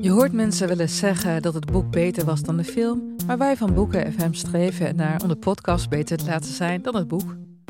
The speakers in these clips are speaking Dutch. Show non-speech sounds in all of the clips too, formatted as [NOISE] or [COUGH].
Je hoort mensen wel eens zeggen dat het boek beter was dan de film, maar wij van Boeken FM streven naar om de podcast beter te laten zijn dan het boek.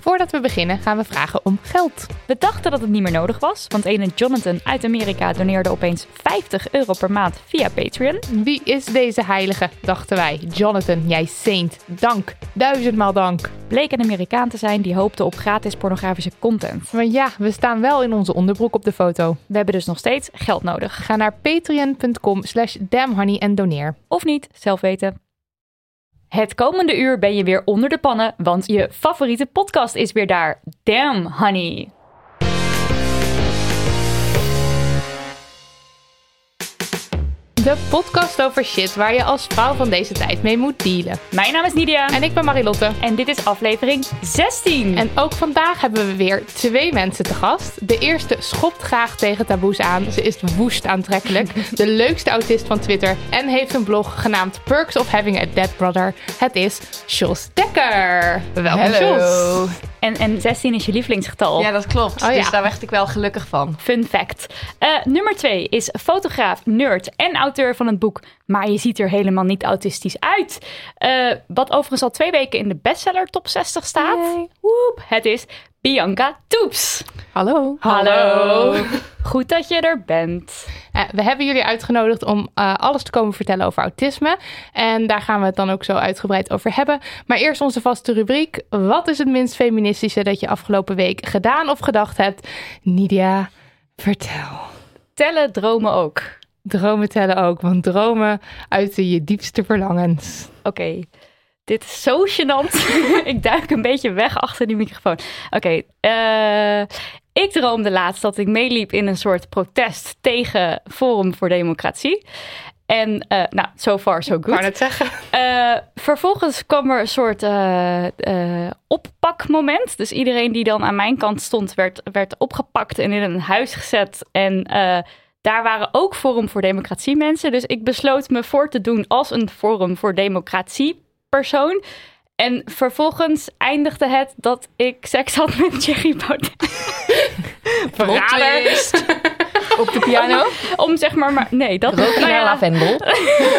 Voordat we beginnen gaan we vragen om geld. We dachten dat het niet meer nodig was, want ene Jonathan uit Amerika doneerde opeens 50 euro per maand via Patreon. Wie is deze heilige, dachten wij. Jonathan, jij saint. Dank. Duizendmaal dank. Bleek een Amerikaan te zijn die hoopte op gratis pornografische content. Maar ja, we staan wel in onze onderbroek op de foto. We hebben dus nog steeds geld nodig. Ga naar patreon.com slash damnhoney en doneer. Of niet, zelf weten. Het komende uur ben je weer onder de pannen, want je favoriete podcast is weer daar. Damn, honey. De podcast over shit waar je als vrouw van deze tijd mee moet dealen. Mijn naam is Nidia. En ik ben Marilotte. En dit is aflevering 16. En ook vandaag hebben we weer twee mensen te gast. De eerste schopt graag tegen taboes aan. Ze is woest aantrekkelijk. de [LAUGHS] leukste autist van Twitter. En heeft een blog genaamd Perks of Having a Dead Brother. Het is Jos Dekker. Welkom Jos. En, en 16 is je lievelingsgetal. Ja, dat klopt. Oh, ja. Dus daar werd ik wel gelukkig van. Fun fact. Uh, nummer 2 is fotograaf, nerd en auteur van het boek Maar je ziet er helemaal niet autistisch uit. Uh, wat overigens al twee weken in de bestseller top 60 staat. Woep, het is Bianca Toeps. Hallo. Hallo. Goed dat je er bent. Uh, we hebben jullie uitgenodigd om uh, alles te komen vertellen over autisme. En daar gaan we het dan ook zo uitgebreid over hebben. Maar eerst onze vaste rubriek. Wat is het minst feministische dat je afgelopen week gedaan of gedacht hebt? Nidia, vertel. Tellen dromen ook. Dromen tellen ook, want dromen uiten je diepste verlangens. Oké. Okay. Dit is zo gênant. [LAUGHS] ik duik een beetje weg achter die microfoon. Oké, okay, uh, ik droomde laatst dat ik meeliep in een soort protest tegen Forum voor Democratie. En uh, nou, so far so good. Ik kan het zeggen. Uh, vervolgens kwam er een soort uh, oppakmoment. Dus iedereen die dan aan mijn kant stond, werd, werd opgepakt en in een huis gezet. En daar waren ook Forum voor Democratie mensen. Dus ik besloot me voor te doen als een Forum voor Democratie persoon. En vervolgens eindigde het dat ik seks had met Thierry Baudet. [LAUGHS] Verrader. [LAUGHS] Op de piano? Om, om zeg maar, maar nee, dat Rook naar ja. lavendel.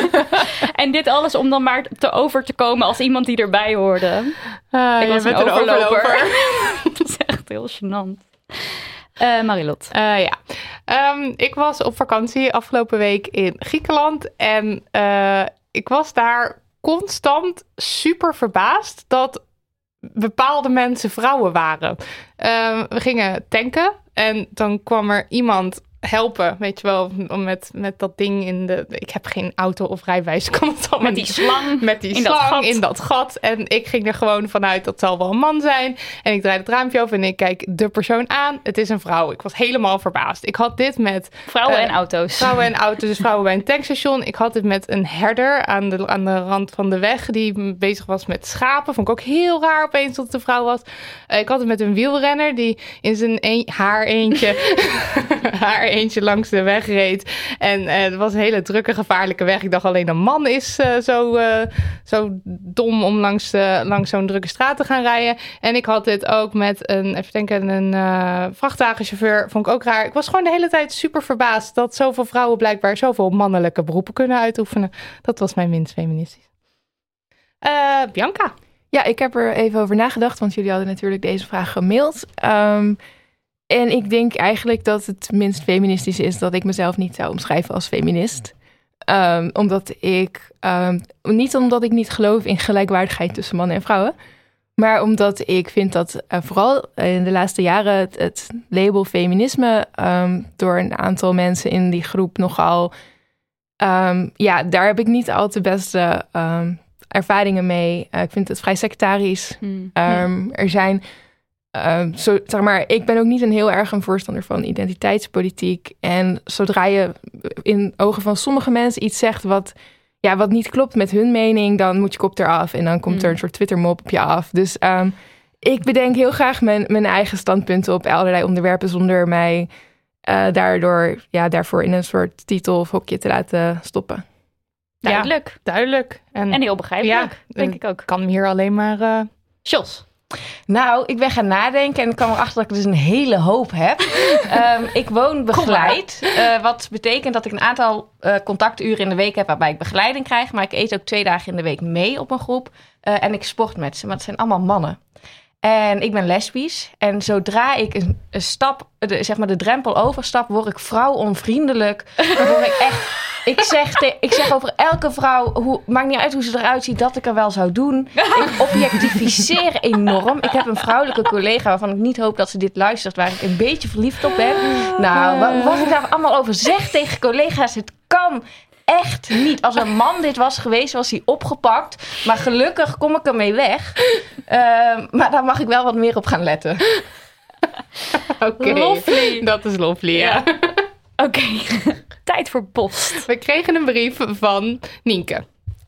[LAUGHS] en dit alles om dan maar te over te komen als iemand die erbij hoorde. Uh, ik was een overloper. overloper. dat is echt heel gênant. Uh, Marilot. Uh, ja, um, ik was op vakantie afgelopen week in Griekenland. En uh, ik was daar constant super verbaasd dat bepaalde mensen vrouwen waren. Uh, we gingen tanken en dan kwam er iemand helpen, weet je wel, met, met dat ding in de... Ik heb geen auto of rijbewijs, [LAUGHS] kan het allemaal Met die slang [LAUGHS] Met die in slang dat gat. in dat gat. En ik ging er gewoon vanuit, dat zal wel een man zijn. En ik draai het raampje over en ik kijk de persoon aan. Het is een vrouw. Ik was helemaal verbaasd. Ik had dit met... Vrouwen uh, en auto's. Vrouwen en [LAUGHS] auto's, dus vrouwen bij een tankstation. Ik had dit met een herder aan de, aan de rand van de weg die bezig was met schapen. Vond ik ook heel raar opeens dat het een vrouw was. Uh, ik had het met een wielrenner die in zijn een, haar eentje... haar eentje langs de weg reed. En uh, het was een hele drukke, gevaarlijke weg. Ik dacht alleen een man is uh, zo, uh, zo dom om langs, langs zo'n drukke straat te gaan rijden. En ik had dit ook met een, even denken, een vrachtwagenchauffeur. Vond ik ook raar. Ik was gewoon de hele tijd super verbaasd dat zoveel vrouwen blijkbaar zoveel mannelijke beroepen kunnen uitoefenen. Dat was mijn minst feministisch. Bianca. Ja, ik heb er even over nagedacht, want jullie hadden natuurlijk deze vraag gemaild. Um, En ik denk eigenlijk dat het minst feministisch is dat ik mezelf niet zou omschrijven als feminist. Ehm, omdat ik, ehm, niet omdat ik niet geloof in gelijkwaardigheid tussen mannen en vrouwen, maar omdat ik vind dat eh, vooral in de laatste jaren het, het label feminisme ehm, door een aantal mensen in die groep nogal, ja, daar heb ik niet al te beste ervaringen mee. Eh, ik vind het vrij sectarisch. Hmm. Er zijn, ehm, zo, zeg maar, ik ben ook niet een heel erg een voorstander van identiteitspolitiek. En zodra je in ogen van sommige mensen iets zegt wat, ja, wat niet klopt met hun mening, dan moet je kop eraf en dan komt er Mm. een soort Twitter-mop op je af. Dus ehm, ik bedenk heel graag mijn, mijn eigen standpunten op allerlei onderwerpen zonder mij eh, daardoor, ja, daarvoor in een soort titel of hokje te laten stoppen. Duidelijk. Duidelijk. En, En heel begrijpelijk, Ja, denk ik ook. kan hier alleen maar... eh, Jos. Nou, ik ben gaan nadenken en ik kwam erachter dat ik dus een hele hoop heb. [LAUGHS] Ehm, ik woon begeleid, eh, wat betekent dat ik een aantal eh, contacturen in de week heb waarbij ik begeleiding krijg. Maar ik eet ook twee dagen in de week mee op een groep eh, en ik sport met ze, maar het zijn allemaal mannen. En ik ben lesbisch en zodra ik een, stap, de, zeg maar de drempel overstap, word ik vrouwonvriendelijk. Dan word ik echt... Ik zeg, ik zeg over elke vrouw, hoe, maakt niet uit hoe ze eruit ziet, dat ik er wel zou doen. Ik objectificeer enorm. Ik heb een vrouwelijke collega waarvan ik niet hoop dat ze dit luistert, waar ik een beetje verliefd op ben. Nou, wa- wat ik daar allemaal over zeg tegen collega's, het kan echt niet. Als een man dit was geweest, was hij opgepakt. Maar gelukkig kom ik ermee weg. Ehm, maar daar mag ik wel wat meer op gaan letten. [LAUGHS] Oké, Lovely. dat is lovely, ja. Oké, [LAUGHS] tijd voor post. We kregen een brief van Nienke.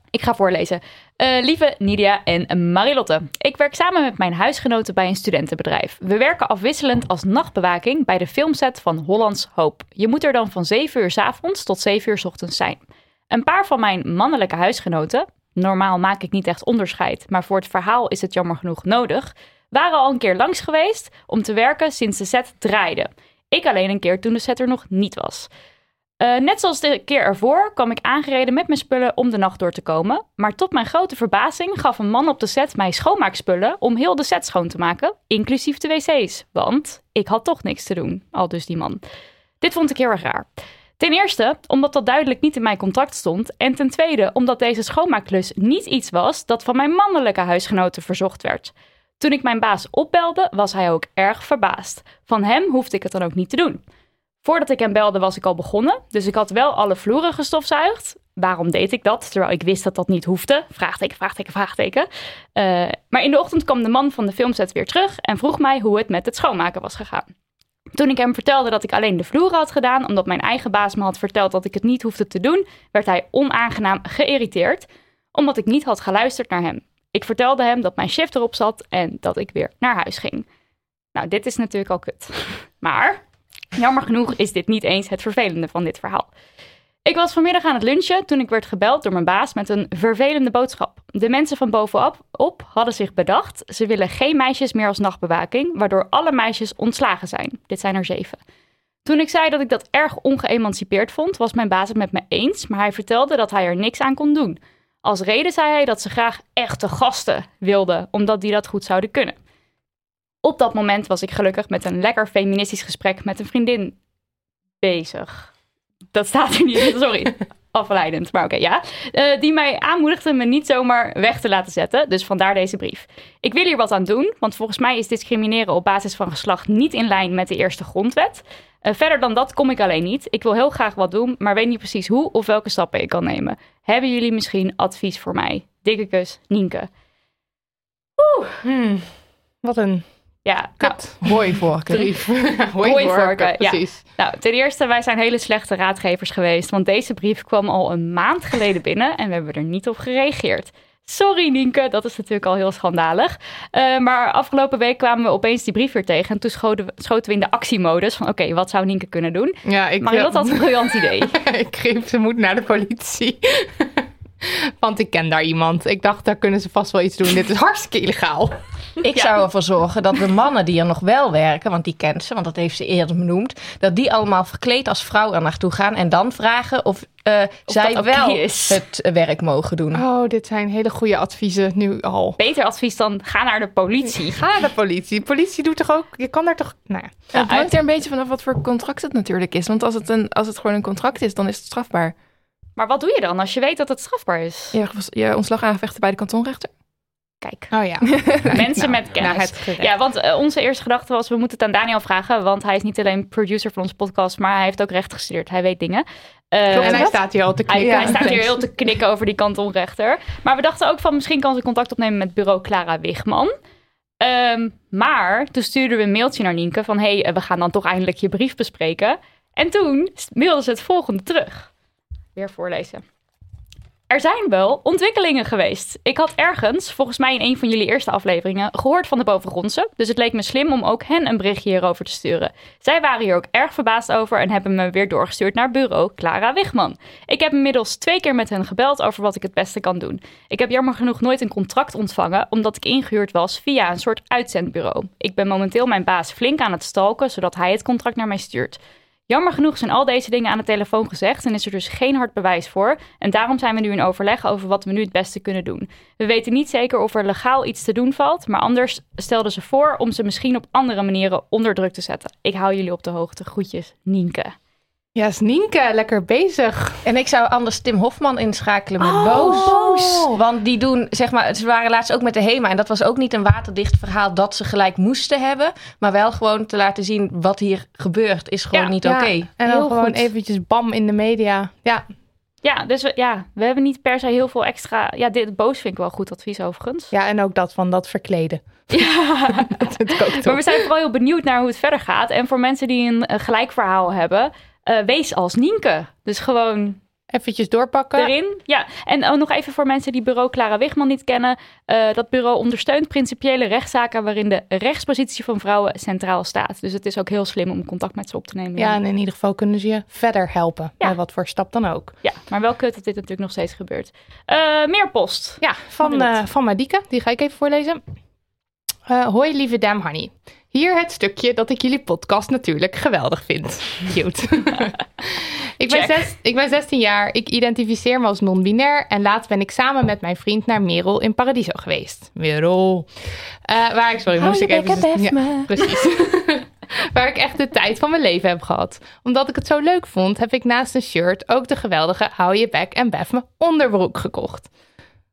Ik ga voorlezen. Eh, lieve Nidia en Marilotte. Ik werk samen met mijn huisgenoten bij een studentenbedrijf. We werken afwisselend als nachtbewaking bij de filmset van Hollands Hoop. Je moet er dan van 7 uur s avonds tot 7 uur s ochtends zijn. Een paar van mijn mannelijke huisgenoten, normaal maak ik niet echt onderscheid, maar voor het verhaal is het jammer genoeg nodig, waren al een keer langs geweest om te werken sinds de set draaide. Ik alleen een keer toen de set er nog niet was. Eh, net zoals de keer ervoor kwam ik aangereden met mijn spullen om de nacht door te komen. Maar tot mijn grote verbazing gaf een man op de set mij schoonmaakspullen om heel de set schoon te maken, inclusief de wc's. Want ik had toch niks te doen, al dus die man. Dit vond ik heel erg raar. Ten eerste omdat dat duidelijk niet in mijn contract stond. En ten tweede omdat deze schoonmaakklus niet iets was dat van mijn mannelijke huisgenoten verzocht werd. Toen ik mijn baas opbelde, was hij ook erg verbaasd. Van hem hoefde ik het dan ook niet te doen. Voordat ik hem belde was ik al begonnen, dus ik had wel alle vloeren gestofzuigd. Waarom deed ik dat? Terwijl ik wist dat dat niet hoefde. Vraagteken, vraagteken, vraagteken. Eh, maar in de ochtend kwam de man van de filmset weer terug en vroeg mij hoe het met het schoonmaken was gegaan. Toen ik hem vertelde dat ik alleen de vloeren had gedaan, omdat mijn eigen baas me had verteld dat ik het niet hoefde te doen, werd hij onaangenaam geïrriteerd, omdat ik niet had geluisterd naar hem. Ik vertelde hem dat mijn shift erop zat en dat ik weer naar huis ging. Nou, dit is natuurlijk al kut. [LAUGHS] Maar Jammer genoeg is dit niet eens het vervelende van dit verhaal. Ik was vanmiddag aan het lunchen toen ik werd gebeld door mijn baas met een vervelende boodschap. De mensen van bovenop op hadden zich bedacht, ze willen geen meisjes meer als nachtbewaking, waardoor alle meisjes ontslagen zijn. Dit zijn er zeven. Toen ik zei dat ik dat erg ongeëmancipeerd vond, was mijn baas het met me eens, maar hij vertelde dat hij er niks aan kon doen. Als reden zei hij dat ze graag echte gasten wilden, omdat die dat goed zouden kunnen. Op dat moment was ik gelukkig met een lekker feministisch gesprek met een vriendin bezig. Dat staat er niet, sorry. [LAUGHS] Afleidend, maar oké, ja. Eh, die mij aanmoedigde me niet zomaar weg te laten zetten. Dus vandaar deze brief. Ik wil hier wat aan doen, want volgens mij is discrimineren op basis van geslacht niet in lijn met de eerste grondwet. Eh, verder dan dat kom ik alleen niet. Ik wil heel graag wat doen, maar weet niet precies hoe of welke stappen ik kan nemen. Hebben jullie misschien advies voor mij? Dikke kus, Nienke. Hmm, wat een Ja, nou, Hooivorken. brief. Hooivorken, ja. precies. Nou, ten eerste, wij zijn hele slechte raadgevers geweest. Want deze brief kwam al een maand geleden binnen en we hebben er niet op gereageerd. Sorry Nienke, dat is natuurlijk al heel schandalig. Eh, maar afgelopen week kwamen we opeens die brief weer tegen. En toen schoten we, schoten we in de actiemodus van oké, wat zou Nienke kunnen doen? Ja, ik, Marilotte had een briljant idee. [LAUGHS] ik greep, ze moet naar de politie. [LAUGHS] [LAUGHS] Want ik ken daar iemand. Ik dacht, daar kunnen ze vast wel iets doen. Dit is hartstikke illegaal. [LAUGHS] Ik zou ervoor zorgen dat de mannen die er nog wel werken, want die kent ze, want dat heeft ze eerder benoemd, dat die allemaal verkleed als vrouw er naartoe gaan en dan vragen of, uh, zij wel het eh, werk mogen doen. Oh, dit zijn hele goede adviezen nu al. Beter advies dan ga naar de politie. Ga naar de politie. De politie doet toch ook... Je kan daar toch... Nou ja. Ja, het hangt er een beetje vanaf wat voor contract het natuurlijk is. Want als het, een, als het gewoon een contract is, dan is het strafbaar. Maar wat doe je dan als je weet dat het strafbaar is? Je, je ontslag aanvechten bij de kantonrechter. Kijk, Oh ja. [LAUGHS] mensen Nou, met kennis. Ja, want eh, onze eerste gedachte was, we moeten het aan Daniel vragen. Want hij is niet alleen producer van onze podcast, maar hij heeft ook recht gestudeerd. Hij weet dingen. Eh, en hij staat hier al te Hij, knikken. hij staat hier heel te knikken over die kantonrechter. Maar we dachten ook van misschien kan ze contact opnemen met bureau Clara Wigman. Ehm, maar toen stuurden we een mailtje naar Nienke van... hé, hey, we gaan dan toch eindelijk je brief bespreken. En toen mailde ze het volgende terug. Weer voorlezen. Er zijn wel ontwikkelingen geweest. Ik had ergens, volgens mij in een van jullie eerste afleveringen, gehoord van de bovengrondse. Dus het leek me slim om ook hen een berichtje hierover te sturen. Zij waren hier ook erg verbaasd over en hebben me weer doorgestuurd naar bureau Clara Wigman. Ik heb inmiddels twee keer met hen gebeld over wat ik het beste kan doen. Ik heb jammer genoeg nooit een contract ontvangen, omdat ik ingehuurd was via een soort uitzendbureau. Ik ben momenteel mijn baas flink aan het stalken, zodat hij het contract naar mij stuurt. Jammer genoeg zijn al deze dingen aan de telefoon gezegd en is er dus geen hard bewijs voor. En daarom zijn we nu in overleg over wat we nu het beste kunnen doen. We weten niet zeker of er legaal iets te doen valt, maar anders stelden ze voor om ze misschien op andere manieren onder druk te zetten. Ik hou jullie op de hoogte. Groetjes, Nienke. Ja, is Nienke lekker bezig. En ik zou anders Tim Hofman inschakelen met Oh, Boos. Boos. Want die doen, zeg maar, ze waren laatst ook met de HEMA. En dat was ook niet een waterdicht verhaal dat ze gelijk moesten hebben. Maar wel gewoon te laten zien wat hier gebeurt is gewoon Ja, niet Ja, oké. En dan Heel gewoon goed. eventjes bam in de media. Ja, Ja, dus we, ja, we hebben niet per se heel veel extra. Ja, dit boos vind ik wel goed advies overigens. ja en ook dat van dat verkleden. [LAUGHS] Ja. [LAUGHS] Dat Maar we zijn vooral heel benieuwd naar hoe het verder gaat. En voor mensen die een gelijk verhaal hebben, eh, wees als Nienke. Dus gewoon Eventjes doorpakken. erin. Ja, en ook nog even voor mensen die bureau Clara Wigman niet kennen. Eh, dat bureau ondersteunt principiële rechtszaken waarin de rechtspositie van vrouwen centraal staat. Dus het is ook heel slim om contact met ze op te nemen. Ja, en in ieder geval kunnen ze je verder helpen. Ja. Bij wat voor stap dan ook. Ja, maar wel kut dat dit natuurlijk nog steeds gebeurt. Eh, meer post. Ja, van, eh van Madike. Die ga ik even voorlezen. Hoi lieve Dam Honey. Hier het stukje dat ik jullie podcast natuurlijk geweldig vind. Cute. [LAUGHS] ik, ben zes, ik ben 16 jaar. Ik identificeer me als non-binair. En laatst ben ik samen met mijn vriend naar Merel in Paradiso geweest. Merel. Eh, waar ik, sorry, moest ik even... Ja, precies. [LAUGHS] Waar ik echt de tijd van mijn leven heb gehad. Omdat ik het zo leuk vond, heb ik naast een shirt ook de geweldige Hou je bek en bef me onderbroek gekocht.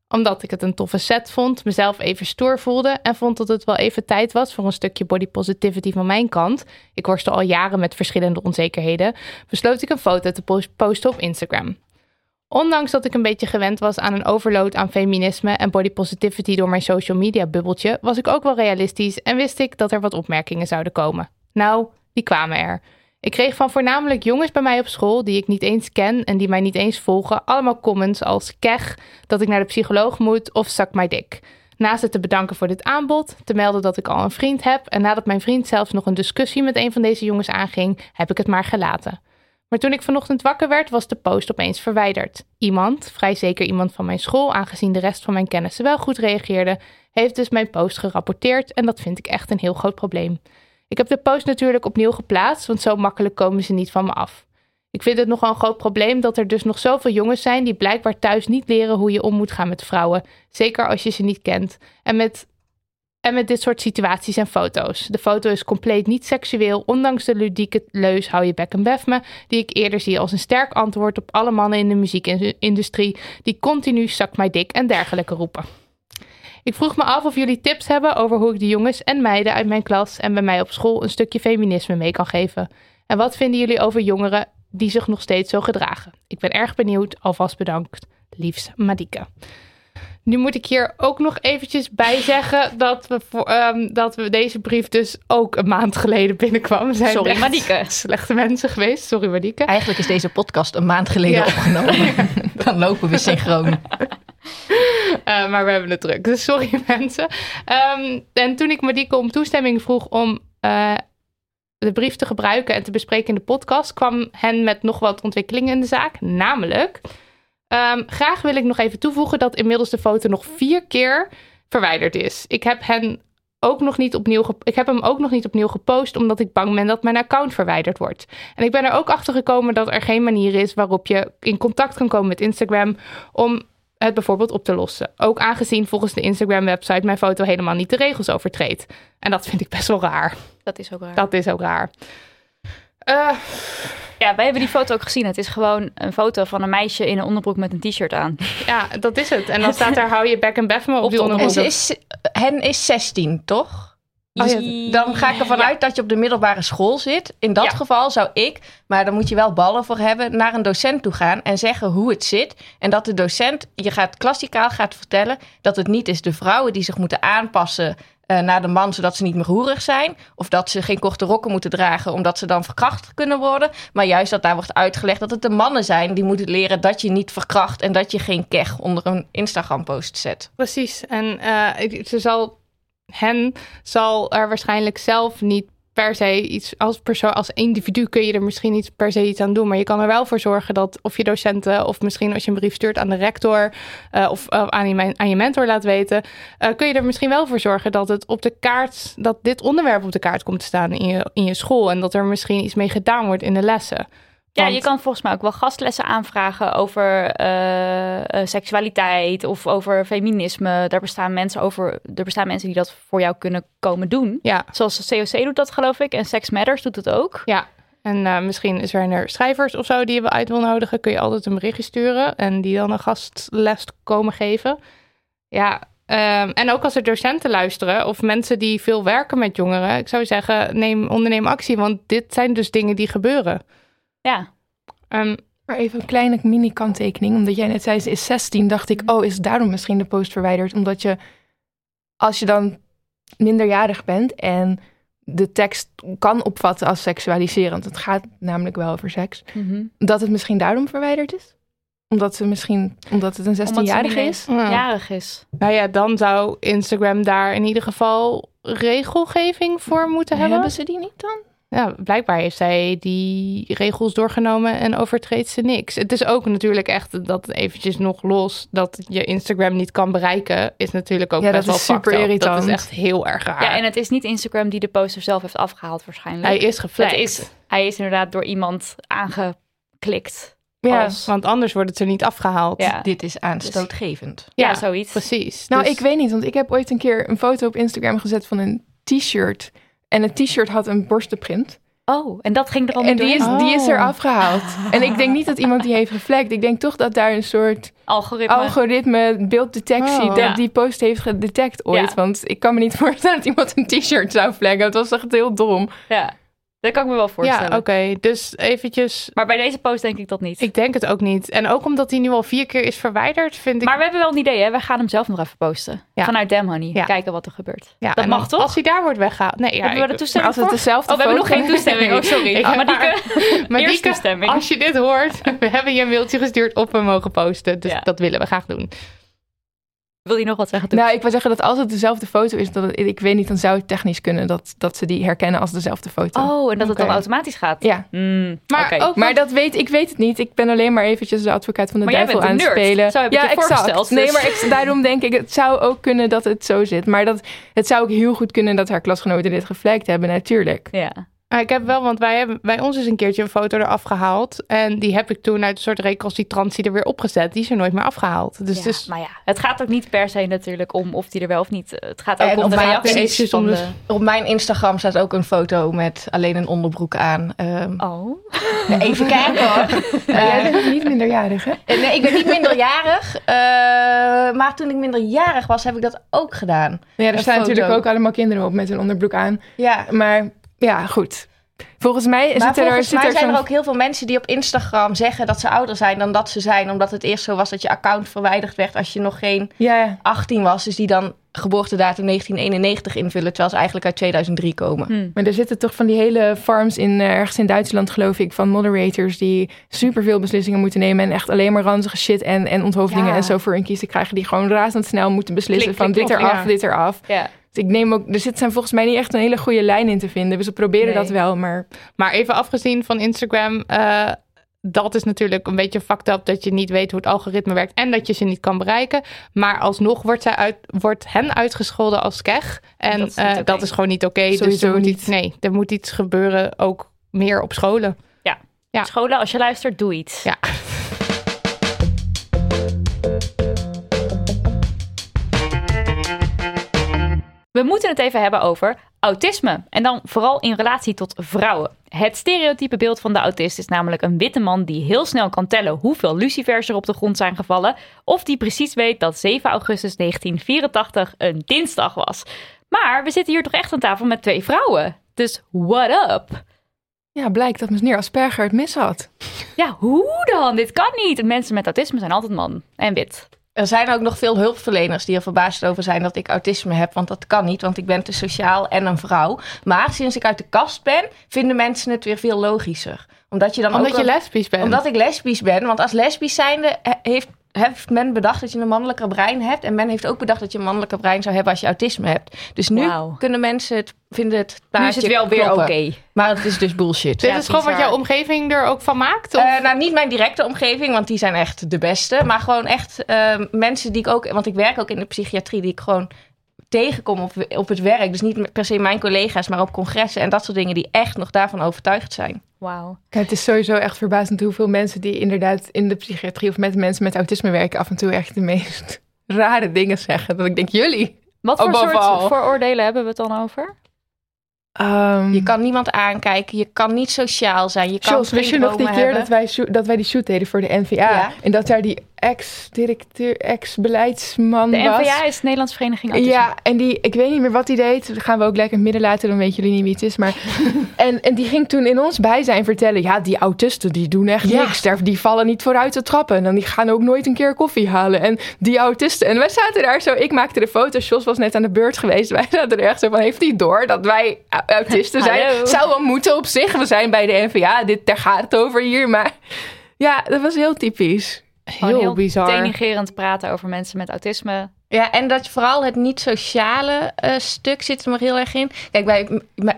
Omdat ik het een toffe set vond, mezelf even stoer voelde en vond dat het wel even tijd was voor een stukje body positivity van mijn kant. Ik worstel al jaren met verschillende onzekerheden. Besloot ik een foto te pos- posten op Instagram. Ondanks dat ik een beetje gewend was aan een overload aan feminisme en body positivity door mijn social media bubbeltje, was ik ook wel realistisch en wist ik dat er wat opmerkingen zouden komen. Nou, die kwamen er. Ik kreeg van voornamelijk jongens bij mij op school die ik niet eens ken en die mij niet eens volgen, allemaal comments als keg, dat ik naar de psycholoog moet of zak my dik. Naast het te bedanken voor dit aanbod, te melden dat ik al een vriend heb en nadat mijn vriend zelfs nog een discussie met een van deze jongens aanging, heb ik het maar gelaten. Maar toen ik vanochtend wakker werd, was de post opeens verwijderd. Iemand, vrij zeker iemand van mijn school, aangezien de rest van mijn kennissen wel goed reageerde, heeft dus mijn post gerapporteerd en dat vind ik echt een heel groot probleem. Ik heb de post natuurlijk opnieuw geplaatst, want zo makkelijk komen ze niet van me af. Ik vind het nogal een groot probleem dat er dus nog zoveel jongens zijn die blijkbaar thuis niet leren hoe je om moet gaan met vrouwen, zeker als je ze niet kent. En met, en met dit soort situaties en foto's. De foto is compleet niet seksueel, ondanks de ludieke leus hou je bek en bef me, die ik eerder zie als een sterk antwoord op alle mannen in de muziekindustrie die continu zak mij dik en dergelijke roepen. Ik vroeg me af of jullie tips hebben over hoe ik de jongens en meiden uit mijn klas en bij mij op school een stukje feminisme mee kan geven. En wat vinden jullie over jongeren die zich nog steeds zo gedragen? Ik ben erg benieuwd. Alvast bedankt. Liefs, Madike. Nu moet ik hier ook nog eventjes bij zeggen dat we, voor, ehm, dat we deze brief dus ook een maand geleden binnenkwam. Zijn Sorry, Madike. Slechte mensen geweest. Sorry, Madike. Eigenlijk is deze podcast een maand geleden Ja. opgenomen. [LAUGHS] Dan lopen we synchroon. [LAUGHS] Eh, maar we hebben het druk. Dus sorry [LAUGHS] mensen. Ehm, en toen ik Marieke om toestemming vroeg om eh, de brief te gebruiken en te bespreken in de podcast, kwam hen met nog wat ontwikkelingen in de zaak. Namelijk, Ehm, graag wil ik nog even toevoegen dat inmiddels de foto nog vier keer verwijderd is. Ik heb hen ook nog niet opnieuw ik heb hem ook nog niet opnieuw gepost omdat ik bang ben dat mijn account verwijderd wordt. En ik ben er ook achter gekomen dat er geen manier is waarop je in contact kan komen met Instagram om het bijvoorbeeld op te lossen. Ook aangezien volgens de Instagram website mijn foto helemaal niet de regels overtreedt. En dat vind ik best wel raar. Dat is ook raar. Dat is ook raar. Eh, Ja, wij hebben die foto ook gezien. Het is gewoon een foto van een meisje in een onderbroek met een t-shirt aan. ja, dat is het. En dan staat daar hou je bek en bef me op, Op die onderbroek. ze is, hen is 16, toch? Oh ja, Dus dan ga ik ervan Ja. uit dat je op de middelbare school zit. In dat Ja. geval zou ik, maar daar moet je wel ballen voor hebben, naar een docent toe gaan en zeggen hoe het zit. En dat de docent je gaat klassikaal gaat vertellen dat het niet is de vrouwen die zich moeten aanpassen eh, naar de man, zodat ze niet meer hoerig zijn. Of dat ze geen korte rokken moeten dragen, omdat ze dan verkracht kunnen worden. Maar juist dat daar wordt uitgelegd dat het de mannen zijn die moeten leren dat je niet verkracht en dat je geen keg onder een Instagram-post zet. Precies. En eh, ik- ze zal, hen zal er waarschijnlijk zelf niet per se iets als persoon, als individu kun je er misschien niet per se iets aan doen. Maar je kan er wel voor zorgen dat of je docenten of misschien als je een brief stuurt aan de rector eh, of eh, aan, je, aan je mentor laat weten, eh, kun je er misschien wel voor zorgen dat het op de kaart, dat dit onderwerp op de kaart komt te staan in je, in je school en dat er misschien iets mee gedaan wordt in de lessen. Ja, Want- je kan volgens mij ook wel gastlessen aanvragen over eh, eh, seksualiteit of over feminisme. Daar bestaan mensen over. Er bestaan mensen die dat voor jou kunnen komen doen. Ja. Zoals de COC doet dat, geloof ik. En Sex Matters doet het ook. Ja, en eh, misschien zijn er schrijvers of zo die je wel uit wil nodigen. Kun je altijd een berichtje sturen en die dan een gastles komen geven. Ja, ehm, en ook als er docenten luisteren of mensen die veel werken met jongeren. Ik zou zeggen, neem, onderneem actie, want dit zijn dus dingen die gebeuren. Ja. Ehm, Maar even een kleine mini-kanttekening. Omdat jij net zei, ze is 16, dacht ik, oh, is daarom misschien de post verwijderd? Omdat je, als je dan minderjarig bent en de tekst kan opvatten als seksualiserend, het gaat namelijk wel over seks, Mhm. dat het misschien daarom verwijderd is? Omdat, ze misschien, omdat het een Omdat ze 16-jarige niet is? ja. Jarig is. Nou ja, dan zou Instagram daar in ieder geval regelgeving voor moeten hebben. Hebben ze die niet dan? Ja, blijkbaar heeft zij die regels doorgenomen en overtreedt ze niks. Het is ook natuurlijk echt dat eventjes nog los dat je Instagram niet kan bereiken, is natuurlijk ook Ja, best dat wel is super up. irritant. Dat is echt heel erg raar. Ja, en het is niet Instagram die de poster zelf heeft afgehaald waarschijnlijk. Hij is is, hij is inderdaad door iemand aangeklikt. Ja. Als- Want anders wordt het er niet afgehaald. Ja. Dit is aanstootgevend. Ja, Ja, zoiets. Precies. Nou, Dus- ik weet niet, want ik heb ooit een keer een foto op Instagram gezet van een t-shirt. En het t-shirt had een borstenprint. Oh, en dat ging er al En die is, die is Oh. er afgehaald. En ik denk niet dat iemand die heeft geflagd. Ik denk toch dat daar een soort Algoritme. algoritme, beelddetectie, Oh. dat Ja. die post heeft gedetect ooit. Ja. Want ik kan me niet [LAUGHS] voorstellen dat iemand een t-shirt zou flaggen. Het was echt heel dom. Ja, dat kan ik me wel voorstellen. Ja, oké. Dus eventjes... Maar bij deze post denk ik dat niet. Ik denk het ook niet. En ook omdat hij nu al vier keer is verwijderd, vind ik... Maar we hebben wel een idee, hè? We gaan hem zelf nog even posten. Ja. Vanuit Damn Honey. Ja. Kijken wat er gebeurt. ja, dat mag toch? Als hij daar wordt weggehaald. Nee, ja, hebben we de toestemming als het dezelfde Oh, we hebben nog geen toestemming. Oh, sorry. Ik Ah, heb maar die maar- kun- [LAUGHS] Maar [LAUGHS] Eerst die kan- toestemming. als je dit hoort, [LAUGHS] we hebben je een mailtje gestuurd of we mogen posten. Dus dat willen we graag doen. Wil je nog wat zeggen? Nou, ik wil zeggen dat als het dezelfde foto is, dat het- ik weet niet, dan zou het technisch kunnen dat, dat ze die herkennen als dezelfde foto. Oh, en dat het dan automatisch gaat. Ja, Hmm, Maar ook maar dat weet ik weet het niet. Ik ben alleen maar eventjes de advocaat van de Maar duivel aan het spelen. Zo heb ik ja, exact. dus. Nee, maar ik, daarom denk ik, het zou ook kunnen dat het zo zit. Maar dat, het zou ook heel goed kunnen dat haar klasgenoten dit geflagd hebben, natuurlijk. Ja. Ah, ik heb wel, want wij hebben bij ons is een keertje een foto eraf gehaald. En die heb ik toen uit een soort recalcitrantie er weer opgezet. Die is er nooit meer afgehaald. Dus ja, is Maar ja, het gaat ook niet per se natuurlijk om of die er wel of niet. Het gaat ook En om op de mijn reacties van de... de- Op mijn Instagram staat ook een foto met alleen een onderbroek aan. Ehm, Oh. Even kijken hoor. [LAUGHS] Jij Eh, bent niet minderjarig, hè? nee, ik ben niet minderjarig. eh, maar toen ik minderjarig was, heb ik dat ook gedaan. Ja, er Een staan foto. natuurlijk ook allemaal kinderen op met hun onderbroek aan. Ja, Maar ja, goed. Volgens mij is maar het er, volgens zit mij er zijn er ook heel veel mensen die op Instagram zeggen dat ze ouder zijn dan dat ze zijn. Omdat het eerst zo was dat je account verwijderd werd als je nog geen Ja, 18 was. Dus die dan geboortedatum 1991 invullen, terwijl ze eigenlijk uit 2003 komen. Hm. maar er zitten toch van die hele farms in, eh, ergens in Duitsland, geloof ik, van moderators die superveel beslissingen moeten nemen en echt alleen maar ranzige shit en, en onthoofdingen Ja. en zo voor hun kiezen krijgen, die gewoon razendsnel moeten beslissen Klik, van klik, dit eraf, ja. dit eraf. Ja. Dus ik neem ook, er zit zijn volgens mij niet echt een hele goede lijn in te vinden. Dus ze proberen Nee. dat wel, maar Maar even afgezien van Instagram, eh, dat is natuurlijk een beetje fucked up dat je niet weet hoe het algoritme werkt en dat je ze niet kan bereiken. Maar alsnog wordt, zij uit, wordt hen uitgescholden als keg. En Dat is dat niet is, oké. dat is gewoon niet oké. Dus er moet niet. Iets, nee, er moet iets gebeuren ook meer op scholen. Ja. Scholen, als je luistert, doe iets. Ja. We moeten het even hebben over autisme. En dan vooral in relatie tot vrouwen. Het stereotype beeld van de autist is namelijk een witte man die heel snel kan tellen hoeveel lucifers er op de grond zijn gevallen. Of die precies weet dat 7 augustus 1984 een dinsdag was. Maar we zitten hier toch echt aan tafel met twee vrouwen. Dus what up? Ja, blijkt dat meneer Asperger het mis had. Ja, hoe dan? Dit kan niet. Mensen met autisme zijn altijd man en wit. Er zijn ook nog veel hulpverleners die er verbaasd over zijn dat ik autisme heb. Want dat kan niet, want ik ben te sociaal en een vrouw. Maar sinds ik uit de kast ben, vinden mensen het weer veel logischer. Omdat je dan Omdat ook je lesbisch bent. Omdat ik lesbisch ben. Want als lesbisch zijnde he- heeft, heeft men bedacht dat je een mannelijker brein hebt. En men heeft ook bedacht dat je een mannelijker brein zou hebben als je autisme hebt. Dus nu kunnen mensen het vinden het Nu is het plaatje wel weer oké. Maar het is dus bullshit. [LAUGHS] Dit Ja, is gewoon wat jouw omgeving er ook van maakt? Of? Eh, nou, niet mijn directe omgeving, want die zijn echt de beste. Maar gewoon echt eh, mensen die ik ook... Want ik werk ook in de psychiatrie, die ik gewoon tegenkom op, op het werk. Dus niet per se mijn collega's, maar op congressen en dat soort dingen... die echt nog daarvan overtuigd zijn. Wauw. Het is sowieso echt verbazend hoeveel mensen die inderdaad in de psychiatrie of met mensen met autisme werken af en toe echt de meest [LAUGHS] rare dingen zeggen. Dat ik denk, jullie. Wat voor soort all. vooroordelen hebben we het dan over? Ehm, Je kan niemand aankijken, je kan niet sociaal zijn, je kan wist je nog die keer hebben. dat wij, dat wij die shoot deden voor de NVA? Ja. En dat daar die ex-directeur, ex-beleidsman De was. NVA is de Nederlandse Vereniging Autisme. Ja, en die, ik weet niet meer wat hij deed. Dat gaan we ook lekker in het midden laten, dan weten jullie niet wie het is. Maar, [LAUGHS] en, en die ging toen in ons bijzijn vertellen: ja, die autisten die doen echt Ja. niks. Die vallen niet vooruit te trappen. En dan die gaan ook nooit een keer koffie halen. En die autisten. En wij zaten daar zo, ik maakte de foto's. Jos was net aan de beurt geweest. [LAUGHS] Wij zaten er echt zo van: heeft hij door dat wij au- autisten zijn? Zou wel moeten op zich. We zijn bij de NVA. Dit, daar gaat het over hier. Maar ja, dat was heel typisch. Heel, heel bizar. denigerend praten over mensen met autisme. Ja, en dat vooral het niet-sociale eh, stuk zit er maar heel erg in. Kijk, bij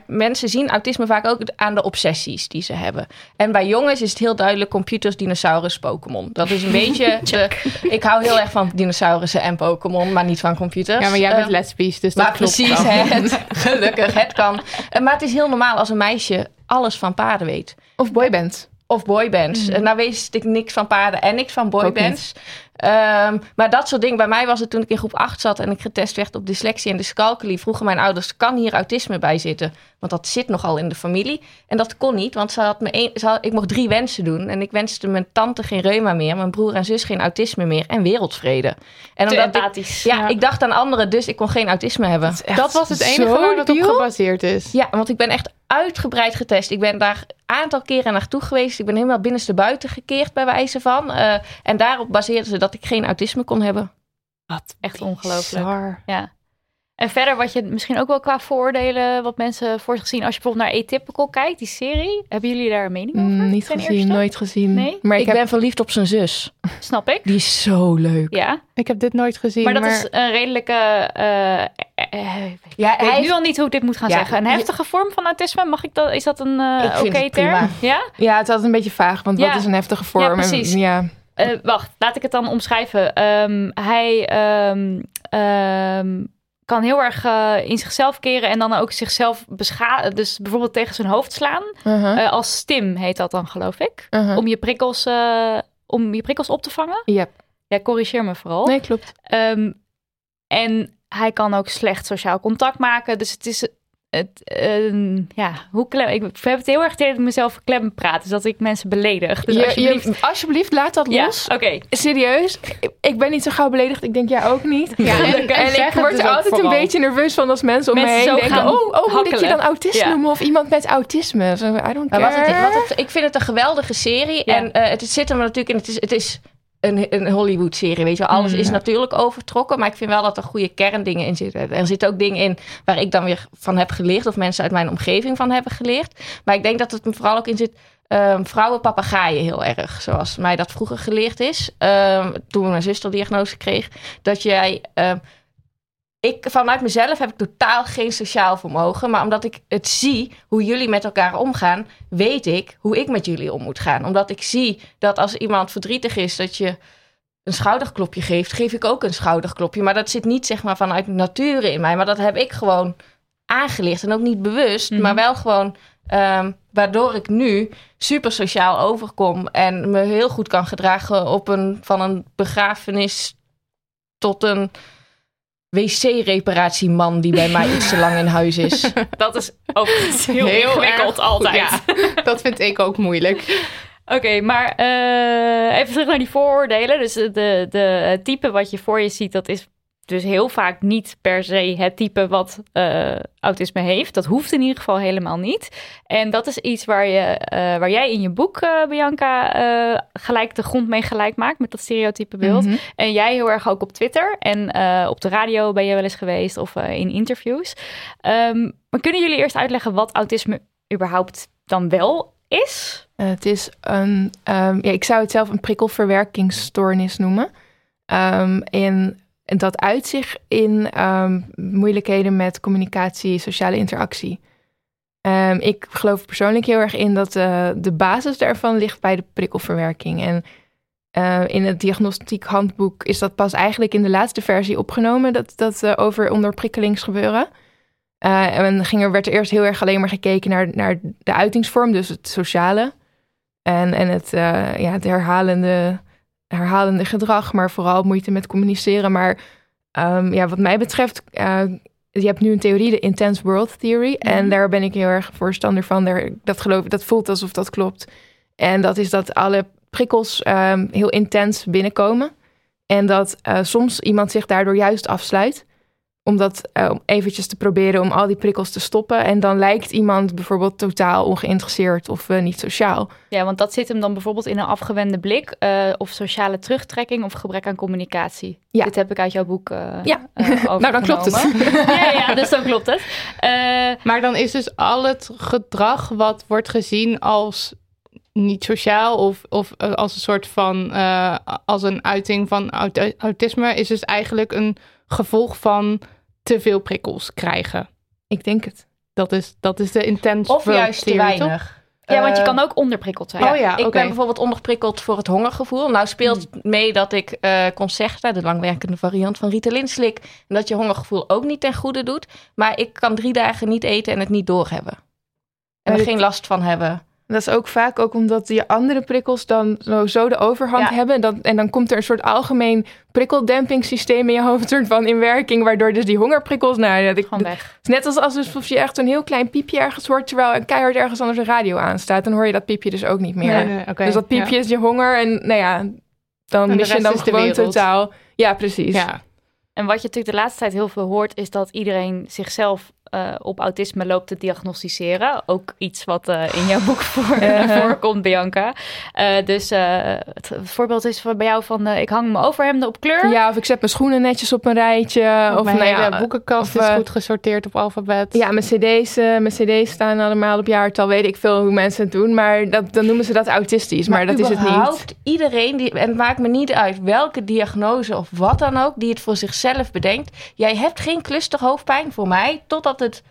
mensen zien autisme vaak ook aan de obsessies die ze hebben. En bij jongens is het heel duidelijk computers, dinosaurus, Pokémon. Dat is een [LAUGHS] beetje... De, ik hou heel erg van dinosaurussen en Pokémon, maar niet van computers. Ja, maar jij Eh, bent lesbisch, dus dat maar klopt precies, het, [LAUGHS] gelukkig, het kan. Eh, maar het is heel normaal als een meisje alles van paarden weet. Of boyband. Of boybands. Mhm. En Nou wist ik niks van paarden en niks van boybands. Ehm, maar dat soort dingen. Bij mij was het toen ik in groep 8 zat en ik getest werd op dyslexie en dyscalculie. Vroegen mijn ouders, kan hier autisme bij zitten? Want dat zit nogal in de familie. En dat kon niet, want ze had me één, ze had, ik mocht drie wensen doen. En ik wenste mijn tante geen reuma meer, mijn broer en zus geen autisme meer en wereldvrede. En Te omdat ik, ja, ik dacht aan anderen, dus ik kon geen autisme hebben. Dat was het enige zo waar dat op gebaseerd is. Ja, want ik ben echt uitgebreid getest. Ik ben daar een aantal keren naartoe geweest. Ik ben helemaal binnenstebuiten gekeerd bij wijze van. Eh, en daarop baseerden ze dat ik geen autisme kon hebben. Wat Echt ongelooflijk. Ja. En verder wat je misschien ook wel qua vooroordelen, wat mensen voor zich zien. Als je bijvoorbeeld naar Atypical kijkt, die serie. Hebben jullie daar een mening over? Mm, niet ten gezien, eerste? nooit gezien. Nee? Maar ik, Ik, heb, ben verliefd op zijn zus. Snap ik. Die is zo leuk. Ja, Ik heb dit nooit gezien. maar dat is een redelijke... Ja, ik weet nu al niet hoe ik dit moet gaan Ja, zeggen. Een je- heftige vorm van autisme, mag ik dat, is dat een Ik vind oké het term? prima. Ja? ja, het is altijd een beetje vaag, want Ja. wat is een heftige vorm? Ja, En- precies. ja. Eh, wacht, laat ik het dan omschrijven. Ehm, hij ehm, ehm, kan heel erg eh, in zichzelf keren en dan ook zichzelf beschadigen. Dus bijvoorbeeld tegen zijn hoofd slaan. Uh-huh, Eh, als stim heet dat dan, geloof ik. uh-huh. Om, je prikkels, om je prikkels op te vangen. Yep. Ja, corrigeer me vooral. Nee, klopt. En hij kan ook slecht sociaal contact maken. Dus het is... Het, ehm, ja, hoe klem... Ik heb het heel erg tegen mezelf klem praten. Dus dat ik mensen beledig. Dus Je- je- alsjeblieft... alsjeblieft, laat dat Ja, los. oké. Serieus, ik, ik ben niet zo gauw beledigd. Ik denk jij ook niet. Ja, en- en en zeg ik word dus er ook altijd vooral. een beetje nerveus van als mensen om Mensen me zo heen denken... gaan Oh, oh moet ik je dan autist Ja. noemen? Of iemand met autisme? Zo, I don't Maar care. wat het, wat het, ik vind het een geweldige serie. Ja. En eh, het zit er maar natuurlijk in. Het is, het is een, een Hollywood-serie, weet je. Alles Mm. is natuurlijk overtrokken. Maar ik vind wel dat er goede kerndingen in zitten. Er zitten ook dingen in waar ik dan weer van heb geleerd. Of mensen uit mijn omgeving van hebben geleerd. Maar ik denk dat het er vooral ook in zit... ehm vrouwen papegaaien heel erg. Zoals mij dat vroeger geleerd is. Ehm, toen mijn zuster diagnose kreeg. Dat jij... ehm, ik, vanuit mezelf heb ik totaal geen sociaal vermogen. Maar omdat ik het zie, hoe jullie met elkaar omgaan, weet ik hoe ik met jullie om moet gaan. Omdat ik zie dat als iemand verdrietig is, dat je een schouderklopje geeft, geef ik ook een schouderklopje. Maar dat zit niet zeg maar vanuit nature in mij. Maar dat heb ik gewoon aangelicht. En ook niet bewust, Mhm. maar wel gewoon ehm, waardoor ik nu super sociaal overkom. En me heel goed kan gedragen op een, van een begrafenis tot een wc-reparatieman die bij mij iets te lang in huis is. [LAUGHS] Dat is overigens heel, ingewikkeld erg- altijd. Ja, [LAUGHS] dat vind ik ook moeilijk. Oké, maar eh, even terug naar die vooroordelen. Dus de, de, het type wat je voor je ziet, dat is dus heel vaak niet per se het type wat eh, autisme heeft. Dat hoeft in ieder geval helemaal niet. En dat is iets waar, je, eh, waar jij in je boek, eh, Bianca, gelijk de grond mee gelijk maakt met dat stereotype beeld. Mhm. En jij heel erg ook op Twitter en op de radio ben je wel eens geweest of in interviews. Ehm, maar kunnen jullie eerst uitleggen wat autisme überhaupt dan wel is? Het is een, ehm, ja, ik zou het zelf een prikkelverwerkingsstoornis noemen. Ehm, en, en dat uit zich in ehm, moeilijkheden met communicatie, sociale interactie. Ehm, ik geloof persoonlijk heel erg in dat eh, de basis daarvan ligt bij de prikkelverwerking. En eh, in het diagnostiek handboek is dat pas eigenlijk in de laatste versie opgenomen, dat, dat eh, over onderprikkelingsgebeuren. En ging er, werd er eerst heel erg alleen maar gekeken naar, naar de uitingsvorm, dus het sociale. En, en het, ja, het herhalende, herhalende gedrag, maar vooral moeite met communiceren. Maar ehm, ja, wat mij betreft, eh, je hebt nu een theorie, de Intense World Theory. En daar ben ik heel erg voorstander van. Daar, dat, geloof, dat voelt alsof dat klopt. En dat is dat alle prikkels ehm, heel intens binnenkomen. En dat eh, soms iemand zich daardoor juist afsluit om dat eh, eventjes te proberen om al die prikkels te stoppen. En dan lijkt iemand bijvoorbeeld totaal ongeïnteresseerd of eh, niet sociaal. Ja, want dat zit hem dan bijvoorbeeld in een afgewende blik eh, of sociale terugtrekking of gebrek aan communicatie. Ja. Dit heb ik uit jouw boek eh Ja. [LAUGHS] Nou, dan klopt het. [LAUGHS] ja, ja, dus dan klopt het. Eh, Maar dan is dus al het gedrag wat wordt gezien als niet sociaal of, of als een soort van eh, als een uiting van aut- autisme, is dus eigenlijk een gevolg van te veel prikkels krijgen. Ik denk het. Dat is, dat is de intense Of juist te toch? weinig. ja, want je Eh, kan ook onderprikkeld zijn. Oh ja, ik ben bijvoorbeeld onderprikkeld voor het hongergevoel. Nou speelt mee dat ik eh Concerta, de langwerkende variant van Ritalin, slik. En dat je hongergevoel ook niet ten goede doet. Maar ik kan drie dagen niet eten en het niet doorhebben. En er geen last van hebben. Dat is ook vaak ook omdat je andere prikkels dan zo, de overhand Ja. hebben. Dat, en dan komt er een soort algemeen prikkeldempingssysteem in je hoofd soort van in werking. Waardoor dus die hongerprikkels, nou, dat ik, Gewoon weg. het is net als alsof je echt zo'n heel klein piepje ergens hoort. Terwijl er keihard ergens anders een radio aanstaat. Dan hoor je dat piepje dus ook niet meer. Nee, nee, oké, dus dat piepje ja. is je honger. En nou ja, dan de mis je dan is de gewoon totaal. Ja, precies. Ja. En wat je natuurlijk de laatste tijd heel veel hoort, is dat iedereen zichzelf eh, op autisme loopt te diagnosticeren. Ook iets wat eh, in jouw boek voor, [LAUGHS] voorkomt, Bianca. Eh, dus eh, het, het voorbeeld is van, bij jou van eh, ik hang mijn overhemden op kleur. Ja, of ik zet mijn schoenen netjes op een rijtje. Of Of, mijn nou hele ja, boekenkast of, is goed gesorteerd op alfabet. Ja, mijn cd's, eh, mijn cd's staan allemaal op jaartal. Weet ik veel hoe mensen het doen. Maar dat, dan noemen ze dat autistisch. Maar, dat is het niet. überhaupt iedereen, die, en het maakt me niet uit welke diagnose of wat dan ook, die het voor zichzelf bedenkt. Jij hebt geen clusterhoofdpijn voor mij, totdat het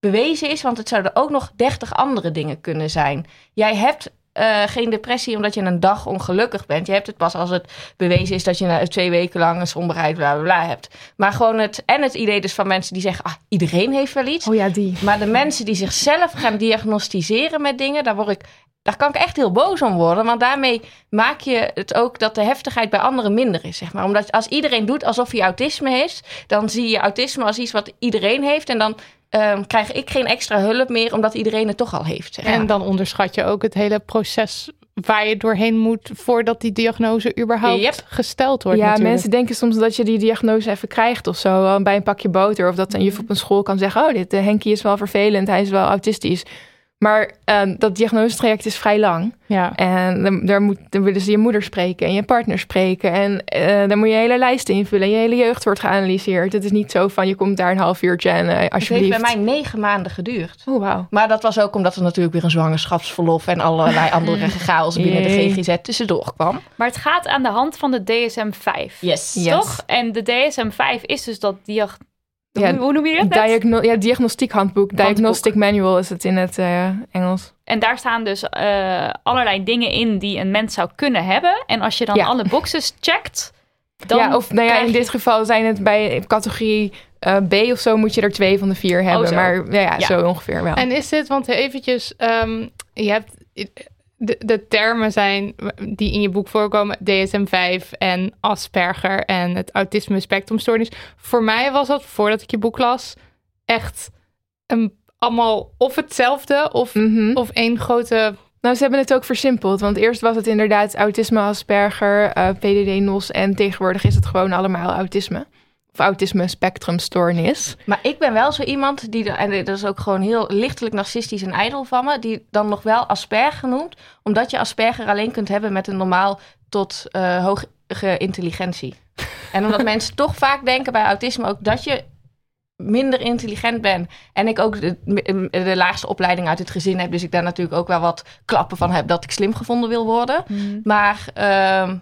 bewezen is, want het zouden ook nog dertig andere dingen kunnen zijn. Jij hebt eh, geen depressie omdat je een dag ongelukkig bent. Je hebt het pas als het bewezen is dat je na twee weken lang een somberheid bla bla bla hebt. Maar gewoon het, en het idee dus van mensen die zeggen, ah, iedereen heeft wel iets. Oh ja, die. Maar de mensen die zichzelf gaan diagnosticeren met dingen, daar word ik. Daar kan ik echt heel boos om worden. Want daarmee maak je het ook dat de heftigheid bij anderen minder is. Zeg maar. Omdat als iedereen doet alsof hij autisme heeft, dan zie je autisme als iets wat iedereen heeft. En dan ehm, krijg ik geen extra hulp meer, omdat iedereen het toch al heeft. Zeg maar. En dan onderschat je ook het hele proces waar je doorheen moet voordat die diagnose überhaupt Yep. gesteld wordt. Ja, natuurlijk. mensen denken soms dat je die diagnose even krijgt of zo. Bij een pakje boter. Of dat een juf op een school kan zeggen... oh, dit uh, Henkie is wel vervelend, hij is wel autistisch. Maar uh, dat diagnosetraject is vrij lang. Ja. En dan, daar moet, dan willen ze je moeder spreken en je partner spreken. En uh, dan moet je hele lijst invullen. En je hele jeugd wordt geanalyseerd. Het is niet zo van je komt daar een half uurtje en uh, alsjeblieft. Het heeft bij mij negen maanden geduurd. Oh, wauw. Maar dat was ook omdat er natuurlijk weer een zwangerschapsverlof... en allerlei [LAUGHS] andere chaos binnen de GGZ tussendoor kwam. Maar het gaat aan de hand van de DSM-5. Yes. yes. Toch? En de DSM-5 is dus dat diag Hoe, Ja, hoe noem je dat? Diagno ja, diagnostiekhandboek. Diagnostic manual is het in het eh, Engels. En daar staan dus eh, allerlei dingen in die een mens zou kunnen hebben. En als je dan Ja. alle boxes checkt, dan ja, of nou ja, in je- dit geval zijn het bij categorie eh, B of zo moet je er twee van de vier hebben. Oh, zo. Maar ja, ja, Ja. zo ongeveer wel. En is dit, want eventjes, ehm, je hebt de, de termen zijn die in je boek voorkomen, DSM-5 en Asperger en het autisme spectrumstoornis. Voor mij was dat, voordat ik je boek las, echt een, allemaal of hetzelfde of, Mhm. of één grote... Nou, ze hebben het ook versimpeld. Want eerst was het inderdaad autisme, Asperger, eh, PDD, NOS. En tegenwoordig is het gewoon allemaal autisme. Of autisme spectrumstoornis. Maar ik ben wel zo iemand die, en dat is ook gewoon heel lichtelijk narcistisch en ijdel van me, die dan nog wel Asperger noemt, omdat je Asperger alleen kunt hebben met een normaal tot eh, hoge intelligentie. [LAUGHS] En omdat mensen toch vaak denken bij autisme ook dat je minder intelligent bent. En ik ook de, de laagste opleiding uit het gezin heb, dus ik daar natuurlijk ook wel wat klappen van heb dat ik slim gevonden wil worden. Maar ehm,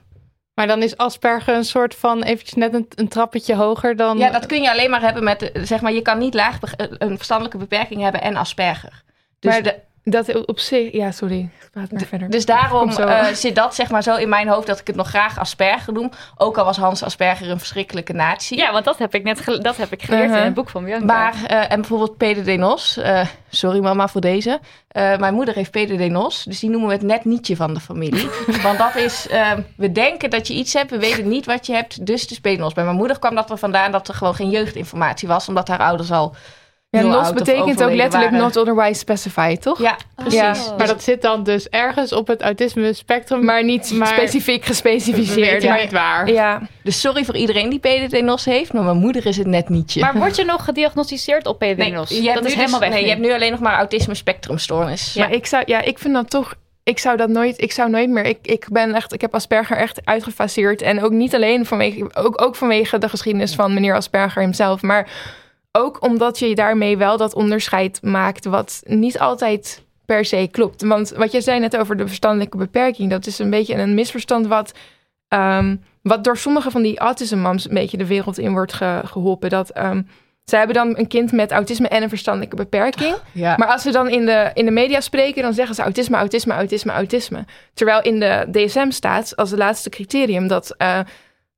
Maar dan is Asperger een soort van eventjes net een, een trappetje hoger dan... Ja, dat kun je alleen maar hebben met, eh, zeg maar, je kan niet laag be- een verstandelijke beperking hebben en Asperger. Dus, Maar de- Dat op zich... Ja, sorry. Praat maar verder. dus daarom eh, zit dat zeg maar zo in mijn hoofd dat ik het nog graag Asperger noem. Ook al was Hans Asperger een verschrikkelijke natie. Ja, want dat heb ik net dat heb ik geleerd Uh-huh. in het boek van Bianca. Maar, eh, en bijvoorbeeld PDD NOS. eh, sorry mama voor deze. Eh, mijn moeder heeft PDD NOS. Dus die noemen we het net nietje van de familie. [LAUGHS] Want dat is, we denken dat je iets hebt. We weten niet wat je hebt. Dus het is PDD NOS. Bij mijn moeder kwam dat er vandaan dat er gewoon geen jeugdinformatie was. Omdat haar ouders al Ja, of betekent ook letterlijk waren. not otherwise specified, toch? Ja, precies. Ja. Maar dat zit dan dus ergens op het autisme spectrum. Maar niet Maar- specifiek gespecificeerd. Ja. niet waar. ja. Dus sorry voor iedereen die PDD-NOS heeft, maar mijn moeder is het net nietje. Maar word je nog gediagnosticeerd op PDD-NOS? nee, dat hebt is nu dus- helemaal weg Nee, je hebt nu alleen nog maar autisme spectrumstoornis. Maar ik zou, ja, ik vind dat toch. Ik zou dat nooit. Ik zou nooit meer. Ik, ik ben echt. Ik heb Asperger echt uitgefaseerd. En ook niet alleen vanwege. Ook, ook vanwege de geschiedenis van meneer Asperger hemzelf. Maar ook omdat je daarmee wel dat onderscheid maakt. Wat niet altijd per se klopt. Want wat je zei net over de verstandelijke beperking. Dat is een beetje een misverstand. Wat. ehm, wat door sommige van die autism moms een beetje de wereld in wordt ge- geholpen. Dat. ehm, zij hebben dan een kind met autisme en een verstandelijke beperking. Ja. Maar als ze dan in de, in de media spreken, dan zeggen ze autisme, autisme, autisme, autisme. Terwijl in de DSM staat als het laatste criterium dat eh,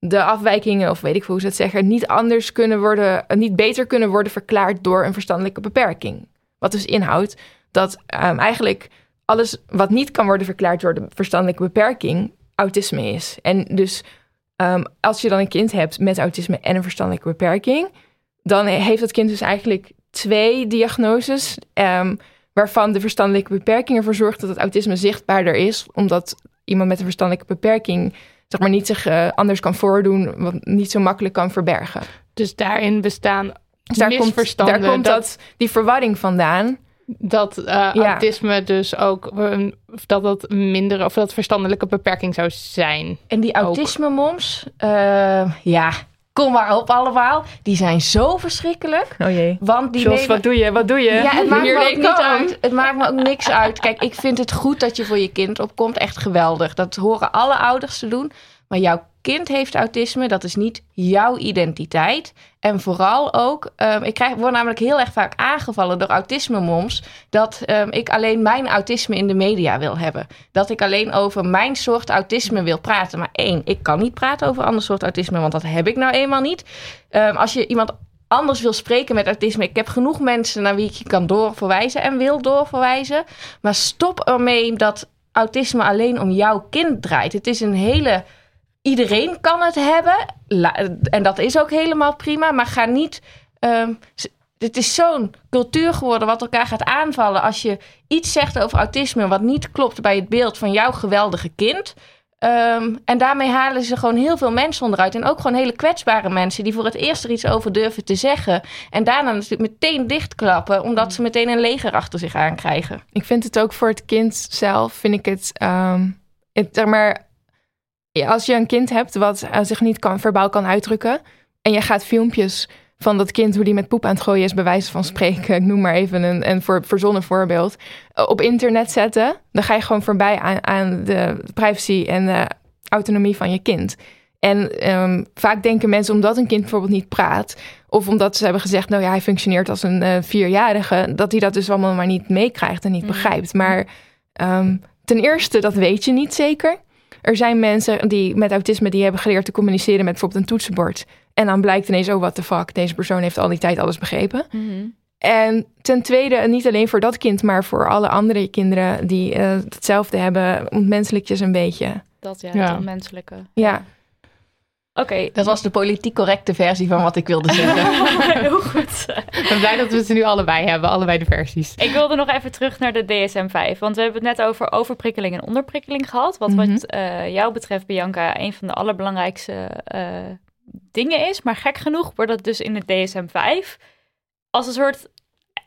de afwijkingen, of weet ik hoe ze het zeggen, niet anders kunnen worden, eh, niet beter kunnen worden verklaard door een verstandelijke beperking. Wat dus inhoudt dat ehm, eigenlijk alles wat niet kan worden verklaard door de verstandelijke beperking, autisme is. En dus ehm, als je dan een kind hebt met autisme en een verstandelijke beperking, dan heeft het kind dus eigenlijk twee diagnoses, ehm, waarvan de verstandelijke beperking ervoor zorgt dat het autisme zichtbaarder is, omdat iemand met een verstandelijke beperking zeg maar niet zich eh, anders kan voordoen, wat niet zo makkelijk kan verbergen. Dus daarin bestaan Dus daar komt, daar komt dat, die verwarring vandaan. dat eh, Ja. autisme dus ook dat dat minder of dat verstandelijke beperking zou zijn. En die autisme-moms, eh, ja, kom maar op allemaal. Die zijn zo verschrikkelijk. Oh jee. Want die Jos, nemen- wat doe je? Wat doe je? Ja, het maakt Hier me ook niet uit. Het maakt me ook niks uit. Kijk, ik vind het goed dat je voor je kind opkomt. Echt geweldig. Dat horen alle ouders te doen. Maar jouw kind heeft autisme. Dat is niet jouw identiteit. En vooral ook, ehm, ik krijg, word namelijk heel erg vaak aangevallen door autisme-moms. Dat ehm, ik alleen mijn autisme in de media wil hebben. Dat ik alleen over mijn soort autisme wil praten. Maar één, ik kan niet praten over ander soort autisme, want dat heb ik nou eenmaal niet. Ehm, als je iemand anders wil spreken met autisme. Ik heb genoeg mensen naar wie ik je kan doorverwijzen en wil doorverwijzen. Maar stop ermee dat autisme alleen om jouw kind draait. Het is een hele. Iedereen kan het hebben. En dat is ook helemaal prima. Maar ga niet. s- het is zo'n cultuur geworden wat elkaar gaat aanvallen. Als je iets zegt over autisme wat niet klopt bij het beeld van jouw geweldige kind. Ehm, en daarmee halen ze gewoon heel veel mensen onderuit. En ook gewoon hele kwetsbare mensen die voor het eerst er iets over durven te zeggen. En daarna natuurlijk meteen dichtklappen, omdat ze meteen een leger achter zich aankrijgen. Ik vind het ook voor het kind zelf, vind ik het, ehm, het zeg maar, als je een kind hebt wat eh, zich niet kan, verbaal kan uitdrukken en je gaat filmpjes van dat kind hoe die met poep aan het gooien is, bij wijze van spreken, ik noem maar even een, een voor, verzonnen voorbeeld, eh, op internet zetten, dan ga je gewoon voorbij aan, aan de privacy en de autonomie van je kind. En ehm, vaak denken mensen, omdat een kind bijvoorbeeld niet praat, of omdat ze hebben gezegd, nou ja, hij functioneert als een eh, vierjarige, dat hij dat dus allemaal maar niet meekrijgt en niet Mhm. begrijpt. Maar ehm, ten eerste, dat weet je niet zeker. Er zijn mensen die met autisme die hebben geleerd te communiceren met bijvoorbeeld een toetsenbord. En dan blijkt ineens, oh what the fuck, deze persoon heeft al die tijd alles begrepen. Mhm. En ten tweede, niet alleen voor dat kind, maar voor alle andere kinderen die eh, hetzelfde hebben, ontmenselijk je ze een beetje. Dat ja, Ja. het onmenselijke. Ja. Oké. Dat was de politiek correcte versie van wat ik wilde zeggen. [LAUGHS] Heel goed. Ik ben blij dat we ze nu allebei hebben, allebei de versies. Ik wilde nog even terug naar de DSM-5. Want we hebben het net over overprikkeling en onderprikkeling gehad. Wat Mhm. wat eh, jou betreft, Bianca, een van de allerbelangrijkste eh, dingen is. Maar gek genoeg wordt het dus in de DSM-5 als een soort...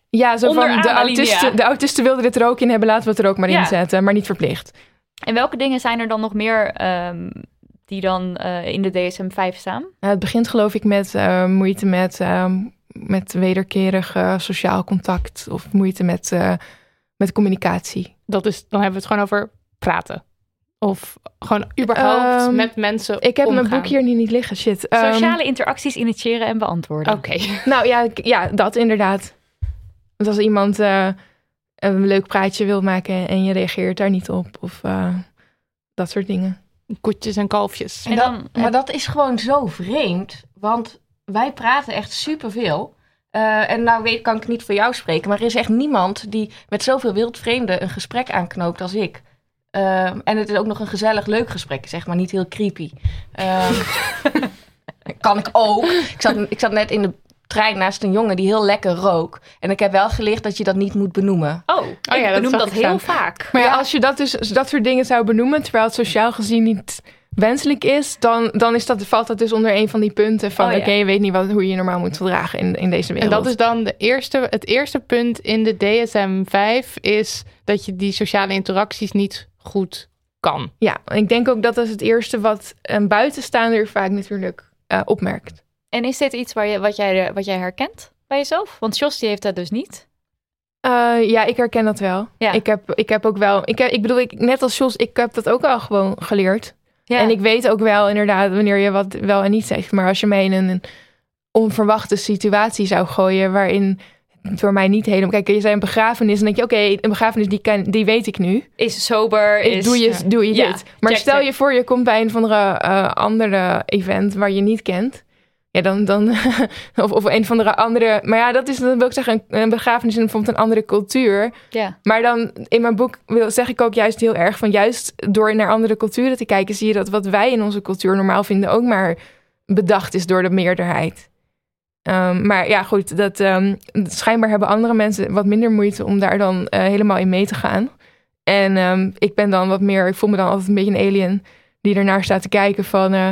Ja, zo van de autisten, de autisten wilden dit er ook in hebben, laten we het er ook maar Ja. in zetten, maar niet verplicht. En welke dingen zijn er dan nog meer ehm, die dan eh, in de DSM-5 staan? Nou, het begint geloof ik met eh, moeite met, ehm, met wederkerig eh, sociaal contact of moeite met, eh, met communicatie. Dat is, dan hebben we het gewoon over praten. Of gewoon überhaupt Ehm, met mensen Ik heb mijn boek hier nu niet liggen, shit. Ehm, Sociale interacties initiëren en beantwoorden. Oké. [LAUGHS] Nou ja, ja, dat inderdaad. Want als iemand eh, een leuk praatje wil maken en je reageert daar niet op of eh, dat soort dingen. Koetjes en kalfjes. En dan, Maar dat is gewoon zo vreemd. Want wij praten echt superveel. Eh en nou weet, kan ik niet voor jou spreken. Maar er is echt niemand die met zoveel wildvreemden een gesprek aanknoopt als ik. Ehm, en het is ook nog een gezellig, leuk gesprek. Zeg maar niet heel creepy. Ehm, [LAUGHS] kan ik ook. Ik zat, ik zat net in de trein naast een jongen die heel lekker rook. En ik heb wel geleerd dat je dat niet moet benoemen. oh, ja, ik dat benoem dat heel staan. vaak. Maar ja, als je dat dus dat soort dingen zou benoemen, terwijl het sociaal gezien niet wenselijk is, dan, dan is dat, valt dat dus onder een van die punten van Oh, ja. oké, je weet niet wat, hoe je je normaal moet gedragen in, in deze En wereld. dat is dan de eerste, het eerste punt in de DSM-5 is dat je die sociale interacties niet goed kan. Ja, en ik denk ook dat dat is het eerste wat een buitenstaander vaak natuurlijk eh, opmerkt. En is dit iets waar je, wat, jij, wat jij herkent bij jezelf? Want Jos die heeft dat dus niet. Eh, ja, ik herken dat wel. Ja. Ik, heb, ik heb ook wel, ik, heb, ik bedoel, ik, net als Jos, ik heb dat ook al gewoon geleerd. Ja. En ik weet ook wel inderdaad wanneer je wat wel en niet zegt. Maar als je mij in een onverwachte situatie zou gooien waarin het voor mij niet helemaal... Kijk, je zei een begrafenis en denk je, oké, een begrafenis die, die weet ik nu. is sober, is... doe je, ja. doe je Ja, dit. Maar check, stel check. je voor, je komt bij een van de eh, andere event waar je niet kent. Ja, dan, dan [LAUGHS] of, of een van de andere. Maar ja, dat is dan wil ik zeggen, een, een begrafenis in bijvoorbeeld een andere cultuur. Ja. Maar dan in mijn boek wil, zeg ik ook juist heel erg van juist door naar andere culturen te kijken, zie je dat wat wij in onze cultuur normaal vinden ook maar bedacht is door de meerderheid. Ehm, maar ja, goed, dat, ehm, schijnbaar hebben andere mensen wat minder moeite om daar dan eh, helemaal in mee te gaan. En ehm, ik ben dan wat meer, ik voel me dan altijd een beetje een alien die ernaar staat te kijken van, eh,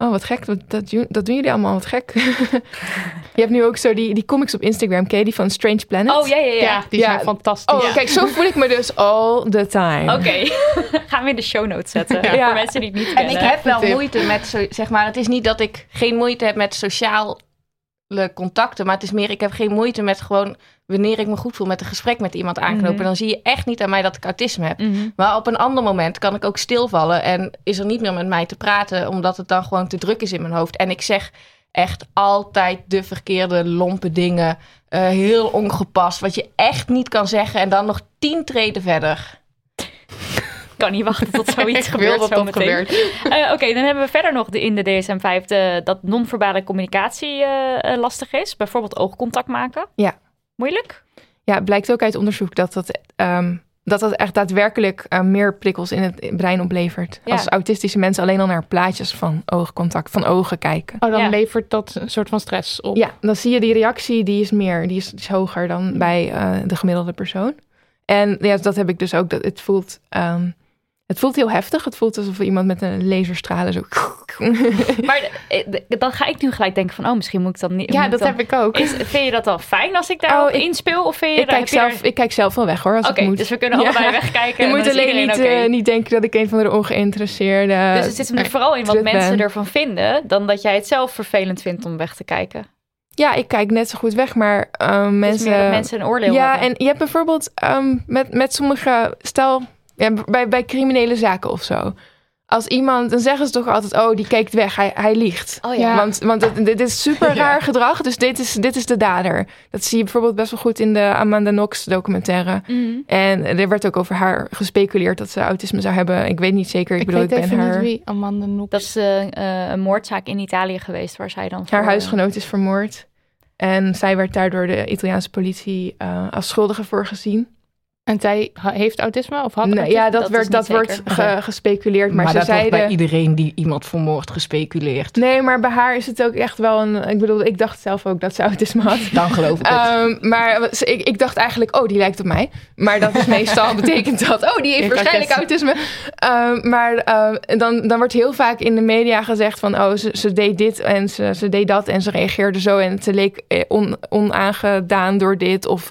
oh wat gek, dat, dat, doen- dat doen jullie allemaal, wat gek. [LAUGHS] je hebt nu ook zo die, die comics op Instagram, ken je die van Strange Planet? Oh, ja, ja, ja. Ja, die Ja. zijn fantastisch. Oh, kijk, zo voel ik me dus all the time. Oké, [LAUGHS] gaan we in de show notes zetten. Ja. Voor mensen die het niet En kennen. ik heb wel moeite met, zo- zeg maar, het is niet dat ik geen moeite heb met sociale contacten, maar het is meer, ik heb geen moeite met gewoon, wanneer ik me goed voel met een gesprek met iemand aanknopen, Mhm. dan zie je echt niet aan mij dat ik autisme heb. Mhm. Maar op een ander moment kan ik ook stilvallen en is er niet meer met mij te praten, omdat het dan gewoon te druk is in mijn hoofd. En ik zeg echt altijd de verkeerde lompe dingen, eh, heel ongepast, wat je echt niet kan zeggen en dan nog tien treden verder. Ik kan niet wachten tot zoiets [LAUGHS] wil gebeurt dat zo dat meteen. gebeurt. Eh, Oké, dan hebben we verder nog de, in de DSM-5 de, dat non-verbale communicatie eh, eh, lastig is. Bijvoorbeeld oogcontact maken. Ja. Moeilijk? Ja, het blijkt ook uit onderzoek dat dat, ehm, dat, dat echt daadwerkelijk meer prikkels in het brein oplevert. Ja. Als autistische mensen alleen al naar plaatjes van oogcontact, van ogen kijken. Oh, dan Ja. levert dat een soort van stress op. Ja, dan zie je die reactie, die is meer, die is, is hoger dan bij eh, de gemiddelde persoon. En ja, dat heb ik dus ook. Dat het voelt, ehm, het voelt heel heftig. Het voelt alsof iemand met een laserstralen zo. [LAUGHS] Maar eh, dan ga ik nu gelijk denken van, oh, misschien moet ik dan niet... Ja, dat dan- heb ik ook. Is, vind je dat dan fijn als ik daarop Oh, ik- inspeel? Of vind je ik, daar- kijk daar- zelf, ik kijk zelf wel weg hoor, als Oké, dus we kunnen Ja. allebei wegkijken. [LAUGHS] Je moet alleen niet, eh, niet denken dat ik een van de ongeïnteresseerde... Dus het zit hem er vooral in wat mensen ben. ervan vinden, dan dat jij het zelf vervelend vindt om weg te kijken. Ja, ik kijk net zo goed weg, maar ehm, mensen... mensen een oordeel ja, hebben. en je hebt bijvoorbeeld ehm, met, met sommige... Stel, ja, bij, bij criminele zaken of zo. als iemand, dan zeggen ze toch altijd, oh, die kijkt weg, hij, hij liegt. Oh ja. Want, want het- dit is super [LAUGHS] Ja. raar gedrag, dus dit is, dit is de dader. Dat zie je bijvoorbeeld best wel goed in de Amanda Knox documentaire. Mhm. En er werd ook over haar gespeculeerd dat ze autisme zou hebben. Ik weet niet zeker, ik, Ik, bedoel, ik ben haar... niet wie Amanda Knox. Dat is eh, eh, een moordzaak in Italië geweest waar zij dan Haar voor- huisgenoot is vermoord. En zij werd daar door de Italiaanse politie eh, als schuldige voor gezien. En zij heeft autisme of had Nee, autisme? ja, dat, Dat werd, wordt ge- gespeculeerd. Maar, Maar, ze dat wordt bij iedereen die iemand vermoordt gespeculeerd. Nee, maar bij haar is het ook echt wel een... Ik bedoel, ik dacht zelf ook dat ze autisme had. Dan geloof ik het. Ehm, maar ik, ik dacht eigenlijk, oh, die lijkt op mij. Maar dat is meestal [LAUGHS] betekent dat, oh, die heeft Ik waarschijnlijk autisme. Ehm, maar ehm, dan, dan wordt heel vaak in de media gezegd van, oh, ze, ze deed dit en ze, ze deed dat en ze reageerde zo en ze leek eh, on, onaangedaan door dit of...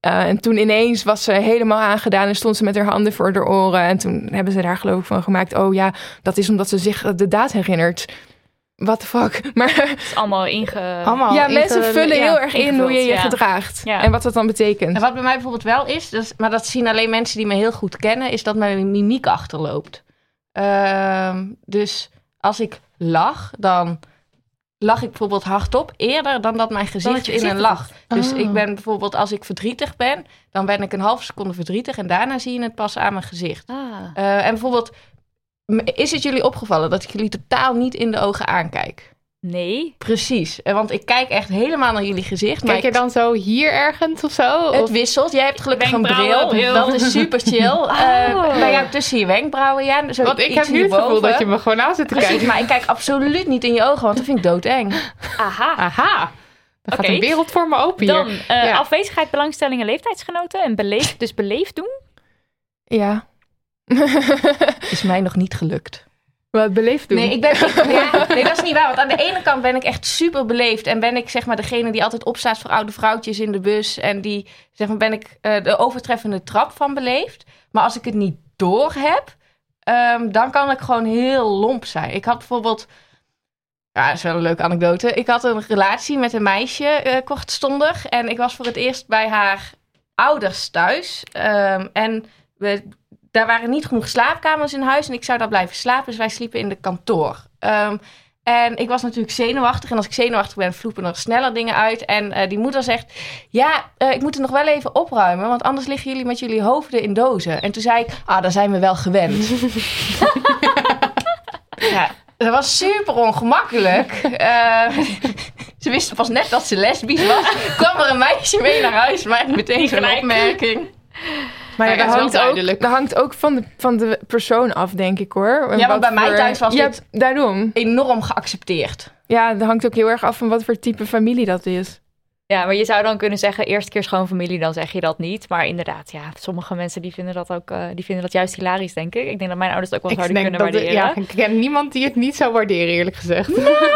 eh, en toen ineens was ze helemaal aangedaan en stond ze met haar handen voor haar oren. En toen hebben ze daar geloof ik van gemaakt. Oh ja, dat is omdat ze zich de daad herinnert. What the fuck? [LAUGHS] Maar Het is allemaal inge... Allemaal ja, inge- mensen vullen ja, heel erg in hoe je je ja. gedraagt. Ja. En wat dat dan betekent. En wat bij mij bijvoorbeeld wel is, dus, maar dat zien alleen mensen die me heel goed kennen, is dat mijn mimiek achterloopt. Ehm, dus als ik lach, dan lach ik bijvoorbeeld hardop eerder dan dat mijn gezicht, in een lach. Dus Oh. ik ben bijvoorbeeld, als ik verdrietig ben, dan ben ik een halve seconde verdrietig en daarna zie je het pas aan mijn gezicht. Ah. Eh, en bijvoorbeeld, is het jullie opgevallen dat ik jullie totaal niet in de ogen aankijk? Nee. Precies, Eh, want ik kijk echt helemaal naar jullie gezicht. maar Kijk je dan zo hier ergens of zo? Het Of- wisselt. Jij hebt gelukkig een bril. bril. Dat is super chill. [LAUGHS] Eh, Oh. bij jou tussen je wenkbrauwen, ja. Zo Want ik heb nu het gevoel dat je me gewoon aan zit te Precies, kijken. maar ik kijk absoluut niet in je ogen, want dat vind ik doodeng. Aha. Aha. Dan gaat Oké. een wereld voor me open hier. Dan eh, Ja. afwezigheid, belangstellingen, leeftijdsgenoten en beleef, dus beleefd doen. Ja. Is mij nog niet gelukt. Wat beleefd doen. Nee, ik ben, nee, dat is niet waar. Want aan de ene kant ben ik echt super beleefd. En ben ik zeg maar degene die altijd opstaat voor oude vrouwtjes in de bus. En die, zeg maar, ben ik eh, de overtreffende trap van beleefd. Maar als ik het niet door heb, ehm, dan kan ik gewoon heel lomp zijn. Ik had bijvoorbeeld... Ja, dat is wel een leuke anekdote. Ik had een relatie met een meisje eh, kortstondig. En ik was voor het eerst bij haar ouders thuis. Ehm, en we, daar waren niet genoeg slaapkamers in huis. En ik zou daar blijven slapen. Dus wij sliepen in de kantoor. Ehm, en ik was natuurlijk zenuwachtig. En als ik zenuwachtig ben, vloepen er sneller dingen uit. En eh, die moeder zegt... Ja, eh, ik moet het nog wel even opruimen. Want anders liggen jullie met jullie hoofden in dozen. En toen zei ik... Ah, daar zijn we wel gewend. [LAUGHS] ja, dat was super ongemakkelijk. Eh, [LAUGHS] ze wisten pas net dat ze lesbisch was. Kwam er een meisje mee naar huis. Maar meteen zo'n opmerking. Maar ja, Ja, dat, hangt ook, dat hangt ook van de, van de persoon af, denk ik hoor. En Ja, wat bij mij thuis was ja, dit- daarom. Enorm geaccepteerd. Ja, dat hangt ook heel erg af van wat voor type familie dat is. Ja, maar je zou dan kunnen zeggen, eerste keer schoonfamilie, dan zeg je dat niet. Maar inderdaad, ja, sommige mensen die vinden dat ook, eh, die vinden dat juist hilarisch, denk ik. Ik denk dat mijn ouders het ook wel denk kunnen dat waarderen. ja, ik ken niemand die het niet zou waarderen, eerlijk gezegd.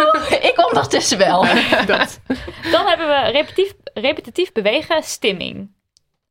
[LAUGHS] ik ondertussen wel. [LAUGHS] dat. Dan hebben we repetitief, repetitief bewegen, stimming.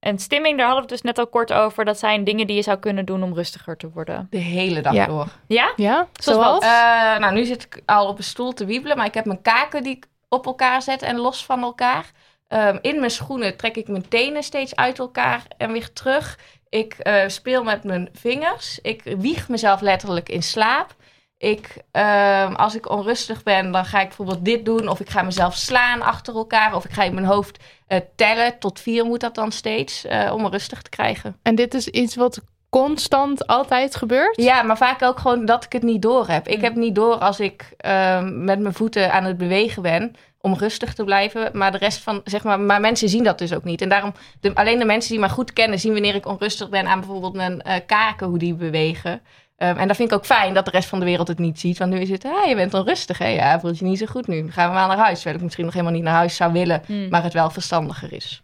En stimming, daar hadden we het dus net al kort over. Dat zijn dingen die je zou kunnen doen om rustiger te worden. De hele dag Ja. door. Ja? Ja, Zoals? Eh, nou, nu zit ik al op een stoel te wiebelen, maar ik heb mijn kaken die ik op elkaar zet en los van elkaar. Ehm, in mijn schoenen trek ik mijn tenen steeds uit elkaar en weer terug. Ik eh, speel met mijn vingers. Ik wieg mezelf letterlijk in slaap. Ik, ehm, als ik onrustig ben, dan ga ik bijvoorbeeld dit doen. Of ik ga mezelf slaan achter elkaar. Of ik ga in mijn hoofd eh, tellen. Tot vier moet dat dan steeds, eh, om me rustig te krijgen. En dit is iets wat constant altijd gebeurt? Ja, maar vaak ook gewoon dat ik het niet door heb. Ik Mm. heb niet door als ik ehm, met mijn voeten aan het bewegen ben om rustig te blijven. Maar de rest van, zeg maar, maar mensen zien dat dus ook niet. En daarom, de, alleen de mensen die mij goed kennen, zien wanneer ik onrustig ben aan bijvoorbeeld mijn eh, kaken, hoe die bewegen. Ehm, en dat vind ik ook fijn dat de rest van de wereld het niet ziet. Want nu is het, ah, je bent onrustig, hè? Ja, voelt je niet zo goed nu. Dan gaan we maar naar huis. Terwijl ik misschien nog helemaal niet naar huis zou willen, Hmm. maar het wel verstandiger is.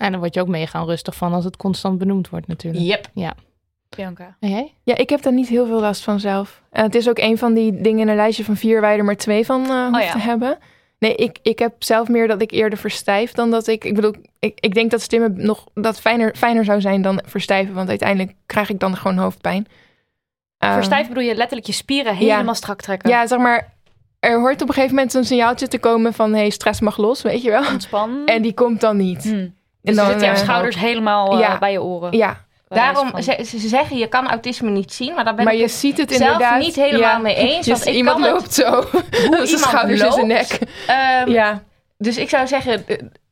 En dan word je ook mega onrustig van als het constant benoemd wordt natuurlijk. Yep. Bianca. En jij? Ja, ik heb daar niet heel veel last van zelf. En het is ook een van die dingen in een lijstje van vier waar je er maar twee van eh hoeft Oh ja. te hebben. Nee, ik, ik heb zelf meer dat ik eerder verstijf dan dat ik... Ik bedoel, ik, ik denk dat stimmen nog dat fijner, fijner zou zijn dan verstijven. Want uiteindelijk krijg ik dan gewoon hoofdpijn. Verstijf bedoel je letterlijk je spieren helemaal strak trekken. Ja, zeg maar, er hoort op een gegeven moment een signaaltje te komen van... hey, stress mag los, weet je wel. Ontspan. En die komt dan niet. Hmm. En Dus dan zitten jouw eh, schouders helemaal eh, ja. bij je oren. Ja, Daarom, ze, ze zeggen je kan autisme niet zien, maar daar ben Maar ik je het ziet het zelf inderdaad. niet helemaal mee [LAUGHS] eens. Dus Want ik iemand kan het- loopt zo. Hoe [LAUGHS] iemand schouders in zijn nek. Ehm, Ja. Dus ik zou zeggen,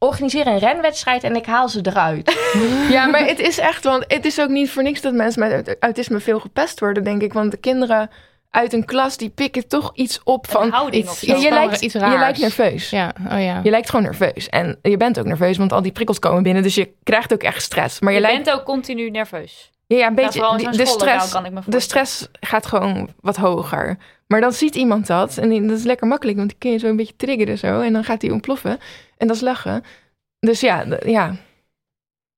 organiseer een renwedstrijd en ik haal ze eruit. [LAUGHS] ja, maar het is echt, want het is ook niet voor niks dat mensen met aut- autisme veel gepest worden, denk ik. Want de kinderen uit een klas die pikken toch iets op Een van. houding iets- of zo. Ja, je, lijkt, iets je lijkt nerveus. Ja, oh ja. Je lijkt gewoon nerveus. En je bent ook nerveus, want al die prikkels komen binnen. Dus je krijgt ook echt stress. Maar je, Je lijkt. bent ook continu nerveus. Ja, ja, een beetje. de, stress, kan ik me de stress gaat gewoon wat hoger. Maar dan ziet iemand dat. En dat is lekker makkelijk, want die kun je zo een beetje triggeren zo. En dan gaat die ontploffen. En dat is lachen. Dus ja, ja.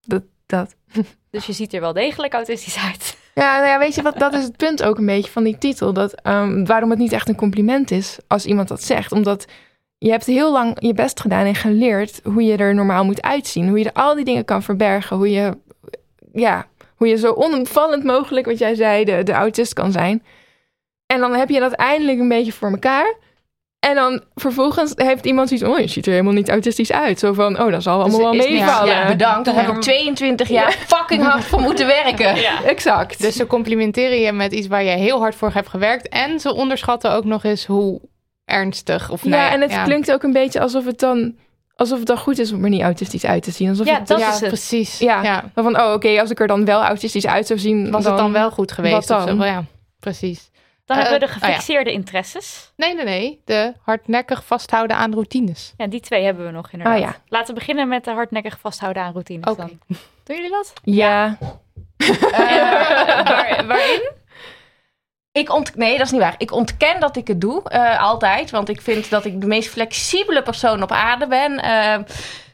Dat. dat. [LAUGHS] Dus je ziet er wel degelijk autistisch uit. Ja, nou ja, weet je wat, dat is het punt ook een beetje van die titel. Dat, ehm, waarom het niet echt een compliment is als iemand dat zegt. Omdat je hebt heel lang je best gedaan en geleerd hoe je er normaal moet uitzien. Hoe je er al die dingen kan verbergen. Hoe je, ja, hoe je zo onopvallend mogelijk, wat jij zei, de, de autist kan zijn. En dan heb je dat eindelijk een beetje voor elkaar. En dan vervolgens heeft iemand zoiets oh, je ziet er helemaal niet autistisch uit. Zo van, oh, dat zal allemaal wel Dus is niet- meevallen. Ja, bedankt. Daar heb ik 22 jaar fucking hard voor moeten werken. [LAUGHS] Exact. Dus ze complimenteren je met iets waar je heel hard voor hebt gewerkt. En ze onderschatten ook nog eens hoe ernstig of nou ja, en het ja. klinkt ook een beetje alsof het dan, alsof het dan goed is om er niet autistisch uit te zien. Alsof Ja, het, dat ja, is het. precies. Ja. Ja. van, oh oké, als ik er dan wel autistisch uit zou zien, Was het dan wel goed geweest? wat dan? Of zo? Ja, precies. Dan Eh, hebben we de oh ja. gefixeerde interesses. Nee, nee, nee. De hardnekkig vasthouden aan routines. Ja, die twee hebben we nog inderdaad. Oh ja. Laten we beginnen met de hardnekkig vasthouden aan routines Oké. dan. Doen jullie dat? Ja. [LAUGHS] Eh, waar- waarin? Ik ont nee, dat is niet waar. Ik ontken dat ik het doe, eh, altijd. Want ik vind dat ik de meest flexibele persoon op aarde ben. Eh,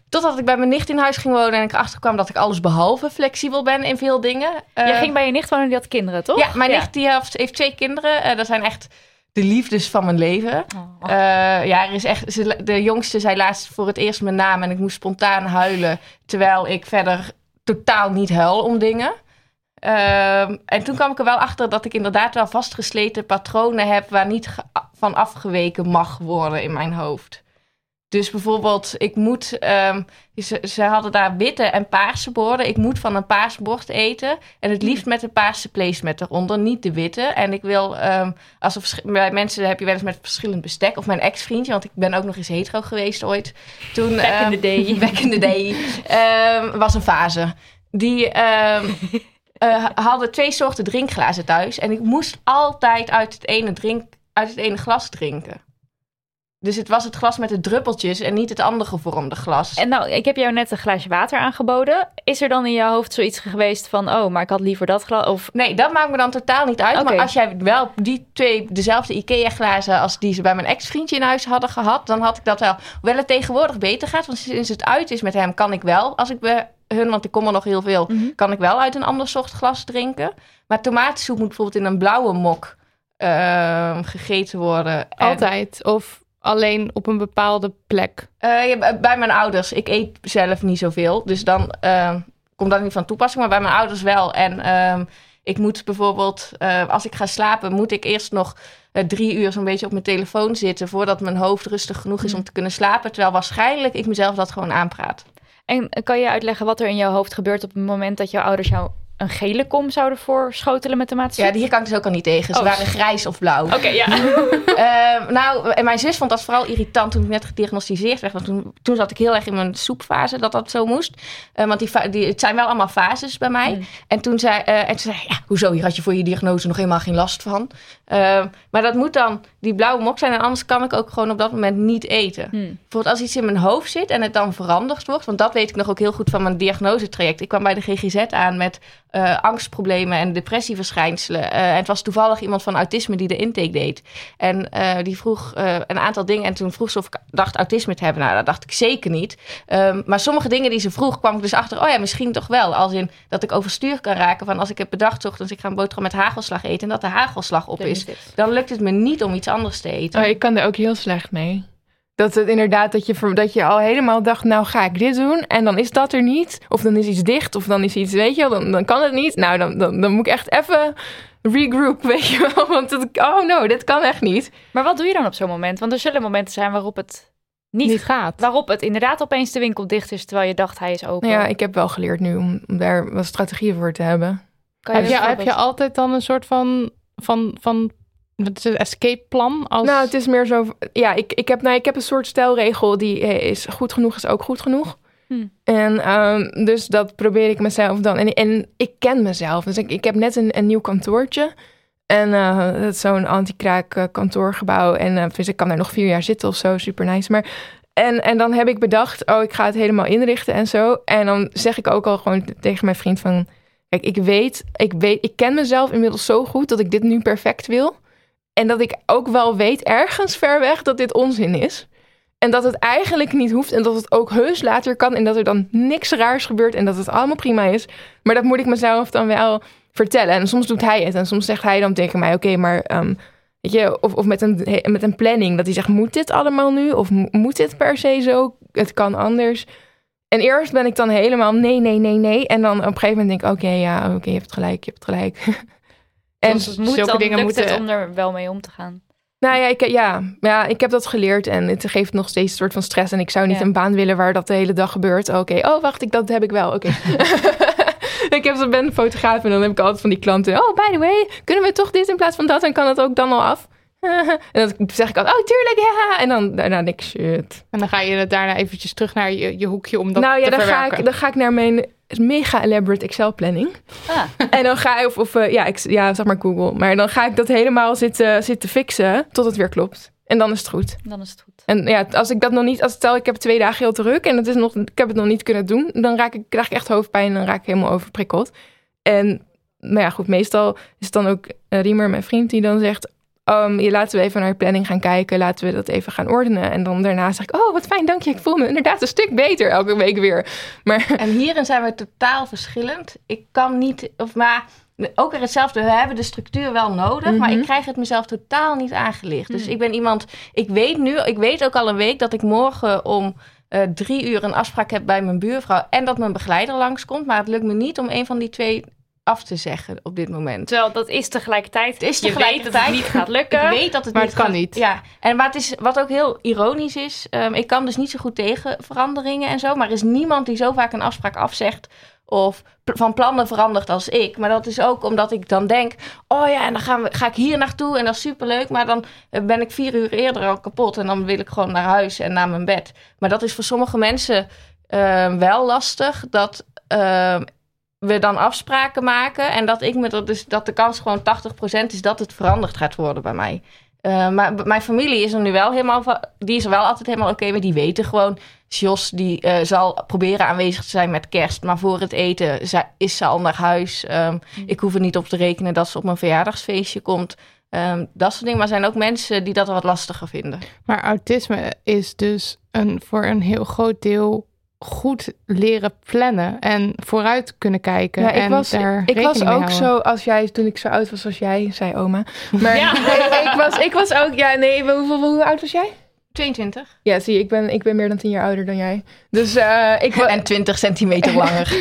totdat ik bij mijn nicht in huis ging wonen en ik erachter kwam dat ik alles behalve flexibel ben in veel dingen. Eh, Jij ging bij je nicht wonen en die had kinderen, toch? Ja, mijn nicht die heeft, heeft twee kinderen. Eh, dat zijn echt de liefdes van mijn leven. Oh. Eh, ja, er is echt, ze- de jongste zei laatst voor het eerst mijn naam en ik moest spontaan huilen. Terwijl ik verder totaal niet huil om dingen. Ehm, en toen kwam ik er wel achter dat ik inderdaad wel vastgesleten patronen heb waar niet van afgeweken mag worden in mijn hoofd. Dus bijvoorbeeld, ik moet, ehm, ze, ze hadden daar witte en paarse borden. Ik moet van een paars bord eten. En het liefst met een paarse placement eronder, niet de witte. En ik wil, ehm, als er verschi- bij mensen heb je wel eens met verschillend bestek. Of mijn ex-vriendje, want ik ben ook nog eens hetero geweest ooit. Toen, Back in ehm, the day. [LAUGHS] Back in the day. ehm, was een fase. Die [LAUGHS] ehm, eh, hadden twee soorten drinkglazen thuis. En ik moest altijd uit het ene, drink, uit het ene glas drinken. Dus het was het glas met de druppeltjes en niet het andere gevormde glas. En nou, ik heb jou net een glaasje water aangeboden. Is er dan in jouw hoofd zoiets geweest van... oh, maar ik had liever dat glas? Of Nee, dat maakt me dan totaal niet uit. Maar als jij wel die twee, dezelfde IKEA-glazen als die ze bij mijn ex-vriendje in huis hadden gehad, dan had ik dat wel. Hoewel het tegenwoordig beter gaat, want sinds het uit is met hem, kan ik wel, als ik hun, want ik kom er nog heel veel, Mhm. kan ik wel uit een ander soort glas drinken. Maar tomatensoep moet bijvoorbeeld in een blauwe mok ehm, gegeten worden. En, Altijd. Of alleen op een bepaalde plek. eh, ja, bij- mijn ouders. Ik eet zelf niet zoveel, dus dan ehm, komt dat niet van toepassing. Maar bij mijn ouders wel. En ehm, ik moet bijvoorbeeld, eh, als ik ga slapen, moet ik eerst nog eh, drie uur zo'n beetje op mijn telefoon zitten voordat mijn hoofd rustig genoeg is om te kunnen slapen. Terwijl waarschijnlijk ik mezelf dat gewoon aanpraat. En kan je uitleggen wat er in jouw hoofd gebeurt op het moment dat jouw ouders jou een gele kom zouden voorschotelen met tomatensoep? Ja, hier kan ik dus ook al niet tegen. Ze Oh. waren grijs of blauw. Oké, ja. [LAUGHS] Ehm, nou, en mijn zus vond dat vooral irritant toen ik net gediagnosticeerd werd. Want toen, toen zat ik heel erg in mijn soepfase dat dat zo moest. Eh, want die, die, het zijn wel allemaal fases bij mij. Mm. En toen zei, eh, en toen zei ja, hoezo, hier had je voor je diagnose nog helemaal geen last van. Ehm, maar dat moet dan die blauwe mok zijn. En anders kan ik ook gewoon op dat moment niet eten. Hm. Bijvoorbeeld als iets in mijn hoofd zit en het dan veranderd wordt. Want dat weet ik nog ook heel goed van mijn diagnosetraject. Ik kwam bij de GGZ aan met eh, angstproblemen en depressieverschijnselen. Eh, en het was toevallig iemand van autisme die de intake deed. En eh, die vroeg een aantal dingen. En toen vroeg ze of ik dacht autisme te hebben. Nou, dat dacht ik zeker niet. Ehm, maar sommige dingen die ze vroeg, kwam ik dus achter. Oh ja, misschien toch wel. Als in dat ik overstuur kan raken van als ik heb bedacht... ochtends ik ga een boterham met hagelslag eten... en dat de hagelslag op is. Dan lukt het me niet om iets anders te eten. Oh, ik kan er ook heel slecht mee. Dat het inderdaad, dat je, dat je al helemaal dacht, nou ga ik dit doen. En dan is dat er niet. Of dan is iets dicht. Of dan is iets, weet je wel, dan, dan kan het niet. Nou, dan, dan, dan moet ik echt even regroup, [LAUGHS] weet je wel. Want het, oh no, dit kan echt niet. Maar wat doe je dan op zo'n moment? Want er zullen momenten zijn waarop het niet, Niet gaat. Waarop het inderdaad opeens de winkel dicht is, terwijl je dacht hij is open. Nou ja, ik heb wel geleerd nu om, daar wat strategieën voor te hebben. Kan Heb je, heb je altijd dan een soort van, van, van wat is het, escape plan? Als... Nou, het is meer zo. Ja, ik, ik, heb, nou, ik heb een soort stelregel die eh, is goed genoeg, is ook goed genoeg. Hmm. En ehm, dus dat probeer ik mezelf dan. En, en ik ken mezelf. Dus ik, ik heb net een, een nieuw kantoortje. En eh, dat is zo'n anti-kraak eh, kantoorgebouw. En eh, dus ik kan daar nog vier jaar zitten of zo. Super nice. Maar, en, en dan heb ik bedacht, oh, ik ga het helemaal inrichten en zo. En dan zeg ik ook al gewoon tegen mijn vriend van... Kijk, ik weet, ik weet, ik ken mezelf inmiddels zo goed dat ik dit nu perfect wil. En dat ik ook wel weet, ergens ver weg, dat dit onzin is. En dat het eigenlijk niet hoeft. En dat het ook heus later kan. En dat er dan niks raars gebeurt. En dat het allemaal prima is. Maar dat moet ik mezelf dan wel vertellen. En soms doet hij het. En soms zegt hij dan tegen mij: Oké, maar. ehm, weet je, of, of met, een, met een planning. Dat hij zegt: Moet dit allemaal nu? Of mo- moet dit per se zo? Het kan anders. En eerst ben ik dan helemaal nee, nee, nee, nee. En dan op een gegeven moment denk ik: Oké, ja, oké, je hebt gelijk, je hebt gelijk. [LAUGHS] en het moet, zulke dan dingen lukt moeten- het om er wel mee om te gaan. nou ja ik, ja, ja, ik heb dat geleerd en het geeft nog steeds een soort van stress. En ik zou niet Ja. een baan willen waar dat de hele dag gebeurt. Oké, oh wacht, ik, dat heb ik wel. Oké. [LAUGHS] ik heb, zo- ben een fotograaf en dan heb ik altijd van die klanten. Oh, by the way, kunnen we toch dit in plaats van dat? En kan het ook dan al af? [LAUGHS] en dan zeg ik altijd, oh tuurlijk, ja. En dan daarna denk ik, shit. En dan ga je daarna eventjes terug naar je, je hoekje om dat nou ja, te dan ga, verwerken. ik, dan ga ik naar mijn mega elaborate Excel planning. Ah, En dan ga ik, of, of eh, ja, ik, ja, zeg maar Google. Maar dan ga ik dat helemaal zitten, zitten fixen tot het weer klopt. En dan is het goed. dan is het goed. En ja, als ik dat nog niet, als stel ik heb twee dagen heel druk en het is nog, ik heb het nog niet kunnen doen, dan raak ik, krijg ik echt hoofdpijn en dan raak ik helemaal overprikkeld. En, maar ja, goed, meestal is het dan ook eh, Riemer, mijn vriend, die dan zegt, ehm, je laten we even naar je planning gaan kijken, laten we dat even gaan ordenen. En dan daarna zeg ik, oh, wat fijn, dank je, ik voel me inderdaad een stuk beter elke week weer. Maar [LAUGHS] En hierin zijn we totaal verschillend. Ik kan niet, of maar ook weer hetzelfde. We hebben de structuur wel nodig, maar Mhm. ik krijg het mezelf totaal niet aangelicht. Dus ik ben iemand, ik weet nu, ik weet ook al een week dat ik morgen om eh, drie uur een afspraak heb bij mijn buurvrouw en dat mijn begeleider langskomt. Maar het lukt me niet om een van die twee af te zeggen op dit moment. Terwijl dat is tegelijkertijd. Het is je weet dat tegelijkertijd- het niet gaat lukken. Ik weet dat het Maar niet het kan gaat- niet. Ja, en het is wat ook heel ironisch is. ehm, ik kan dus niet zo goed tegen veranderingen en zo. Maar er is niemand die zo vaak een afspraak afzegt. Of van plannen verandert als ik. Maar dat is ook omdat ik dan denk: oh ja, en dan gaan we, ga ik hier naartoe en dat is superleuk. Maar dan ben ik vier uur eerder al kapot. En dan wil ik gewoon naar huis en naar mijn bed. Maar dat is voor sommige mensen ehm, wel lastig. Dat ehm, we dan afspraken maken. En dat ik me er dus dat de kans gewoon 80% is dat het veranderd gaat worden bij mij. Eh, maar mijn familie is er nu wel helemaal van, die is er wel altijd helemaal oké mee. Die weten gewoon, Jos die eh, zal proberen aanwezig te zijn met kerst. Maar voor het eten is ze al naar huis. Ehm, Ik hoef er niet op te rekenen dat ze op mijn verjaardagsfeestje komt. Ehm, dat soort dingen. Maar er zijn ook mensen die dat wat lastiger vinden. Maar autisme is dus een, voor een heel groot deel goed leren plannen en vooruit kunnen kijken. Ja, ik en was, daar ik was ook houden. zo als jij, toen ik zo oud was als jij, zei oma. [LAUGHS] Maar Ja. nee, ik, was, ik was ook, ja, nee, hoeveel, hoe oud was jij? 22. Ja, zie ik ben, ik ben meer dan tien jaar ouder dan jij. Dus eh, ik En 20 centimeter [LAUGHS] langer.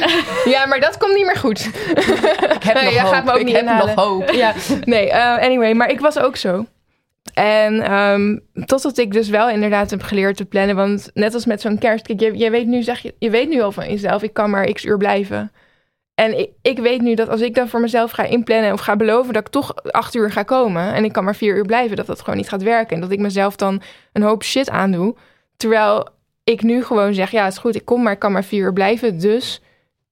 Ja, maar dat komt niet meer goed. Ik heb Nee, nog jij hoop. gaat me ook ik niet heb inhalen. nog hoop. ja, nee, eh, anyway, maar ik was ook zo. En ehm, totdat ik dus wel inderdaad heb geleerd te plannen. Want net als met zo'n kerst, kijk, je, je, weet nu, zeg je, je weet nu al van jezelf, ik kan maar x uur blijven. En ik, ik weet nu dat als ik dan voor mezelf ga inplannen of ga beloven dat ik toch acht uur ga komen en ik kan maar vier uur blijven, dat dat gewoon niet gaat werken. En dat ik mezelf dan een hoop shit aandoe. Terwijl ik nu gewoon zeg, ja, is goed, ik kom maar, ik kan maar vier uur blijven, dus.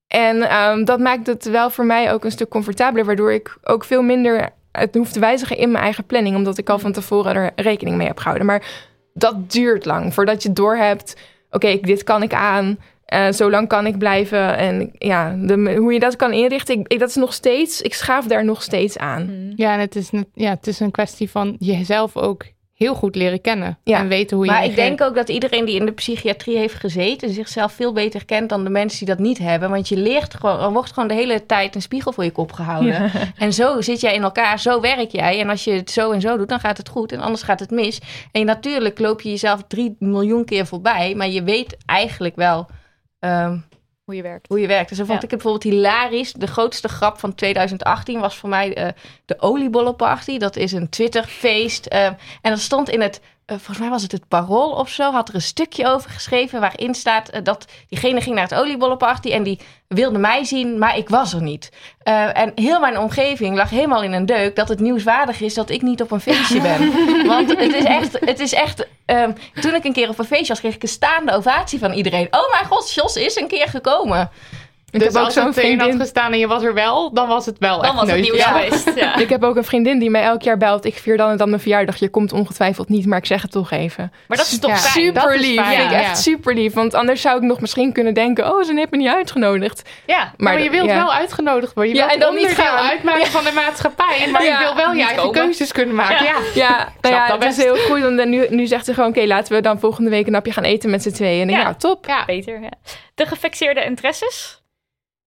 En ehm, dat maakt het wel voor mij ook een stuk comfortabeler, waardoor ik ook veel minder het hoef te wijzigen in mijn eigen planning, omdat ik al van tevoren er rekening mee heb gehouden. Maar dat duurt lang voordat je doorhebt, oké, dit kan ik aan, eh, zo lang kan ik blijven. En ja, de, hoe je dat kan inrichten, ik, ik- dat is nog steeds, ik schaaf daar nog steeds aan. Mm. Ja, en het is, ja, het is een kwestie van jezelf ook heel goed leren kennen. Ja. En weten hoe je Maar ik denk ook dat iedereen die in de psychiatrie heeft gezeten... zichzelf veel beter kent dan de mensen die dat niet hebben. Want je leert gewoon, er wordt gewoon de hele tijd een spiegel voor je kop gehouden. [LAUGHS] En zo zit jij in elkaar, zo werk jij. En als je het zo en zo doet, dan gaat het goed. En anders gaat het mis. En je- natuurlijk loop je jezelf drie miljoen keer voorbij. Maar je weet eigenlijk wel... ehm, Hoe je werkt. hoe je werkt. Dus dan vond Ja. ik het bijvoorbeeld hilarisch. De grootste grap van 2018 was voor mij eh, de oliebollenparty. Dat is een Twitterfeest. eh, en dat stond in het eh, volgens mij was het het Parool of zo, had er een stukje over geschreven waarin staat eh, dat diegene ging naar het oliebollenparty en die wilde mij zien, maar ik was er niet. Eh, en heel mijn omgeving lag helemaal in een deuk dat het nieuwswaardig is dat ik niet op een feestje ben. [LAUGHS] Want het is echt, het is echt ehm, toen ik een keer op een feestje was, kreeg ik een staande ovatie van iedereen. Oh mijn god, Jos is een keer gekomen. Ik dus heb ook als zo'n erin had vriendin. gestaan en je was er wel, dan was het wel Dan echt was het nieuws Ja. geweest. Ja. [LAUGHS] Ik heb ook een vriendin die mij elk jaar belt. Ik vier dan en dan mijn verjaardag. Je komt ongetwijfeld niet, maar ik zeg het toch even. Maar dat is toch Ja. fijn? Dat Super is lief. fijn, Vind ik ja. echt super lief. Want anders zou ik nog misschien kunnen denken: oh, ze heeft me niet uitgenodigd. Ja. Maar, je wilt ja. wel uitgenodigd worden. Je Ja, wilt en dan niet gaan. uitmaken van de maatschappij. Maar Ja. je wil wel je eigen komen. keuzes kunnen maken. Ja. Ja. [LAUGHS] Ja, nou ja, dat is heel goed. Want nu, nu zegt ze gewoon: oké, laten we dan volgende week een napje gaan eten met z'n tweeën. En Ja. ja, top. Ja. Beter, ja. De gefixeerde interesses?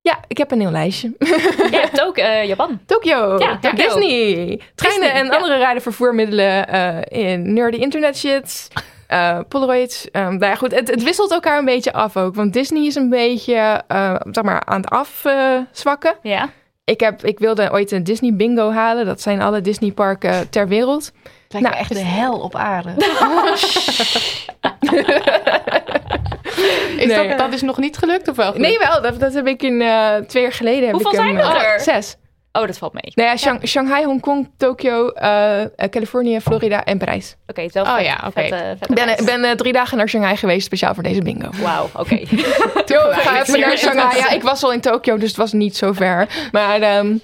Ja, ik heb een heel lijstje. Je hebt ook eh, Japan. Tokyo, Ja, Tokyo. Disney, treinen Disney, en ja. andere rijdenvervoermiddelen uh, in nerdy internet shit, uh, Polaroids. Um, nou ja, goed, het, het, wisselt elkaar een beetje af ook. Want Disney is een beetje, uh, zeg maar, aan het afzwakken. Ja. Ik, heb, ik wilde ooit een Disney bingo halen. Dat zijn alle Disney parken ter wereld. Het lijkt nou, echt de hel op aarde. [LAUGHS] [LAUGHS] [LAUGHS] [LAUGHS] Is Nee. dat, dat is nog niet gelukt of wel? gelukt? Nee, wel. Dat, dat heb ik in uh, twee jaar geleden. Heb Hoeveel ik zijn hem, er er? Zes. Oh, dat valt mee. Nou ja, Shang Shanghai, Hongkong, Tokyo, uh, Californië, Florida en Parijs. Oké, okay, zelf Oh vet, ja, oké. vette Ik ben, reis. ik ben uh, drie dagen naar Shanghai geweest, speciaal voor deze bingo. Wauw, oké. [LAUGHS] Yo, ga even naar Shanghai. Ja, ik was al in Tokio, dus het was niet zo ver. Maar, um,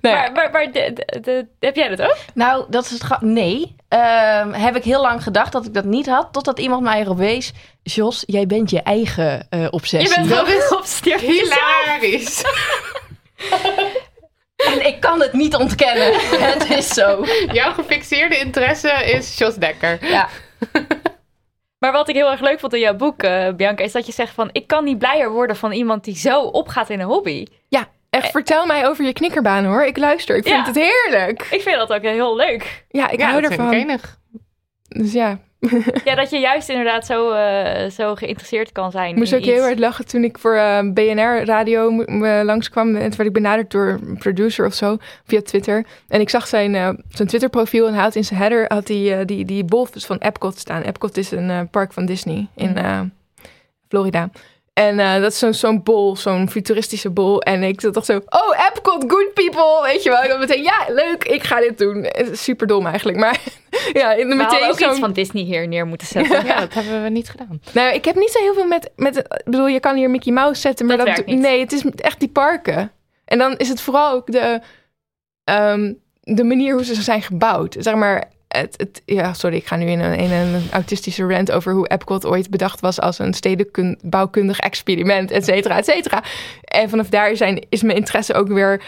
nou ja. Maar, maar, maar de, de, de- heb jij dat ook? Nou, dat is het Nee. Ehm, heb ik heel lang gedacht dat ik dat niet had. Totdat iemand mij erop wees. Jos, jij bent je eigen eh, obsessie. Je bent [LAUGHS] op sterk. Hilarisch. [LAUGHS] En ik kan het niet ontkennen. [LAUGHS] het is zo. Jouw gefixeerde interesse is Jos Dekker. Ja. [LAUGHS] Maar wat ik heel erg leuk vond in jouw boek, eh, Bianca, is dat je zegt van... ik kan niet blijer worden van iemand die zo opgaat in een hobby. ja, echt vertel mij over je knikkerbaan hoor. Ik luister, ik vind Ja. het heerlijk. Ik vind dat ook heel leuk. Ja, ik ja, hou dat vind ik ervan. enig. Dus ja, [LAUGHS] Ja, dat je juist inderdaad zo, eh, zo geïnteresseerd kan zijn ik moest ook heel hard lachen toen ik voor eh, BNR radio langskwam. En toen werd ik benaderd door een producer of zo, via Twitter. En ik zag zijn, eh, zijn Twitter profiel en hij had in zijn header had die, die, die bol van Epcot staan. Epcot is een park van Disney in eh, Florida. En eh, dat is zo'n zo'n bol, zo'n futuristische bol. En ik zat toch zo, oh, Epcot, good people, weet je wel. En dan meteen, ja, leuk, ik ga dit doen. Super dom eigenlijk, maar [LAUGHS] ja, We hadden meteen ook iets van Disney hier neer moeten zetten. Ja, dat hebben we niet gedaan. Nou, ik heb niet zo heel veel met, met... Ik bedoel, je kan hier Mickey Mouse zetten, maar Dat dat... werkt niet. nee, het is echt die parken. En dan is het vooral ook de... ehm, de manier hoe ze zijn gebouwd. Zeg maar... Het, het, ja, sorry, ik ga nu in een, in een autistische rant over hoe Epcot ooit bedacht was als een stedenbouwkundig experiment, et cetera, et cetera. En vanaf daar zijn, is mijn interesse ook weer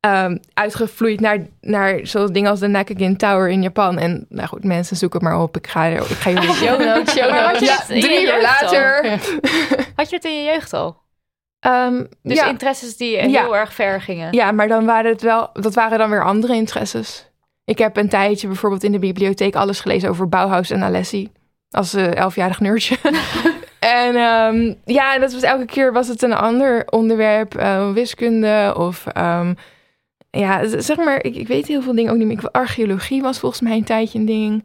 ehm, uitgevloeid naar, naar zo'n dingen als de Nakagin Tower in Japan. En nou goed, mensen, zoek het maar op. Ik ga, er- ik ga jullie... [LAUGHS] Show notes, show notes. Ja, drie uur jeugd later. [LAUGHS] Had je het in je jeugd al? Ehm, Dus ja, interesses die Ja. heel erg ver gingen. ja, maar dan waren het wel, dat waren dan weer andere interesses. Ik heb een tijdje bijvoorbeeld in de bibliotheek alles gelezen over Bauhaus en Alessi. Als eh, elfjarig nerdje. [LAUGHS] en ehm, ja, en dat was elke keer was het een ander onderwerp. eh, wiskunde of... ehm, ja, zeg maar, ik, ik weet heel veel dingen ook niet meer. Ik- Archeologie was volgens mij een tijdje een ding.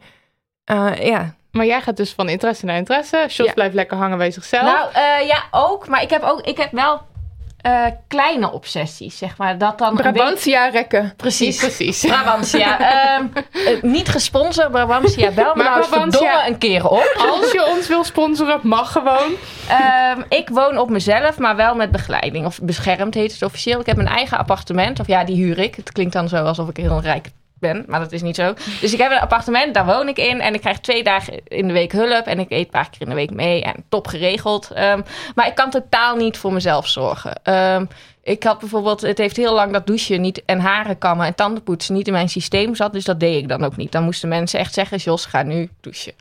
Eh, ja, Maar jij gaat dus van interesse naar interesse. Jos Ja. blijft lekker hangen bij zichzelf. Nou, eh, ja, ook. Maar ik heb, ook, ik heb wel eh, kleine obsessies, zeg maar. Dat dan een beetje- Brabantia rekken. Precies. Precies. [LAUGHS] Brabantia. Ehm, eh, niet gesponsord, Brabantia. Bel me Maar nou Brabantia- een keer op. Als je ons wil sponsoren, mag gewoon. Ehm, ik woon op mezelf, maar wel met begeleiding. Of beschermd heet het officieel. Ik heb een eigen appartement. Of ja, die huur ik. Het klinkt dan zo alsof ik heel rijk ben, maar dat is niet zo. Dus ik heb een appartement, daar woon ik in. En ik krijg twee dagen in de week hulp. En ik eet een paar keer in de week mee. En top geregeld. Ehm, maar ik kan totaal niet voor mezelf zorgen. Ehm, ik had bijvoorbeeld, het heeft heel lang dat douchen niet en haren kammen en tandenpoetsen niet in mijn systeem zat. Dus dat deed ik dan ook niet. Dan moesten mensen echt zeggen, Jos, ga nu douchen.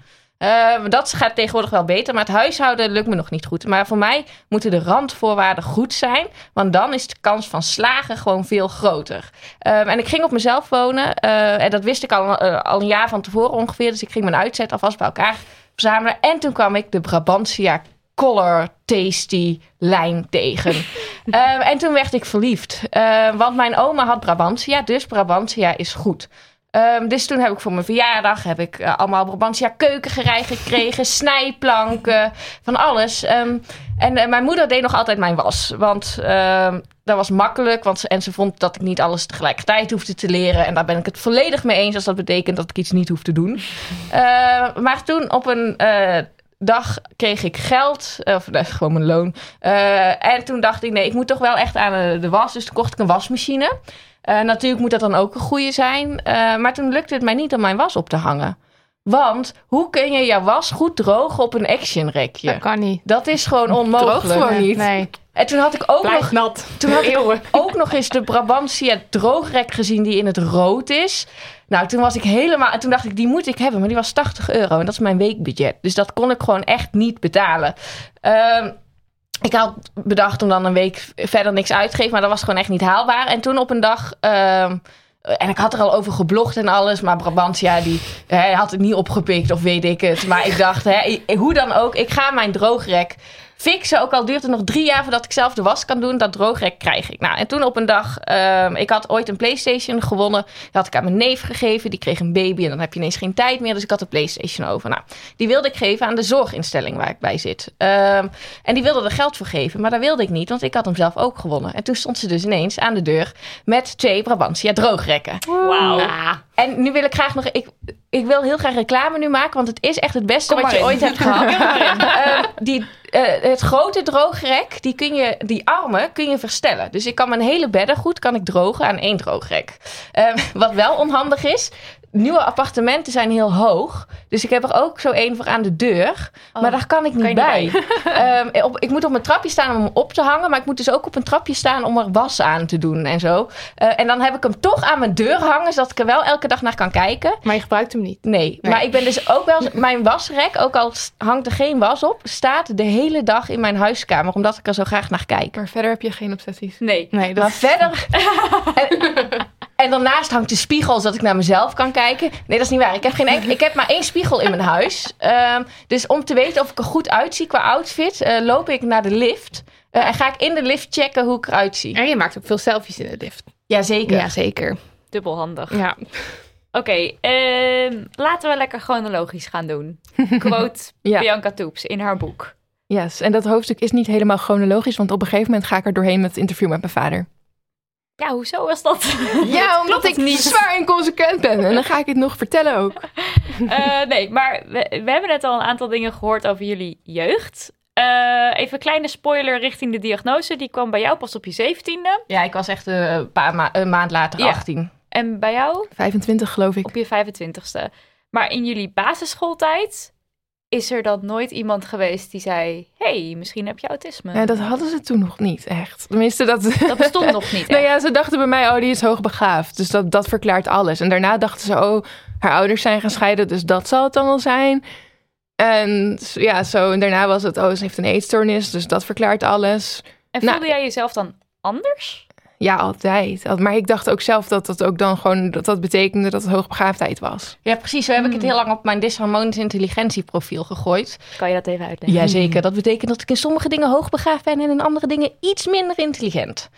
Eh, dat gaat tegenwoordig wel beter, maar het huishouden lukt me nog niet goed. Maar voor mij moeten de randvoorwaarden goed zijn, want dan is de kans van slagen gewoon veel groter. Ehm, en ik ging op mezelf wonen eh, en dat wist ik al, eh, al een jaar van tevoren ongeveer. Dus ik ging mijn uitzet alvast bij elkaar verzamelen. En toen kwam ik de Brabantia Color Tasty lijn tegen. [LAUGHS] Ehm, en toen werd ik verliefd. Ehm, want mijn oma had Brabantia, dus Brabantia is goed. Ehm, dus toen heb ik voor mijn verjaardag heb ik, eh, allemaal Brabantia keukengerei gekregen, [LAUGHS] snijplanken, van alles. Ehm, en eh, mijn moeder deed nog altijd mijn was. Want ehm, dat was makkelijk. Want, ze- en ze vond dat ik niet alles tegelijkertijd hoefde te leren. En daar ben ik het volledig mee eens als dat betekent dat ik iets niet hoef te doen. Maar toen op een eh, dag kreeg ik geld. Of dat is [LAUGHS] gewoon mijn loon. Eh, en toen dacht ik, nee, ik moet toch wel echt aan de, was. Dus toen kocht ik een wasmachine. Eh, natuurlijk moet dat dan ook een goede zijn. Eh, maar toen lukte het mij niet om mijn was op te hangen. Want hoe kun je jouw was goed drogen op een actionrekje? Dat kan niet. Dat is gewoon onmogelijk. Droogt gewoon niet. Nee, En toen had ik ook nog, nat. toen had ik [LAUGHS] ook nog eens de Brabantia droogrek gezien die in het rood is. Nou, toen was ik helemaal... En toen dacht ik, die moet ik hebben. Maar die was 80 euro. En dat is mijn weekbudget. Dus dat kon ik gewoon echt niet betalen. Ehm, ik had bedacht om dan een week verder niks uit te geven. Maar dat was gewoon echt niet haalbaar. En toen op een dag... ehm, en ik had er al over geblogd en alles. Maar Brabantia, die hij had het niet opgepikt of weet ik het. Maar ik dacht, hè, hoe dan ook, ik ga mijn droogrek fixen. Ook al duurt het nog drie jaar voordat ik zelf de was kan doen. Dat droogrek krijg ik. Nou, en toen op een dag, ehm, ik had ooit een Playstation gewonnen. Die had ik aan mijn neef gegeven. Die kreeg een baby en dan heb je ineens geen tijd meer. Dus ik had een Playstation over. Nou, die wilde ik geven aan de zorginstelling waar ik bij zit. Ehm, en die wilde er geld voor geven. Maar dat wilde ik niet, want ik had hem zelf ook gewonnen. En toen stond ze dus ineens aan de deur met twee Brabantia droogrekken. Wauw. En nu wil ik graag nog. Ik, ik wil heel graag reclame nu maken, want het is echt het beste Kom wat je in. ooit hebt gehad. [LAUGHS] Ehm, die, eh, het grote droogrek, die, kun je, die armen kun je verstellen. Dus ik kan mijn hele beddengoed kan ik drogen aan één droogrek. Ehm, wat wel onhandig is. Nieuwe appartementen zijn heel hoog. Dus ik heb er ook zo één voor aan de deur. maar daar kan ik niet Oh, bij. [LAUGHS] Ehm, op, ik moet op mijn trapje staan om hem op te hangen. Maar ik moet dus ook op een trapje staan om er was aan te doen en zo. Eh, en dan heb ik hem toch aan mijn deur hangen. Zodat ik er wel elke dag naar kan kijken. Maar je gebruikt hem niet. Nee, maar ik ben dus ook wel... [LAUGHS] Mijn wasrek, ook al hangt er geen was op... staat de hele dag in mijn huiskamer. Omdat ik er zo graag naar kijk. Maar verder heb je geen obsessies. Nee. Nee, dat Maar verder... [LAUGHS] en, daarnaast hangt de spiegel, zodat ik naar mezelf kan kijken. Nee, dat is niet waar. Ik heb, geen enk- ik heb maar één spiegel in mijn huis. Ehm, dus om te weten of ik er goed uitzie qua outfit... eh, loop ik naar de lift... eh, en ga ik in de lift checken hoe ik eruit zie. En je maakt ook veel selfies in de lift. Jazeker. Ja, zeker. Dubbelhandig. Ja. Oké, ehm, laten we lekker chronologisch gaan doen. [LAUGHS] Quote Ja. Bianca Toeps in haar boek. Yes, en dat hoofdstuk is niet helemaal chronologisch, want op een gegeven moment ga ik er doorheen met het interview met mijn vader. Ja, hoezo was dat? [LAUGHS] Ja, omdat ik niet zwaar inconsequent ben. En dan ga ik het nog vertellen ook. [LAUGHS] Eh, nee, maar we, we hebben net al een aantal dingen gehoord over jullie jeugd. Eh, even een kleine spoiler richting de diagnose. Die kwam bij jou pas op je zeventiende. Ja, ik was echt eh, een, paar ma- een maand later Ja. 18. En bij jou 25 geloof ik. op je 25ste. Maar in jullie basisschooltijd is er dan nooit iemand geweest die zei... hey, misschien heb je autisme. Ja, dat hadden ze toen nog niet echt. Tenminste, dat... Dat bestond nog niet [LAUGHS] Nou ja, ze dachten bij mij, oh, die is hoogbegaafd. Dus dat, dat verklaart alles. En daarna dachten ze, oh, haar ouders zijn gaan scheiden, dus dat zal het dan wel zijn. En ja, zo. En daarna was het, oh, ze heeft een eetstoornis, dus dat verklaart alles. En Nou, voelde jij jezelf dan anders? Ja, altijd. Al- Maar ik dacht ook zelf dat dat ook dan gewoon, dat dat betekende dat het hoogbegaafdheid was. Ja, precies. Zo heb ik het heel lang op mijn disharmonisch intelligentieprofiel gegooid. Kan je dat even uitleggen? Jazeker. Dat betekent dat ik in sommige dingen hoogbegaafd ben en in andere dingen iets minder intelligent.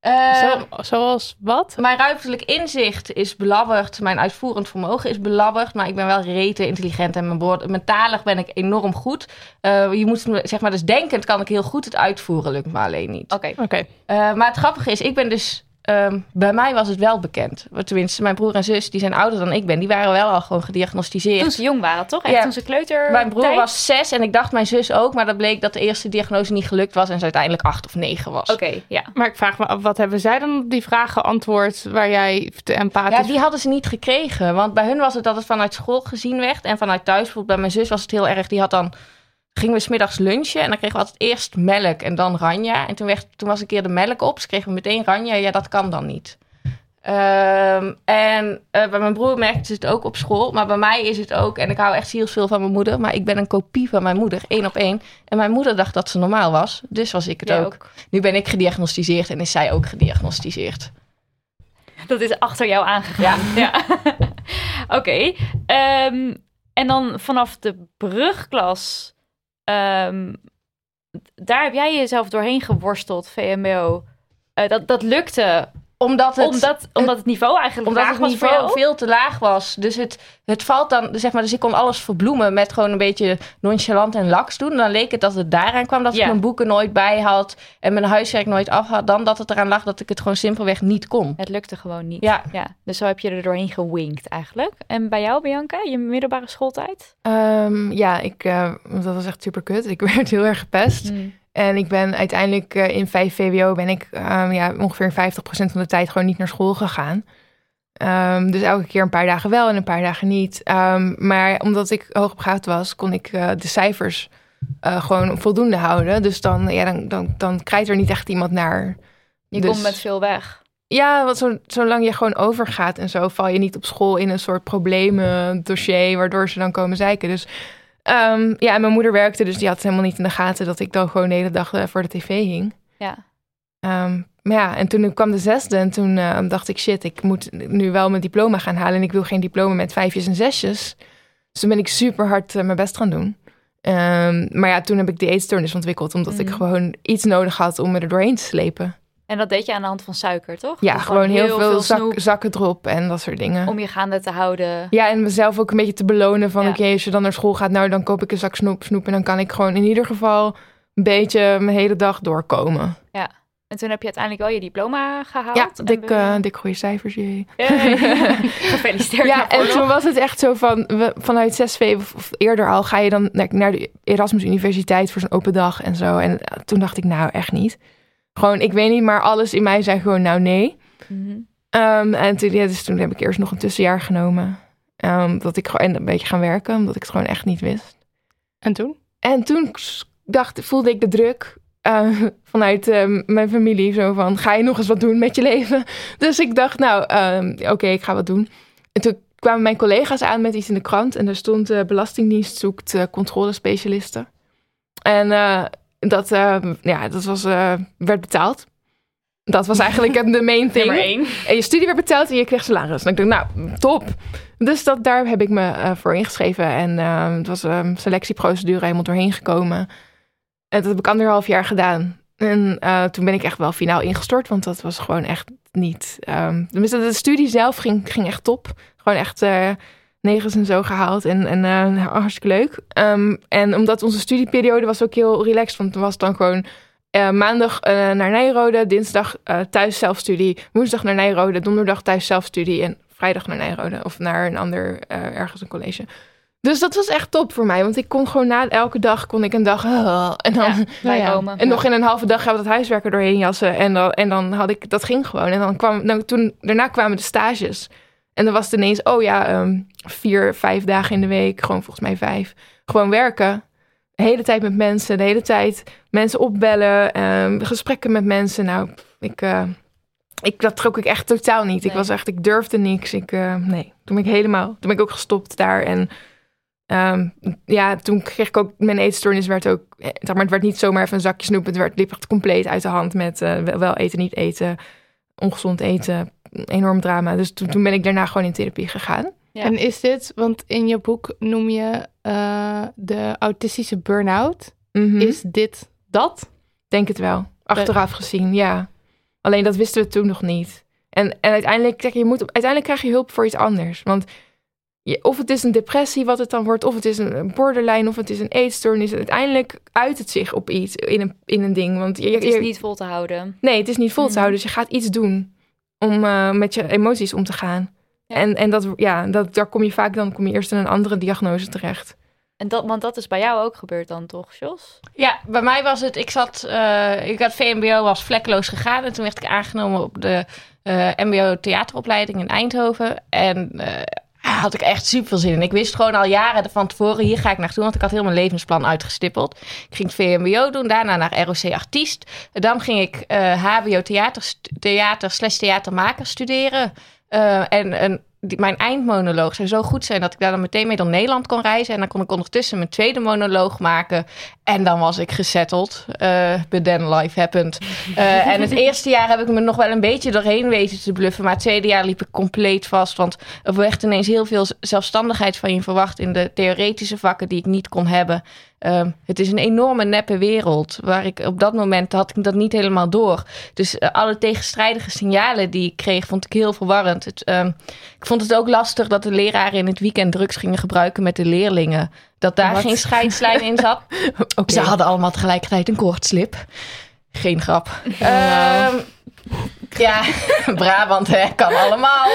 Eh, Zo, zoals wat? Mijn ruimtelijk inzicht is belabberd. Mijn uitvoerend vermogen is belabberd. Maar ik ben wel rete intelligent. En mijn woord, mentalig ben ik enorm goed. Eh, je moet, zeg maar, dus denkend kan ik heel goed. Het uitvoeren lukt me alleen niet. Oké. Oké. Eh, maar het grappige is, ik ben dus... ehm, bij mij was het wel bekend. Tenminste, mijn broer en zus, die zijn ouder dan ik ben. Die waren wel al gewoon gediagnosticeerd. Toen ze jong waren, toch? Echt Ja. toen ze kleuter Mijn broer tijd? was zes en ik dacht mijn zus ook. Maar dat bleek dat de eerste diagnose niet gelukt was. En ze uiteindelijk acht of negen was. Oké, ja. Maar ik vraag me af, wat hebben zij dan op die vragen geantwoord waar jij te empathisch... Ja, die hadden ze niet gekregen. Want bij hun was het dat het vanuit school gezien werd. En vanuit thuis, bijvoorbeeld bij mijn zus was het heel erg. Die had dan... Gingen we smiddags lunchen en dan kregen we altijd eerst melk en dan ranja. En toen, werd, toen was een keer de melk op. Ze kregen meteen ranja. Ja, dat kan dan niet. Ehm, en eh, bij mijn broer merkte ze het ook op school. Maar bij mij is het ook... En ik hou echt zielsveel van mijn moeder. Maar ik ben een kopie van mijn moeder. één op één. En mijn moeder dacht dat ze normaal was. Dus was ik het ook. Nu ben ik gediagnosticeerd en is zij ook gediagnosticeerd. Dat is achter jou aangegaan. Ja. [LAUGHS] Oké. ehm, en dan vanaf de brugklas... ehm, daar heb jij jezelf doorheen geworsteld, VMBO. Eh, dat, dat lukte Omdat het, omdat, omdat het niveau eigenlijk omdat laag het was niveau veel te laag was. Dus het, het valt dan, zeg maar, dus ik kon alles verbloemen met gewoon een beetje nonchalant en laks doen. Dan leek het dat het daaraan kwam dat Ja. ik mijn boeken nooit bij had en mijn huiswerk nooit af had. Dan dat het eraan lag dat ik het gewoon simpelweg niet kon. Het lukte gewoon niet. Ja. ja. Dus zo heb je er doorheen gewinkt eigenlijk. En bij jou, Bianca, je middelbare schooltijd? Ehm, ja, ik, eh, dat was echt super kut. Ik [LAUGHS] werd heel erg gepest. En ik ben uiteindelijk eh, in 5 VWO ben ik ehm, ja, ongeveer 50% van de tijd gewoon niet naar school gegaan. Ehm, dus elke keer een paar dagen wel en een paar dagen niet. Ehm, maar omdat ik hoogbegaafd was, kon ik eh, de cijfers eh, gewoon voldoende houden. Dus dan, ja, dan, dan, dan krijgt er niet echt iemand naar. Je Dus- komt met veel weg. Ja, want zo, zolang je gewoon overgaat en zo, val je niet op school in een soort problemen dossier, waardoor ze dan komen zeiken. Dus ehm, ja, en mijn moeder werkte, dus die had helemaal niet in de gaten dat ik dan gewoon de hele dag eh, voor de tv hing. Ja. Ehm, maar ja, en toen kwam de zesde en toen eh, dacht ik, shit, ik moet nu wel mijn diploma gaan halen en ik wil geen diploma met vijfjes en zesjes. Dus toen ben ik super hard eh, mijn best gaan doen. Ehm, maar ja, toen heb ik de eetstoornis ontwikkeld, omdat ik Mhm. gewoon iets nodig had om me er doorheen te slepen. En dat deed je aan de hand van suiker, toch? Ja, gewoon heel, veel, zak, zakken erop en dat soort dingen. om je gaande te houden. Ja, en mezelf ook een beetje te belonen van... Ja. oké, als je dan naar school gaat, nou dan koop ik een zak snoep, snoep... en dan kan ik gewoon in ieder geval een beetje mijn hele dag doorkomen. En toen heb je uiteindelijk wel je diploma gehaald. ja, dik, je- eh dik goede cijfers, jee. Hey. [LAUGHS] Gefeliciteerd. Ja, en toen was het echt zo van... We, vanuit 6V of, of eerder al ga je dan naar, naar de Erasmus Universiteit... voor zo'n open dag en zo. En eh, toen dacht ik, nou, echt niet. Gewoon, ik weet niet, maar alles in mij zei gewoon, nou, nee. Mhm. Ehm, en toen, ja, dus toen heb ik eerst nog een tussenjaar genomen. Ehm, dat ik gewoon en een beetje gaan werken, omdat ik het gewoon echt niet wist. En toen? En toen dacht, voelde ik de druk eh, [LAUGHS] vanuit ehm, mijn familie. Zo van, ga je nog eens wat doen met je leven? [LAUGHS] Dus ik dacht, nou, oké, ik ga wat doen. En toen kwamen mijn collega's aan met iets in de krant. En daar stond, eh, Belastingdienst zoekt eh, controlespecialisten. En dat, eh, ja, dat was, eh, werd betaald. Dat was eigenlijk de main [LAUGHS] thing. Één. En je studie werd betaald en je kreeg salaris. En ik dacht, nou, top. Dus dat, daar heb ik me eh, voor ingeschreven. En eh, het was een selectieprocedure helemaal doorheen gekomen. En dat heb ik anderhalf jaar gedaan. En eh, toen ben ik echt wel finaal ingestort. Want dat was gewoon echt niet... Um, tenminste, de studie zelf ging, ging echt top. Gewoon echt negens en zo gehaald. En, en eh, hartstikke leuk. Ehm, en omdat onze studieperiode was ook heel relaxed. Want het was dan gewoon... eh, maandag eh, naar Nijrode, dinsdag thuis zelfstudie, woensdag naar Nijrode, donderdag thuis zelfstudie en vrijdag naar Nijrode of naar een ander ergens een college. Dus dat was echt top voor mij, want ik kon gewoon na elke dag kon ik een dag [LAUGHS] en dan Ja. [LAUGHS] Rome. en nog in een halve dag gaan we dat huiswerk er doorheen jassen en dan en dan had ik dat ging gewoon en dan kwam dan toen daarna kwamen de stages en dan was het ineens oh ja ehm, vier vijf dagen in de week gewoon volgens mij vijf gewoon werken de hele tijd met mensen de hele tijd mensen opbellen ehm, gesprekken met mensen nou ik eh, ik, dat trok ik echt totaal niet. Ik was echt, ik durfde niks. Ik, eh, nee, toen ben ik helemaal, toen ben ik ook gestopt daar. En ehm, ja, toen kreeg ik ook, mijn eetstoornis werd ook, eh, zeg maar, het werd niet zomaar even een zakje snoep. Het werd, liep echt compleet uit de hand met wel eten, niet eten, ongezond eten, enorm drama. Dus toen, toen ben ik daarna gewoon in therapie gegaan. Ja. En is dit, want in je boek noem je eh, de autistische burn-out. Mhm. Is dit dat? Denk het wel. Achteraf gezien, ja. Alleen dat wisten we toen nog niet. En, en uiteindelijk, kijk, je moet, uiteindelijk krijg je hulp voor iets anders. Want je, of het is een depressie wat het dan wordt, of het is een borderline, of het is een eetstoornis. Uiteindelijk uit het zich op iets, in een, in een ding. Want je, Het is niet vol te houden. Nee, het is niet vol te Mhm. houden. Dus je gaat iets doen om eh, met je emoties om te gaan. Ja. En, en dat, ja, dat, daar kom je vaak, dan kom je eerst in een andere diagnose terecht. En dat, want dat is bij jou ook gebeurd dan toch, Jos? Ja, bij mij was het, ik zat, eh, ik had VMBO, was vlekkeloos gegaan. En toen werd ik aangenomen op de eh, MBO theateropleiding in Eindhoven. En eh, [CLEARS THROAT] had ik echt super veel zin in. Ik wist gewoon al jaren van tevoren, hier ga ik naartoe. Want ik had heel mijn levensplan uitgestippeld. Ik ging VMBO doen, daarna naar ROC Artiest. Dan ging ik eh, HBO theater, theater slash theatermaker studeren. Eh, en, en die, mijn eindmonoloog zou zo goed zijn dat ik daar dan meteen mee door Nederland kon reizen. En dan kon ik ondertussen mijn tweede monoloog maken. En dan was ik gesetteld. Uh, but then life happened. Uh, en het [LAUGHS] eerste jaar heb ik me nog wel een beetje doorheen weten te bluffen. Maar het tweede jaar liep ik compleet vast. Want er werd ineens heel veel zelfstandigheid van je verwacht in de theoretische vakken die ik niet kon hebben. Ehm, het is een enorme neppe wereld. Waar ik op dat moment had ik dat niet helemaal door. Dus eh, alle tegenstrijdige signalen die ik kreeg, vond ik heel verwarrend. Het, ehm, ik vond het ook lastig dat de leraren in het weekend drugs gingen gebruiken met de leerlingen. Dat daar Wat? geen scheidslijn in zat. [LAUGHS] Ze hadden allemaal tegelijkertijd een koortslip. Geen grap. [LAUGHS] Ehm, ja, [LAUGHS] Brabant hè, kan allemaal.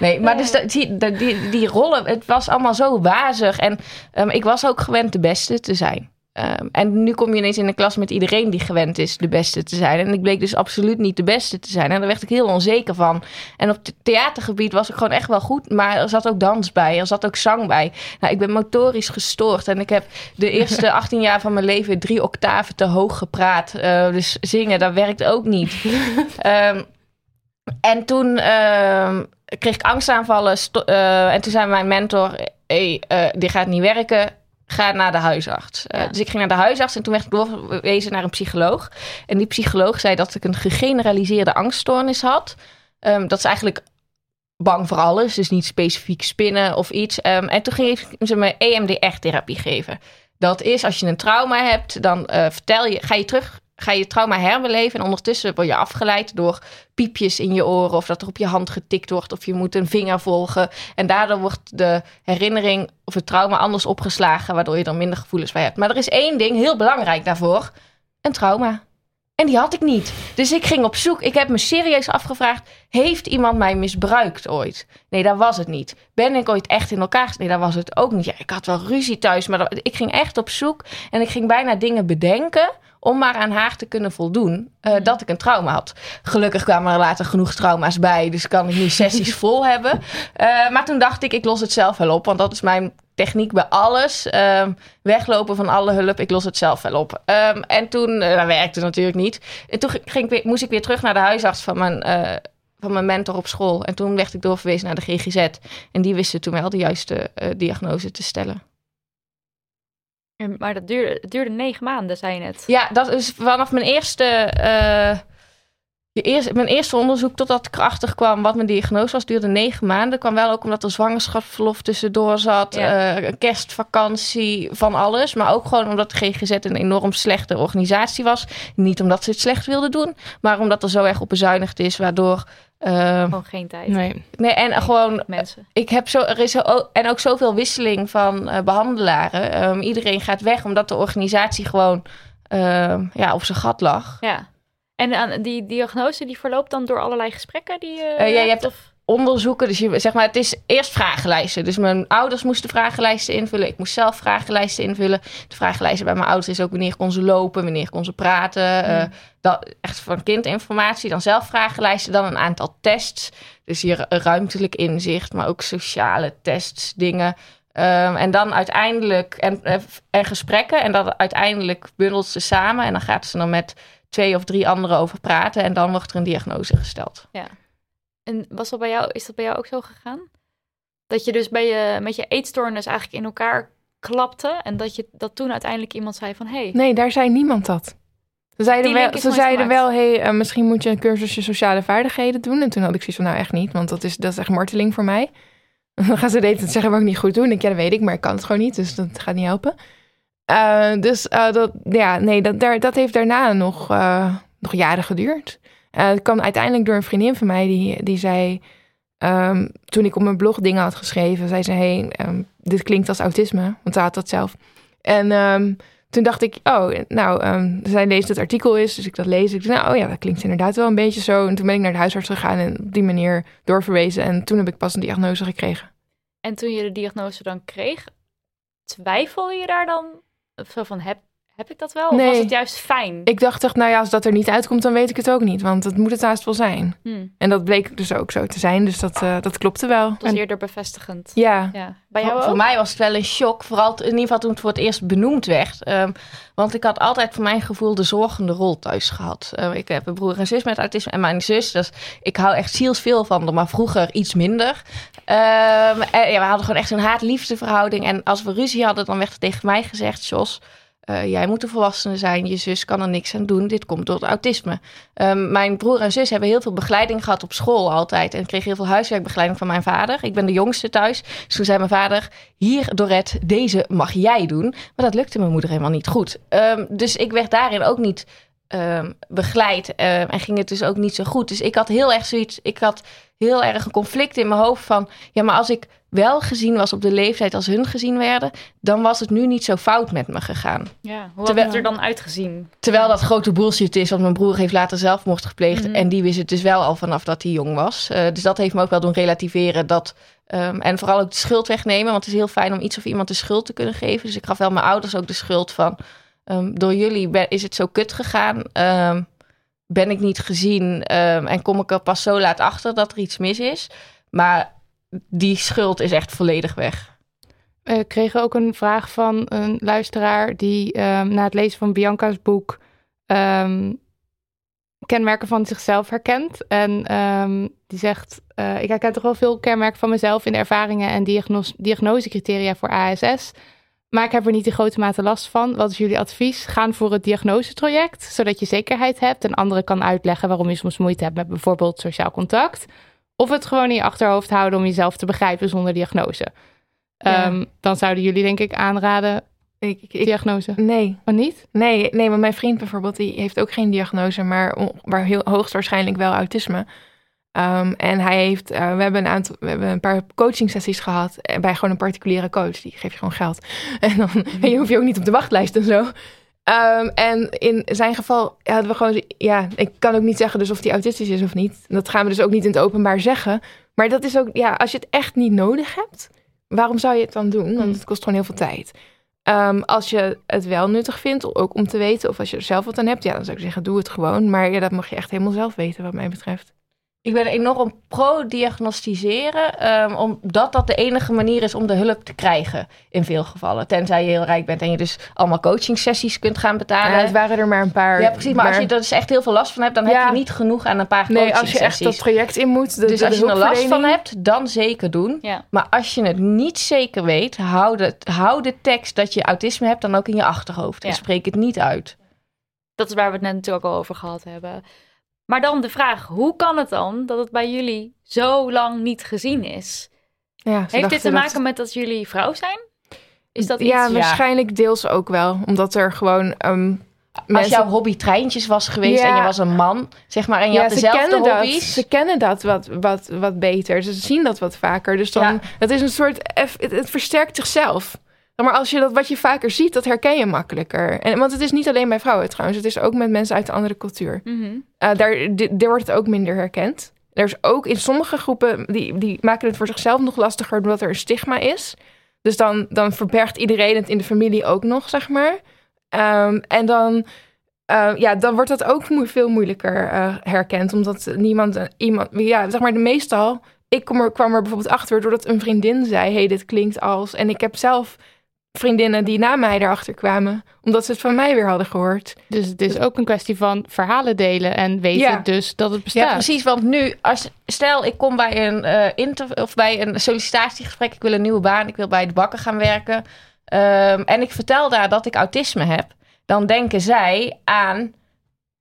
Nee, maar dus dat- die, die, die, die rollen, het was allemaal zo wazig. En ehm, ik was ook gewend de beste te zijn. Ehm, en nu kom je ineens in een klas met iedereen die gewend is de beste te zijn. En ik bleek dus absoluut niet de beste te zijn. En daar werd ik heel onzeker van. En op het theatergebied was ik gewoon echt wel goed. Maar er zat ook dans bij, er zat ook zang bij. Nou, ik ben motorisch gestoord. En ik heb de [LAUGHS] eerste 18 jaar van mijn leven drie octaven te hoog gepraat. Eh, dus zingen, dat werkt ook niet. [LAUGHS] Ehm, en toen ehm, kreeg ik angstaanvallen. eh, en toen zei mijn mentor: hey, eh, dit gaat niet werken. Ga naar de huisarts. Eh. Dus ik ging naar de huisarts en toen werd ik doorverwezen naar een psycholoog. En die psycholoog zei dat ik een gegeneraliseerde angststoornis had. Ehm, dat is eigenlijk bang voor alles, dus niet specifiek spinnen of iets. Ehm, en toen ging ze me EMDR-therapie geven. Dat is als je een trauma hebt, dan eh, vertel je, ga je terug, ga je trauma herbeleven en ondertussen word je afgeleid door piepjes in je oren of dat er op je hand getikt wordt of je moet een vinger volgen. En daardoor wordt de herinnering of het trauma anders opgeslagen, waardoor je er minder gevoelens bij hebt. Maar er is één ding heel belangrijk daarvoor: een trauma. En die had ik niet. Dus ik ging op zoek. Ik heb me serieus afgevraagd: heeft iemand mij misbruikt ooit? Nee, dat was het niet. Ben ik ooit echt in elkaar? Nee, dat was het ook niet. Ja, ik had wel ruzie thuis, maar ik ging echt op zoek en ik ging bijna dingen bedenken om maar aan haar te kunnen voldoen eh, dat ik een trauma had. Gelukkig kwamen er later genoeg trauma's bij, dus kan ik nu sessies [LAUGHS] vol hebben. Eh, maar toen dacht ik, ik los het zelf wel op, want dat is mijn techniek bij alles. Ehm, weglopen van alle hulp, ik los het zelf wel op. Ehm, en toen, eh, dat werkte natuurlijk niet. En toen ging ik weer, moest ik weer terug naar de huisarts van mijn, van mijn mentor op school. En toen werd ik doorverwezen naar de GGZ. En die wisten toen wel de juiste diagnose te stellen. Maar dat duurde, het duurde negen maanden, zei je net. Ja, dat is vanaf mijn eerste, eh, de eerste, mijn eerste onderzoek totdat ik erachter kwam wat mijn diagnose was, duurde negen maanden. kwam wel ook omdat er zwangerschapsverlof tussendoor zat, Ja. eh, kerstvakantie, van alles. Maar ook gewoon omdat de GGZ een enorm slechte organisatie was. Niet omdat ze het slecht wilden doen, maar omdat er zo erg op bezuinigd is, waardoor... eh, Gewoon geen tijd. Nee. nee, en gewoon Mensen. ik heb zo, er is zo, ook- en ook zoveel wisseling van eh, behandelaren. Ehm, iedereen gaat weg omdat de organisatie gewoon ehm, ja, op zijn gat lag. Ja. En aan die diagnose die verloopt dan door allerlei gesprekken die je Eh, ja, je hebt- of... Onderzoeken, dus je, zeg maar, het is eerst vragenlijsten. Dus mijn ouders moesten vragenlijsten invullen. Ik moest zelf vragenlijsten invullen. De vragenlijsten bij mijn ouders is ook wanneer kon ze lopen, wanneer kon ze praten. eh, dat, echt van kindinformatie. Dan zelf vragenlijsten, dan een aantal tests. Dus hier ruimtelijk inzicht, maar ook sociale tests, dingen. Ehm, en dan uiteindelijk, en, eh, en gesprekken. En dat uiteindelijk bundelt ze samen. En dan gaat ze dan met twee of drie anderen over praten. En dan wordt er een diagnose gesteld. En was dat bij jou, is dat bij jou ook zo gegaan? Dat je dus bij je, met je eetstoornis eigenlijk in elkaar klapte en dat, je, dat toen uiteindelijk iemand zei van... Hey, Nee, daar zei niemand dat. Ze zeiden Die wel, ze zeiden wel hey, eh, misschien moet je een cursusje sociale vaardigheden doen. En toen had ik zoiets van, nou echt niet, want dat is, dat is echt marteling voor mij. [LAUGHS] Dan gaan ze de tijd zeggen wat ik niet goed doe. En ik, ja, dat weet ik, maar ik kan het gewoon niet, dus dat gaat niet helpen. Eh, dus eh, dat, ja, nee, dat, daar, dat heeft daarna nog, nog jaren geduurd. Eh, het kwam uiteindelijk door een vriendin van mij die, die zei... ehm, toen ik op mijn blog dingen had geschreven, zei ze... Hey, ehm, dit klinkt als autisme, want ze had dat zelf. En ehm, toen dacht ik, oh, nou, zij leest het artikel is, dus ik dat lees. Ik dacht, nou, oh ja, dat klinkt inderdaad wel een beetje zo. En toen ben ik naar de huisarts gegaan en op die manier doorverwezen. En toen heb ik pas een diagnose gekregen. En toen je de diagnose dan kreeg, twijfelde je daar dan? Of zo van, heb, heb ik dat wel? Of was het juist fijn? Ik dacht toch, nou ja, als dat er niet uitkomt, dan weet ik het ook niet. Want het moet het haast wel zijn. Hm, En dat bleek dus ook zo te zijn, dus dat, eh, dat klopte wel. dat was En- eerder bevestigend. ja, Ja. Bij Voor, jou voor ook? mij was het wel een shock. Vooral in ieder geval toen het voor het eerst benoemd werd. Ehm, want ik had altijd voor mijn gevoel de zorgende rol thuis gehad. Eh, ik heb een broer en zus met autisme. En mijn zus, dus ik hou echt zielsveel van haar. Maar vroeger iets minder. Ehm, en, ja, we hadden gewoon echt een haat-liefde verhouding. En als we ruzie hadden, dan werd er tegen mij gezegd... Jos, eh, jij moet een volwassene zijn, je zus kan er niks aan doen, dit komt door autisme. Ehm, mijn broer en zus hebben heel veel begeleiding gehad op school altijd en kregen heel veel huiswerkbegeleiding van mijn vader. Ik ben de jongste thuis, dus toen zei mijn vader, hier Dorette, deze mag jij doen. Maar dat lukte mijn moeder helemaal niet goed. Ehm, dus ik werd daarin ook niet ehm, begeleid en ging het dus ook niet zo goed. Dus ik had heel erg zoiets, ik had heel erg een conflict in mijn hoofd van, ja, maar als ik wel gezien was op de leeftijd als hun gezien werden, dan was het nu niet zo fout met me gegaan. Ja, hoe Terwijl- had het er dan uitgezien? Terwijl dat grote bullshit is, want mijn broer heeft later zelfmoord gepleegd. Mhm. En die wist het dus wel al vanaf dat hij jong was. Eh, dus dat heeft me ook wel doen relativeren. Dat, ehm, en vooral ook de schuld wegnemen. Want het is heel fijn om iets of iemand de schuld te kunnen geven. Dus ik gaf wel mijn ouders ook de schuld van... ehm, door jullie ben- is het zo kut gegaan. Ehm, ben ik niet gezien en kom ik er pas zo laat achter dat er iets mis is. Maar die schuld is echt volledig weg. We kregen ook een vraag van een luisteraar die ehm, na het lezen van Bianca's boek ehm, kenmerken van zichzelf herkent. En ehm, die zegt, eh, ik herken toch wel veel kenmerken van mezelf in de ervaringen en diagnos diagnosecriteria voor ASS. Maar ik heb er niet in grote mate last van. Wat is jullie advies? Gaan voor het diagnosetraject, zodat je zekerheid hebt en anderen kan uitleggen waarom je soms moeite hebt met bijvoorbeeld sociaal contact. Of het gewoon in je achterhoofd houden om jezelf te begrijpen zonder diagnose. Ja. Ehm, dan zouden jullie denk ik aanraden Ik, diagnose. nee, Oh niet? nee, nee, maar mijn vriend bijvoorbeeld, die heeft ook geen diagnose, maar, maar heel, hoogstwaarschijnlijk wel autisme. Ehm, en hij heeft, eh, we, hebben een aantal, we hebben een paar coaching sessies gehad eh, bij gewoon een particuliere coach. Die geeft je gewoon geld. [LAUGHS] En dan en je hoef je ook niet op de wachtlijst en zo. Ehm, en in zijn geval hadden we gewoon, ja, ik kan ook niet zeggen dus of hij autistisch is of niet. Dat gaan we dus ook niet in het openbaar zeggen. Maar dat is ook, ja, als je het echt niet nodig hebt, waarom zou je het dan doen? Want het kost gewoon heel veel tijd. Ehm, als je het wel nuttig vindt, ook om te weten, of als je er zelf wat aan hebt, ja, dan zou ik zeggen, doe het gewoon. Maar ja, dat mag je echt helemaal zelf weten, wat mij betreft. Ik ben enorm pro-diagnostiseren, ehm, omdat dat de enige manier is om de hulp te krijgen in veel gevallen. Tenzij je heel rijk bent en je dus allemaal coaching sessies kunt gaan betalen. Ja, het waren er maar een paar. Ja, precies. Maar, als je er dus echt heel veel last van hebt, dan heb je niet genoeg aan een paar Nee, coaching als je echt dat sessies. traject in moet, de, Dus de als je er last van hebt, dan zeker doen. Ja. Maar als je het niet zeker weet, hou de, hou de tekst dat je autisme hebt dan ook in je achterhoofd. En spreek het niet uit. Dat is waar we het net natuurlijk ook al over gehad hebben. Maar dan de vraag, hoe kan het dan dat het bij jullie zo lang niet gezien is? Ja, ze Heeft dit te dat- maken met dat jullie vrouw zijn? Is dat iets? Ja, waarschijnlijk deels ook wel. Omdat er gewoon ehm, Als mensen... jouw hobby treintjes was geweest Ja. en je was een man, zeg maar, en je ja, had ze dezelfde kennen hobby's. dat. Ze kennen dat wat, wat, wat beter. Ze zien dat wat vaker. Dus dan, Ja. het is een soort, het versterkt zichzelf. Maar als je dat wat je vaker ziet, dat herken je makkelijker. En, want het is niet alleen bij vrouwen trouwens. Het is ook met mensen uit een andere cultuur. Eh, daar, daar wordt het ook minder herkend. Er is ook in sommige groepen, die, die maken het voor zichzelf nog lastiger doordat er een stigma is. Dus dan, dan verbergt iedereen het in de familie ook nog, zeg maar. Ehm, en dan, eh, ja, dan wordt dat ook veel moeilijker eh, herkend. Omdat niemand, iemand, ja, zeg maar, de meestal. Ik kom er, kwam er bijvoorbeeld achter doordat een vriendin zei: hey, dit klinkt als. En ik heb zelf vriendinnen die na mij erachter kwamen, omdat ze het van mij weer hadden gehoord. Dus het is ook een kwestie van verhalen delen en weten Ja. dus dat het bestaat. Ja, precies. Want nu, als, stel ik kom bij een, eh inter, of bij een sollicitatiegesprek, ik wil een nieuwe baan, ik wil bij de bakker gaan werken. ehm, en ik vertel daar dat ik autisme heb, dan denken zij aan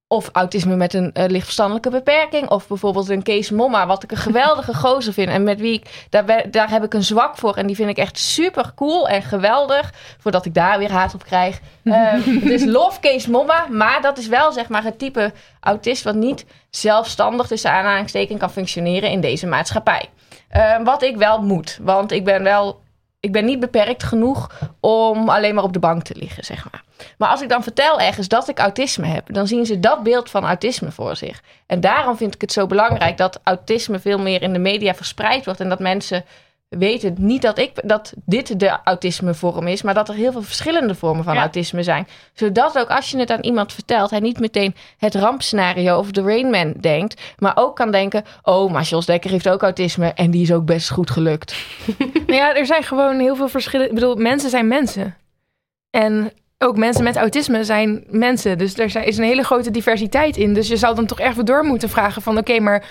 of autisme met een eh, lichtverstandelijke beperking, of bijvoorbeeld een Kees Momma, wat ik een geweldige [LAUGHS] gozer vind en met wie ik, daar, ben- daar heb ik een zwak voor en die vind ik echt super cool en geweldig, voordat ik daar weer haat op krijg. [LAUGHS] Ehm, dus love Kees Momma, maar dat is wel zeg maar het type autist wat niet zelfstandig tussen aanhalingstekens kan functioneren in deze maatschappij. Ehm, wat ik wel moet, want ik ben wel, ik ben niet beperkt genoeg om alleen maar op de bank te liggen, zeg maar. Maar als ik dan vertel ergens dat ik autisme heb, dan zien ze dat beeld van autisme voor zich. En daarom vind ik het zo belangrijk dat autisme veel meer in de media verspreid wordt en dat mensen weten niet dat, ik, dat dit de autismevorm is, maar dat er heel veel verschillende vormen van Ja. autisme zijn. Zodat ook als je het aan iemand vertelt, hij niet meteen het rampscenario of de Rainman denkt, maar ook kan denken: Oh, maar Jos Dekker heeft ook autisme en die is ook best goed gelukt. Nou [LAUGHS] ja, er zijn gewoon heel veel verschillen. Ik bedoel, mensen zijn mensen. En ook mensen met autisme zijn mensen. Dus er is een hele grote diversiteit in. Dus je zou dan toch echt weer door moeten vragen van... oké, maar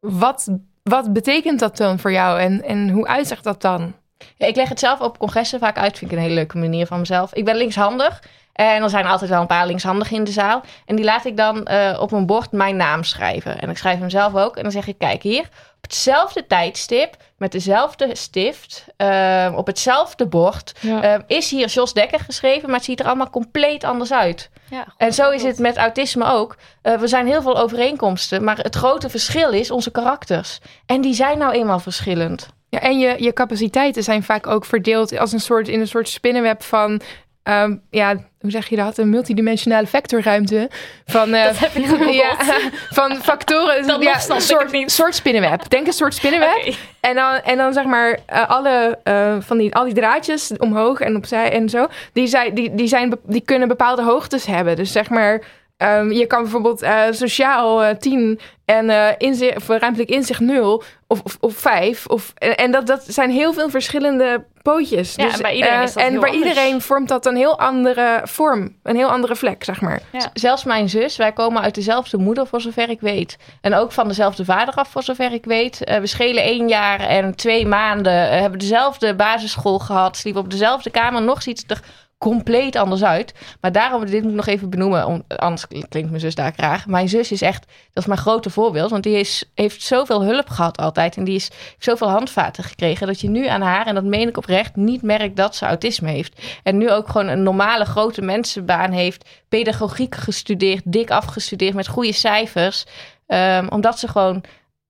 wat, wat betekent dat dan voor jou? En, en hoe uitzicht dat dan? Ja, ik leg het zelf op congressen vaak uit. Vind ik een hele leuke manier van mezelf. Ik ben linkshandig. En er zijn altijd wel een paar linkshandigen in de zaal. En die laat ik dan eh, op een bord mijn naam schrijven. En ik schrijf hem zelf ook. En dan zeg ik, kijk hier, hetzelfde tijdstip, met dezelfde stift, eh, op hetzelfde bord, Ja. eh, is hier Jos Dekker geschreven, maar het ziet er allemaal compleet anders uit. Ja, goed En zo is het met autisme ook. Uh, we zijn heel veel overeenkomsten, maar het grote verschil is onze karakters. En die zijn nou eenmaal verschillend. Ja, en je, je capaciteiten zijn vaak ook verdeeld als een soort, in een soort spinnenweb van... ehm, ja, hoe zeg je dat? Een multidimensionale vectorruimte. Van, Dat heb ik gegoogeld. [LAUGHS] ja, [LAUGHS] van factoren. Ja, snap een soort, soort spinnenweb. Denk een soort spinnenweb. En dan, en dan zeg maar eh, alle eh, van die, al die draadjes omhoog en opzij en zo, die, zijn, die, die, zijn, die kunnen bepaalde hoogtes hebben. Dus zeg maar, ehm, je kan bijvoorbeeld eh, sociaal eh 10 en eh inzicht, of ruimtelijk inzicht 0 of, of, of 5. Of, en dat, dat zijn heel veel verschillende pootjes. Ja, en bij iedereen is dat En heel bij anders. iedereen vormt dat een heel andere vorm, een heel andere vlek, zeg maar. Zelfs mijn zus, wij komen uit dezelfde moeder voor zover ik weet. En ook van dezelfde vader af voor zover ik weet. Eh, we schelen één jaar en twee maanden. hebben dezelfde basisschool gehad. Sliepen op dezelfde kamer. Nog ziet het er compleet anders uit. Maar daarom, dit moet ik nog even benoemen. Anders klinkt mijn zus daar graag. Mijn zus is echt, dat is mijn grote voorbeeld. Want die is, heeft zoveel hulp gehad altijd. En die is, zoveel handvaten gekregen. Dat je nu aan haar, en dat meen ik oprecht, niet merkt dat ze autisme heeft. En nu ook gewoon een normale grote mensenbaan heeft. Pedagogiek gestudeerd, dik afgestudeerd met goede cijfers. Ehm, omdat ze gewoon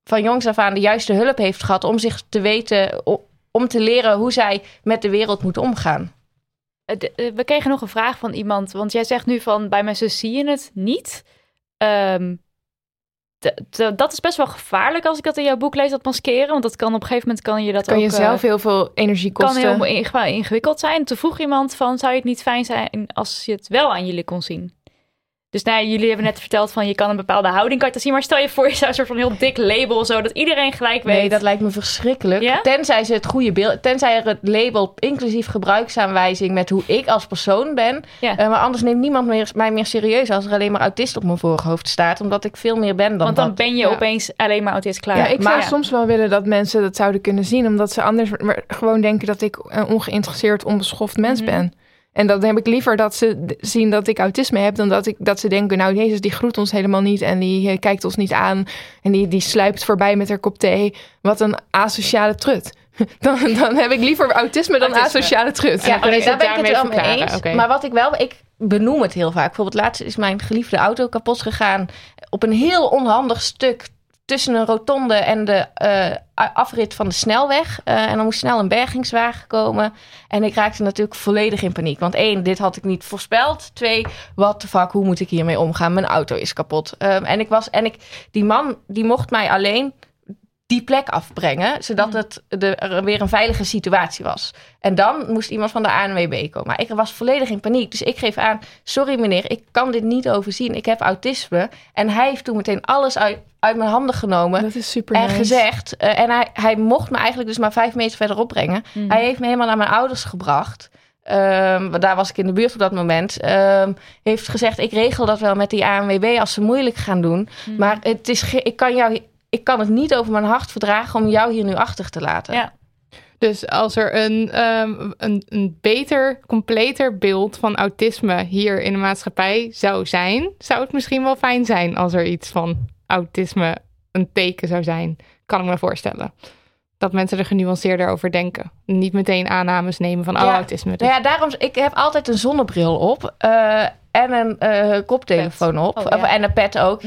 van jongs af aan de juiste hulp heeft gehad om zich te weten, om te leren hoe zij met de wereld moet omgaan. Eh, eh, We kregen nog een vraag van iemand. Want jij zegt nu van bij mijn zus zie je het niet. Ehm, dat is best wel gevaarlijk als ik dat in jouw boek lees, dat maskeren. Want dat kan op een gegeven moment kan je dat kan ook... je eh, zelf heel veel energie kan kosten. heel ing- ingewikkeld zijn. Toen vroeg iemand van, zou je het niet fijn zijn als je het wel aan jullie kon zien? Dus nou, ja, jullie hebben net verteld van, je kan een bepaalde houding kan je zien. Maar stel je voor, je zou een soort van heel dik label, zo dat iedereen gelijk weet. Nee, dat lijkt me verschrikkelijk. Ja? Tenzij ze het goede beeld, tenzij er het label inclusief gebruiksaanwijzing met hoe ik als persoon ben. Ja. Eh, maar anders neemt niemand meer, mij meer serieus als er alleen maar autist op mijn voorhoofd staat, omdat ik veel meer ben dan Want dan dat. ben je Ja. opeens alleen maar autist klaar. Ja, ik zou soms wel willen dat mensen dat zouden kunnen zien, omdat ze anders gewoon denken dat ik een ongeïnteresseerd, onbeschoft mens Mhm. ben. En dan heb ik liever dat ze zien dat ik autisme heb, dan dat, ik, dat ze denken, nou Jezus, die groet ons helemaal niet en die eh, kijkt ons niet aan en die, die sluipt voorbij met haar kop thee. Wat een asociale trut. [LAUGHS] Dan, dan heb ik liever autisme dan Autisme. asociale trut. Ja, daar ben ik het wel mee eens. Maar wat ik wel, ik benoem het heel vaak. Bijvoorbeeld laatst is mijn geliefde auto kapot gegaan op een heel onhandig stuk tussen een rotonde en de eh, afrit van de snelweg. Eh, en dan moest snel een bergingswagen komen. En ik raakte natuurlijk volledig in paniek. Want één, dit had ik niet voorspeld. Twee, what the fuck, hoe moet ik hiermee omgaan? Mijn auto is kapot. Ehm, en ik was, en ik, die man, die mocht mij alleen die plek afbrengen, zodat het de, er weer een veilige situatie was. En dan moest iemand van de ANWB komen. Maar ik was volledig in paniek. Dus ik geef aan, sorry meneer, ik kan dit niet overzien. Ik heb autisme. En hij heeft toen meteen alles uit, uit mijn handen genomen. Dat is super En nice. gezegd, eh, en hij, hij mocht me eigenlijk dus maar vijf meter verderop brengen. Mhm. Hij heeft me helemaal naar mijn ouders gebracht. Want daar was ik in de buurt op dat moment. Ehm, heeft gezegd, ik regel dat wel met die ANWB als ze moeilijk gaan doen. Mhm. Maar het is ik, kan jou, ik kan het niet over mijn hart verdragen om jou hier nu achter te laten. Ja. Dus als er een, ehm, een, een beter, completer beeld van autisme hier in de maatschappij zou zijn, zou het misschien wel fijn zijn als er iets van autisme een teken zou zijn. Kan ik me voorstellen. Dat mensen er genuanceerder over denken. Niet meteen aannames nemen van, oh, Ja. autisme. Dus Nou ja, daarom, ik heb altijd een zonnebril op eh, en een eh, koptelefoon op. Oh, ja. En een pet ook.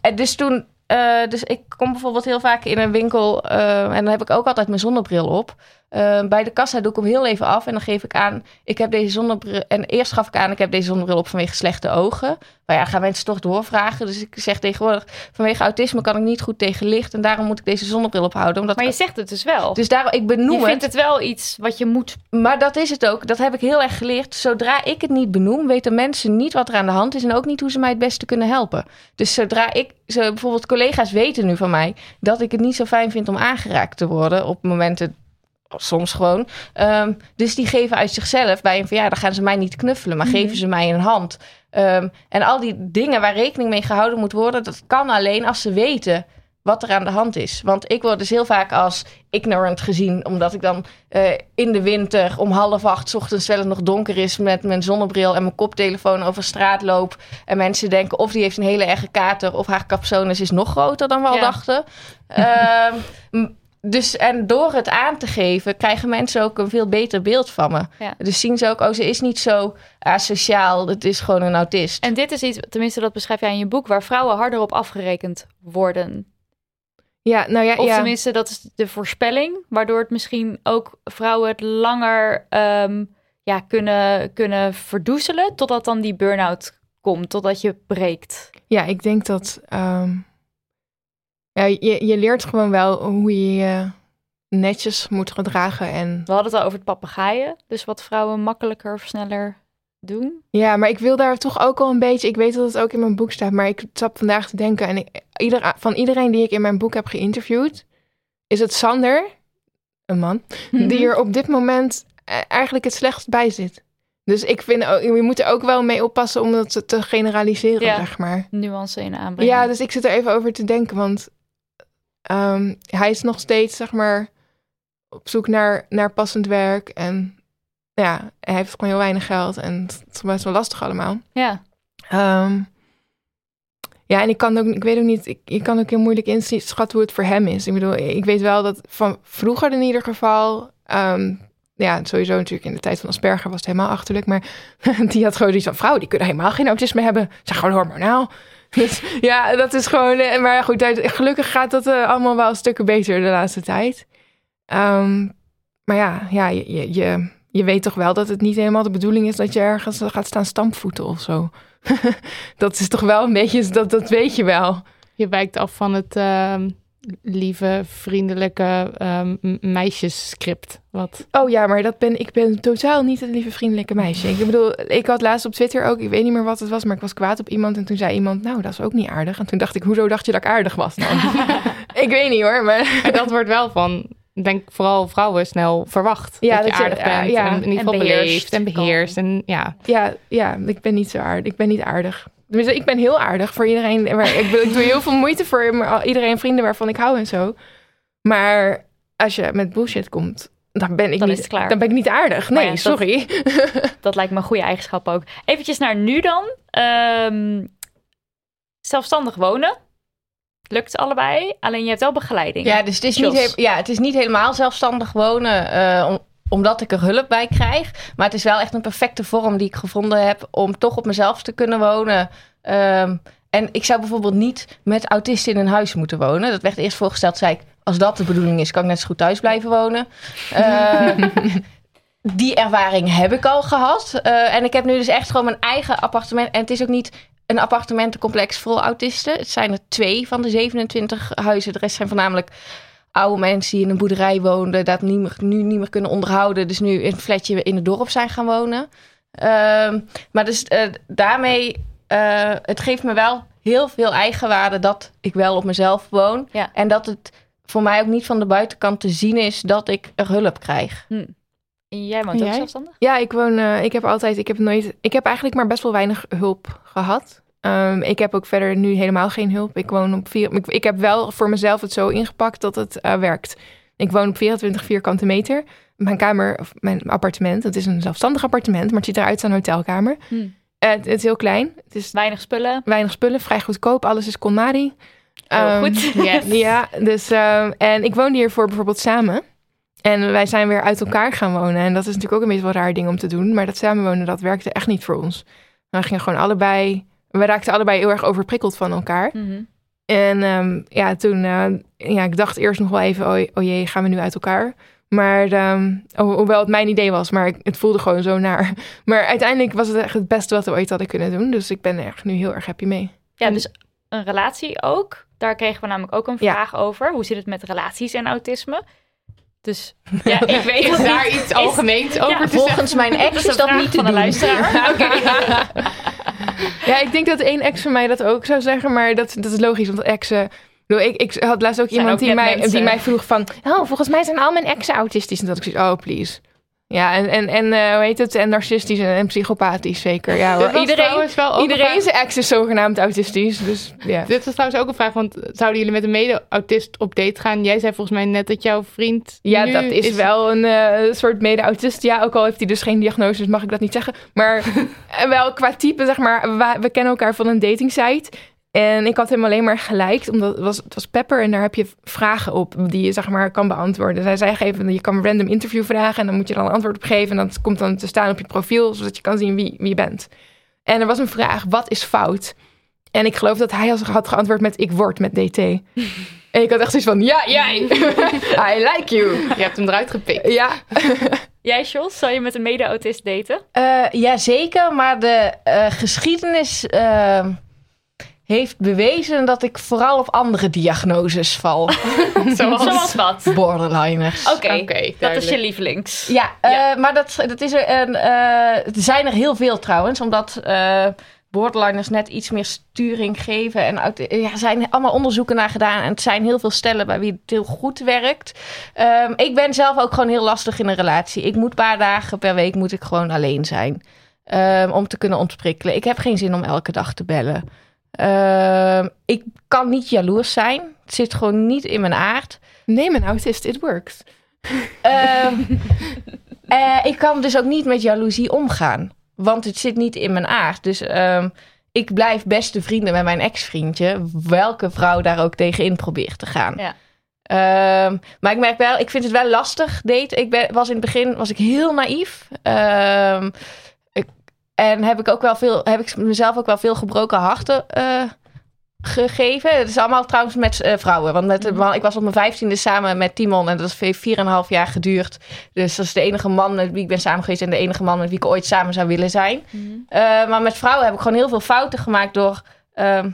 En dus toen, eh, dus ik kom bijvoorbeeld heel vaak in een winkel eh, en dan heb ik ook altijd mijn zonnebril op. Ehm, bij de kassa doe ik hem heel even af en dan geef ik aan, ik heb deze zonnebril. En eerst gaf ik aan, ik heb deze zonnebril op vanwege slechte ogen. Maar ja, gaan mensen toch doorvragen. Dus ik zeg tegenwoordig, vanwege autisme kan ik niet goed tegen licht en daarom moet ik deze zonnebril ophouden. Omdat Maar je zegt het dus wel. dus daarom, ik benoem je het. vindt het wel iets wat je moet... Maar dat is het ook. Dat heb ik heel erg geleerd. Zodra ik het niet benoem, weten mensen niet wat er aan de hand is en ook niet hoe ze mij het beste kunnen helpen. Dus zodra ik, bijvoorbeeld collega's weten nu van mij dat ik het niet zo fijn vind om aangeraakt te worden op momenten. Soms gewoon. Ehm, dus die geven uit zichzelf bij een verjaardag. gaan ze mij niet knuffelen, maar geven ze mij een hand. Ehm, en al die dingen waar rekening mee gehouden moet worden, dat kan alleen als ze weten wat er aan de hand is. Want ik word dus heel vaak als ignorant gezien, omdat ik dan eh, in de winter om half acht 's ochtends, terwijl het nog donker is, met mijn zonnebril en mijn koptelefoon over straat loop. En mensen denken of die heeft een hele erge kater of haar capsones is nog groter dan we al dachten. Ehm, m- dus en door het aan te geven, krijgen mensen ook een veel beter beeld van me. Ja. Dus zien ze ook, oh, ze is niet zo asociaal, het is gewoon een autist. En dit is iets, tenminste dat beschrijf jij in je boek, waar vrouwen harder op afgerekend worden. Ja, nou ja, Of ja. tenminste, dat is de voorspelling, waardoor het misschien ook vrouwen het langer ehm, ja, kunnen, kunnen verdoezelen, totdat dan die burn-out komt, totdat je breekt. Ja, ik denk dat. ehm, ja, je, je leert gewoon wel hoe je je netjes moet gedragen. En We hadden het al over het papegaaien, dus wat vrouwen makkelijker of sneller doen. ja, maar ik wil daar toch ook al een beetje. Ik weet dat het ook in mijn boek staat, maar ik zat vandaag te denken. En ik, ieder, van iedereen die ik in mijn boek heb geïnterviewd, is het Sander, een man, die er op dit moment eh, eigenlijk het slechtst bij zit. Dus ik vind ook, je moet er ook wel mee oppassen om dat te generaliseren, Ja. zeg maar. nuance in aanbrengen. Ja, dus ik zit er even over te denken, want ehm, hij is nog steeds, zeg maar, op zoek naar, naar passend werk. En ja, hij heeft gewoon heel weinig geld en het is best wel lastig allemaal. ja. Ehm, ja, en ik kan ook, ik weet ook niet, ik, ik kan ook heel moeilijk inschatten hoe het voor hem is. Ik bedoel, ik weet wel dat van vroeger in ieder geval, ehm, ja, sowieso natuurlijk in de tijd van Asperger was het helemaal achterlijk, maar [LAUGHS] die had gewoon iets van vrouwen, die kunnen helemaal geen autisme hebben, ze zijn gewoon hormonaal. Dus ja, dat is gewoon, eh, maar goed, gelukkig gaat dat eh, allemaal wel stukken beter de laatste tijd. Ehm, maar ja, ja je, je, je, weet toch wel dat het niet helemaal de bedoeling is dat je ergens gaat staan stampvoeten of zo. [LAUGHS] dat is toch wel een beetje, dat, dat weet je wel. Je wijkt af van het ehm, lieve, vriendelijke ehm, m- meisjesscript. Wat Oh ja, maar dat ben, ik ben totaal niet het lieve vriendelijke meisje. Ik bedoel, ik had laatst op Twitter ook, ik weet niet meer wat het was, maar ik was kwaad op iemand. En toen zei iemand, nou, dat is ook niet aardig. En toen dacht ik, hoezo dacht je dat ik aardig was dan? [LAUGHS] ik weet niet hoor, maar... En dat wordt wel van, ik denk vooral vrouwen snel verwacht. Ja, dat je dat je- aardig ja, bent ja. en in ieder geval beleefd en beheerst. En ja, Ja, ja, ik ben niet zo aardig. Ik ben niet aardig. Tenminste, ik ben heel aardig voor iedereen. Maar ik, ik doe heel veel moeite voor maar iedereen vrienden waarvan ik hou en zo. Maar als je met bullshit komt, dan ben ik, Dan niet, klaar. Dan ben ik niet aardig. Nee, ja, sorry. [LAUGHS] Dat lijkt me een goede eigenschap ook. Eventjes naar nu dan. Ehm, zelfstandig wonen. Lukt allebei, alleen je hebt wel begeleiding. Ja, dus het is, niet Jos. ja, het is niet helemaal zelfstandig wonen, eh, omdat ik er hulp bij krijg. Maar het is wel echt een perfecte vorm die ik gevonden heb om toch op mezelf te kunnen wonen. Ehm, en ik zou bijvoorbeeld niet met autisten in een huis moeten wonen. Dat werd eerst voorgesteld, zei ik, als dat de bedoeling is, kan ik net zo goed thuis blijven wonen. Eh, [LAUGHS] die ervaring heb ik al gehad. Eh, en ik heb nu dus echt gewoon mijn eigen appartement. En het is ook niet een appartementencomplex vol autisten. Het zijn er twee van de 27 huizen. De rest zijn voornamelijk oude mensen die in een boerderij woonden. Dat niet meer, nu niet meer kunnen onderhouden. Dus nu in een flatje in het dorp zijn gaan wonen. Ehm, maar dus eh, daarmee, eh, het geeft me wel heel veel eigenwaarde dat ik wel op mezelf woon. Ja. En dat het voor mij ook niet van de buitenkant te zien is dat ik er hulp krijg. En jij woont ook jij? zelfstandig? Ja, ik woon. eh, ik heb altijd. Ik heb nooit. Ik heb eigenlijk maar best wel weinig hulp gehad. Ehm, ik heb ook verder nu helemaal geen hulp. Ik woon op vier. Ik, ik heb wel voor mezelf het zo ingepakt dat het eh, werkt. Ik woon op 24 vierkante meter. Mijn kamer, of mijn appartement, het is een zelfstandig appartement, maar het ziet eruit als een hotelkamer. Hm. Eh, het, het is heel klein. Het is Weinig spullen. weinig spullen, vrij goedkoop. Alles is KonMari. Heel Ehm, goed. [LAUGHS] Yes. Ja, dus ehm, en ik woonde hiervoor bijvoorbeeld samen. En wij zijn weer uit elkaar gaan wonen. En dat is natuurlijk ook een beetje wel raar ding om te doen. Maar dat samenwonen, dat werkte echt niet voor ons. We gingen gewoon allebei... We raakten allebei heel erg overprikkeld van elkaar. Mhm. En ehm, ja, toen... eh, ja, ik dacht eerst nog wel even... Oh, oh jee, gaan we nu uit elkaar? Maar ehm, ho- hoewel het mijn idee was, maar het voelde gewoon zo naar. [LAUGHS] Maar uiteindelijk was het echt het beste wat we ooit hadden kunnen doen. Dus ik ben er echt nu heel erg happy mee. Ja, dus een relatie ook. Daar kregen we namelijk ook een Ja. vraag over. Hoe zit het met relaties en autisme? Dus [LAUGHS] ja, ik weet is daar iets algemeens over te zeggen? Volgens mijn ex Dat is dat niet te van de luisteraar. [LAUGHS] Oké. Ja, ik denk dat één ex van mij dat ook zou zeggen, maar dat, dat is logisch, want exen... Ik, ik, had laatst ook Zijn iemand ook die, mij, mensen. die mij vroeg van... Oh, volgens mij zijn al mijn exen autistisch. En dat ik zoiets, oh, please. Ja, en, en, en eh, hoe heet het? En narcistisch en, en psychopathisch zeker. Ja, hoor. Iedereen, wel een iedereen zijn ex is zogenaamd autistisch. Dus ja. Dit was trouwens ook een vraag, want zouden jullie met een mede-autist op date gaan? Jij zei volgens mij net dat jouw vriend Ja, dat is, wel een eh, soort mede-autist. Ja, ook al heeft hij dus geen diagnose, dus mag ik dat niet zeggen. Maar [LAUGHS] eh, wel qua type, zeg maar. We, we kennen elkaar van een datingsite. En ik had hem alleen maar geliked, omdat het was, het was Pepper. En daar heb je vragen op die je zeg maar kan beantwoorden. Zij zei geven, je kan een random interview vragen. En dan moet je dan een antwoord op geven. En dat komt dan te staan op je profiel, zodat je kan zien wie, wie je bent. En er was een vraag, wat is fout? En ik geloof dat hij had geantwoord met, ik word met DT. [LAUGHS] En ik had echt zoiets van, ja, jij. [LAUGHS] I like you. Je hebt hem eruit gepikt. Ja, [LAUGHS] Jij, Jos, zou je met een mede-autist daten? Eh, ja, zeker. Maar de eh, geschiedenis eh, heeft bewezen dat ik vooral op andere diagnoses val. [LAUGHS] [LAUGHS] Zoals... Zoals wat? Borderliners. Oké, dat is je lievelings. Ja, eh, Ja. maar dat, dat is er, een, eh, er zijn er heel veel trouwens, omdat eh borderliners net iets meer sturing geven. En uit, ja, er zijn allemaal onderzoeken naar gedaan en het zijn heel veel stellen bij wie het heel goed werkt. Ehm, ik ben zelf ook gewoon heel lastig in een relatie. Ik moet een paar dagen per week moet ik gewoon alleen zijn ehm, om te kunnen ontprikkelen. Ik heb geen zin om elke dag te bellen. Ehm, ik kan niet jaloers zijn. Het zit gewoon niet in mijn aard. neem een autist, it works. Ehm, [LAUGHS] eh, ik kan dus ook niet met jaloezie omgaan. Want het zit niet in mijn aard. Dus ehm, ik blijf beste vrienden met mijn ex-vriendje. Welke vrouw daar ook tegenin probeert te gaan. Ja. Maar ik merk wel, ik vind het wel lastig date. Ik ben, was in het begin was ik heel naïef. En heb ik ook wel veel, heb ik mezelf ook wel veel gebroken harten eh, gegeven. Het is allemaal trouwens met eh, vrouwen. Want met, man- ik was op mijn vijftiende samen met Timon en dat heeft 4,5 jaar geduurd. Dus dat is de enige man met wie ik ben samen geweest en de enige man met wie ik ooit samen zou willen zijn. Eh, maar met vrouwen heb ik gewoon heel veel fouten gemaakt door. ehm,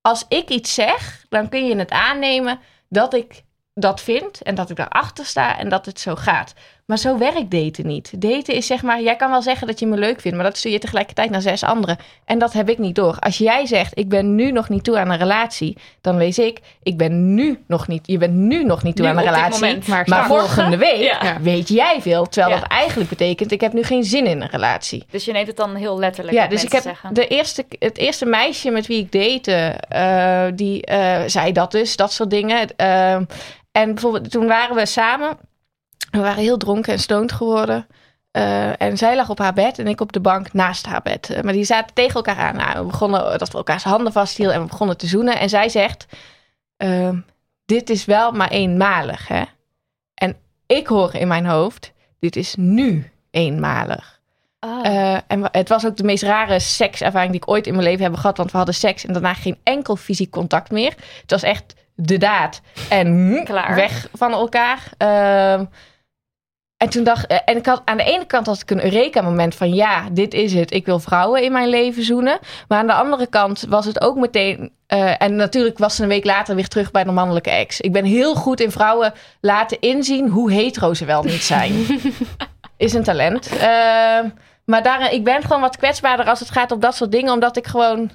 als ik iets zeg, dan kun je het aannemen dat ik dat vind en dat ik daarachter sta en dat het zo gaat. Maar zo werkt daten niet. Daten is zeg maar, jij kan wel zeggen dat je me leuk vindt, maar dat stuur je tegelijkertijd naar zes anderen. En dat heb ik niet door. Als jij zegt, ik ben nu nog niet toe aan een relatie, dan lees ik, ik ben nu nog niet, je bent nu nog niet toe Nu aan een relatie. moment, maar maar volgende week Ja. weet jij veel. Terwijl Ja. dat eigenlijk betekent, ik heb nu geen zin in een relatie. Dus je neemt het dan heel letterlijk. Ja, dus ik heb zeggen. de eerste, het eerste meisje met wie ik date, eh, die eh, zei dat dus, dat soort dingen. Eh, en bijvoorbeeld, toen waren we samen, we waren heel dronken en stoned geworden. Eh, en zij lag op haar bed en ik op de bank naast haar bed. Eh, maar die zaten tegen elkaar aan. Nou, we begonnen dat we elkaars handen vasthielden en we begonnen te zoenen. En zij zegt: ehm, Dit is wel maar eenmalig, hè? En ik hoor in mijn hoofd: Dit is nu eenmalig. Ah. Eh, en het was ook de meest rare sekservaring die ik ooit in mijn leven heb gehad. Want we hadden seks en daarna geen enkel fysiek contact meer. Het was echt de daad. En Klaar. weg van elkaar. En toen dacht eh, en ik had aan de ene kant had ik een Eureka-moment van ja, dit is het. Ik wil vrouwen in mijn leven zoenen. Maar aan de andere kant was het ook meteen. eh, en natuurlijk was ze een week later weer terug bij de mannelijke ex. Ik ben heel goed in vrouwen laten inzien hoe hetero ze wel niet zijn. [LAUGHS] is een talent. Ehm, maar daar, ik ben gewoon wat kwetsbaarder als het gaat om dat soort dingen. Omdat ik gewoon...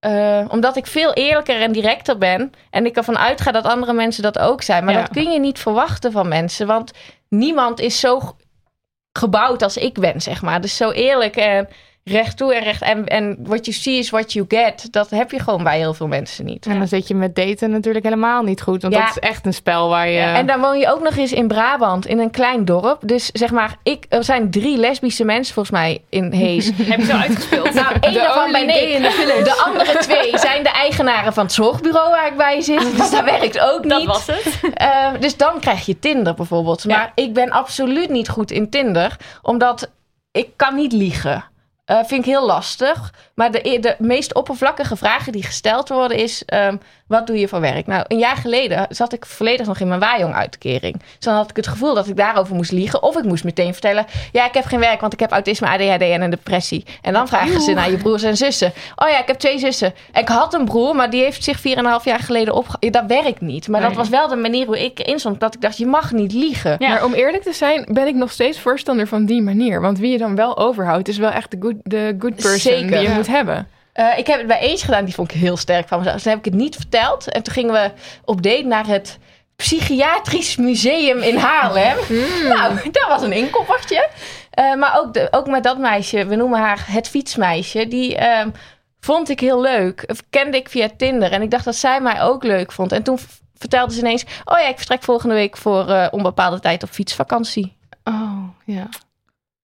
eh, omdat ik veel eerlijker en directer ben. En ik ervan uitga dat andere mensen dat ook zijn. Maar Ja. dat kun je niet verwachten van mensen. Want niemand is zo gebouwd als ik ben, zeg maar. Dus zo eerlijk en recht toe en recht... En, en what you see is what you get. Dat heb je gewoon bij heel veel mensen niet. En dan zit je met daten natuurlijk helemaal niet goed. Want Ja. dat is echt een spel waar je... En dan woon je ook nog eens in Brabant, in een klein dorp. Dus zeg maar, ik, er zijn drie lesbische mensen volgens mij in Hees. [LAUGHS] Heb je zo uitgespeeld? Nou, één daarvan ben ik. in the village. De andere twee zijn de eigenaren van het zorgbureau waar ik bij zit. Dus dat werkt ook niet. dat was het. Eh, dus dan krijg je Tinder bijvoorbeeld. Maar ik ben absoluut niet goed in Tinder. Omdat ik kan niet liegen. Eh vind ik heel lastig. Maar de, de meest oppervlakkige vragen die gesteld worden is... ehm, wat doe je voor werk? Nou, een jaar geleden zat ik volledig nog in mijn waaijong-uitkering. Dus dan had ik het gevoel dat ik daarover moest liegen. Of ik moest meteen vertellen... ja, ik heb geen werk, want ik heb autisme, ADHD en een depressie. En dan vragen ze naar je broers en zussen. Oh ja, ik heb twee zussen. En ik had een broer, maar die heeft zich 4,5 jaar geleden opge... Ja, dat werkt niet. Maar dat was wel de manier hoe ik erin stond. Dat ik dacht, je mag niet liegen. Ja. Maar om eerlijk te zijn, ben ik nog steeds voorstander van die manier. Want wie je dan wel overhoudt, is wel echt de good, de good person Zeker. die je Ja. Moet hebben. Eh, ik heb het bij eens gedaan, die vond ik heel sterk van mezelf. Dus toen heb ik het niet verteld. En toen gingen we op date naar het psychiatrisch museum in Haarlem. [LAUGHS] Nou, dat was een inkoppertje. Eh, maar ook, de, ook met dat meisje, we noemen haar het fietsmeisje, die ehm, vond ik heel leuk. Of Kende ik via Tinder en ik dacht dat zij mij ook leuk vond. En toen vertelde ze ineens, oh ja, ik vertrek volgende week voor eh, onbepaalde tijd op fietsvakantie. Oh, ja.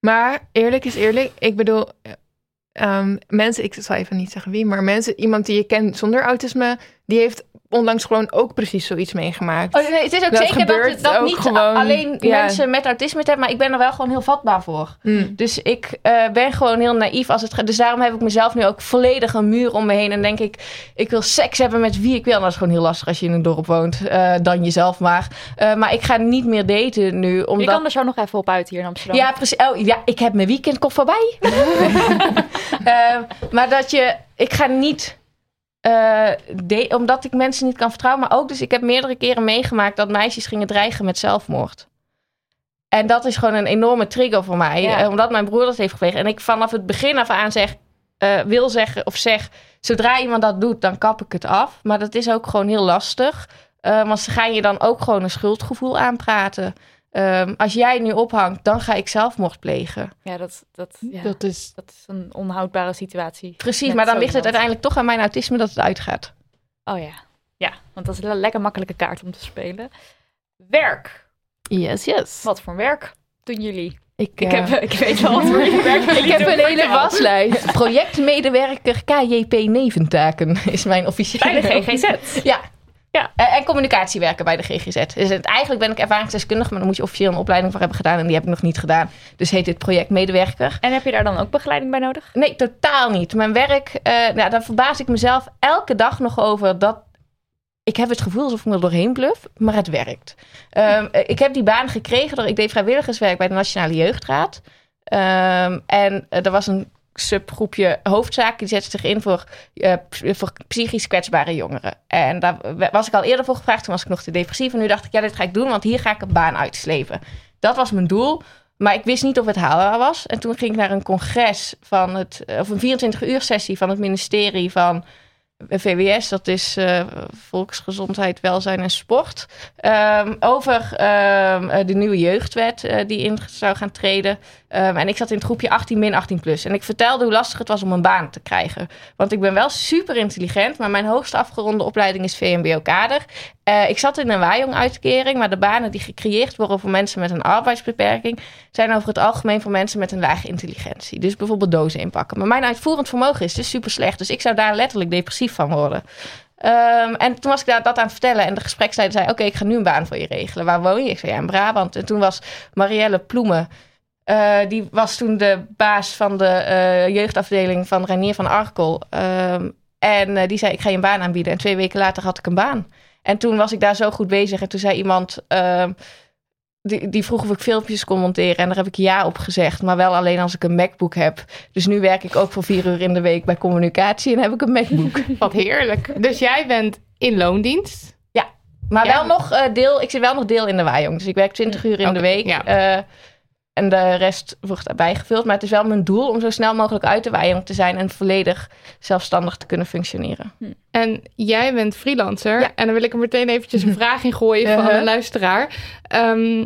Maar eerlijk is eerlijk. Ik bedoel, ehm, mensen, ik zal even niet zeggen wie, maar mensen, iemand die je kent zonder autisme, die heeft onlangs gewoon ook precies zoiets meegemaakt. Oh, nee, het is ook Dat zeker dat, het- dat ook niet gewoon, alleen ja. mensen met autisme het hebben, maar ik ben er wel gewoon heel vatbaar voor. Hmm. Dus ik eh, ben gewoon heel naïef als het gaat. Dus daarom heb ik mezelf nu ook volledig een muur om me heen. En denk ik, ik wil seks hebben met wie ik wil. En dat is gewoon heel lastig als je in een dorp woont. eh, dan jezelf maar. Eh, maar ik ga niet meer daten nu. Je Omdat... kan er zo nog even op uit hier in Amsterdam. Ja, precies. Oh, ja, ik heb mijn weekendkop voorbij. [LAUGHS] [LAUGHS] Eh, maar dat je... Ik ga niet... eh, de- omdat ik mensen niet kan vertrouwen. Maar ook dus ik heb meerdere keren meegemaakt... dat meisjes gingen dreigen met zelfmoord. En dat is gewoon een enorme trigger voor mij. Ja. eh, omdat mijn broer dat heeft gepleegd. En ik vanaf het begin af aan zeg... eh, wil zeggen of zeg... Zodra iemand dat doet, dan kap ik het af. Maar dat is ook gewoon heel lastig. Want ze gaan je dan ook gewoon een schuldgevoel aanpraten. Ehm, als jij nu ophangt, dan ga ik zelfmoord plegen. Ja, dat, dat, ja, Dat is... dat is een onhoudbare situatie. Precies, maar dan ligt het uiteindelijk toch aan mijn autisme dat het uitgaat. Oh ja. Ja, want dat is een lekker makkelijke kaart om te spelen. Werk. Yes, yes. Wat voor werk doen jullie? Ik, Ik, eh, heb, [LAUGHS] ik weet wel wat voor [LAUGHS] werk ik heb een hele waslijst. Projectmedewerker KJP Neventaken is mijn officiële... Bij de GGZ. Ja. Ja. Eh, en communicatiewerker bij de GGZ. Dus het, eigenlijk ben ik ervaringsdeskundige, maar dan moet je officieel een opleiding voor hebben gedaan. En die heb ik nog niet gedaan. Dus heet dit projectmedewerker. En heb je daar dan ook begeleiding bij nodig? Nee, totaal niet. Mijn werk, eh, nou, daar verbaas ik mezelf elke dag nog over dat. Ik heb het gevoel alsof ik me er doorheen bluf, maar het werkt. Ehm, eh, ik heb die baan gekregen door. Ik deed vrijwilligerswerk bij de Nationale Jeugdraad. Ehm, en er was een subgroepje hoofdzaken die zette zich in voor, eh, voor psychisch kwetsbare jongeren. En daar was ik al eerder voor gevraagd. Toen was ik nog te depressief. En nu dacht ik, ja, dit ga ik doen, want hier ga ik een baan uitslepen. Dat was mijn doel. Maar ik wist niet of het haalbaar was. En toen ging ik naar een congres van het, of een 24 uur sessie van het ministerie van VWS, dat is eh, Volksgezondheid, Welzijn en Sport. Ehm, over ehm, eh, de nieuwe jeugdwet eh, die in zou gaan treden. Ehm, en ik zat in het groepje 18 min 18 plus. En ik vertelde hoe lastig het was om een baan te krijgen. Want ik ben wel super intelligent, maar mijn hoogst afgeronde opleiding is VMBO-kader. Eh, ik zat in een waaijong-uitkering, maar de banen die gecreëerd worden voor mensen met een arbeidsbeperking zijn over het algemeen voor mensen met een lage intelligentie. Dus bijvoorbeeld dozen inpakken. Maar mijn uitvoerend vermogen is dus super slecht. Dus ik zou daar letterlijk depressief van worden. Ehm, en toen was ik daar dat aan het vertellen. En de gespreksleider zei: Oké, ik ga nu een baan voor je regelen. Waar woon je? Ik zei: Ja, in Brabant. En toen was Marielle Ploemen. Eh, die was toen de baas van de eh, jeugdafdeling van Reinier van Arkel. Ehm, en eh, die zei: Ik ga je een baan aanbieden. En twee weken later had ik een baan. En toen was ik daar zo goed bezig. En toen zei iemand. ehm, die, die vroeg of ik filmpjes kon monteren. En daar heb ik ja op gezegd. Maar wel alleen als ik een MacBook heb. Dus nu werk ik ook voor vier uur in de week bij communicatie. En heb ik een MacBook. [LAUGHS] Wat heerlijk. Dus jij bent in loondienst. Maar Ja. wel nog eh, deel. Ik zit wel nog deel in de waaijong. Dus ik werk 20 uur in de week. ja. En de rest wordt erbij gevuld. Maar het is wel mijn doel om zo snel mogelijk uit de waaijong te zijn. En volledig zelfstandig te kunnen functioneren. En jij bent freelancer. Ja. En dan wil ik er meteen eventjes een [LAUGHS] vraag in gooien van Uh-huh. een luisteraar. Ehm,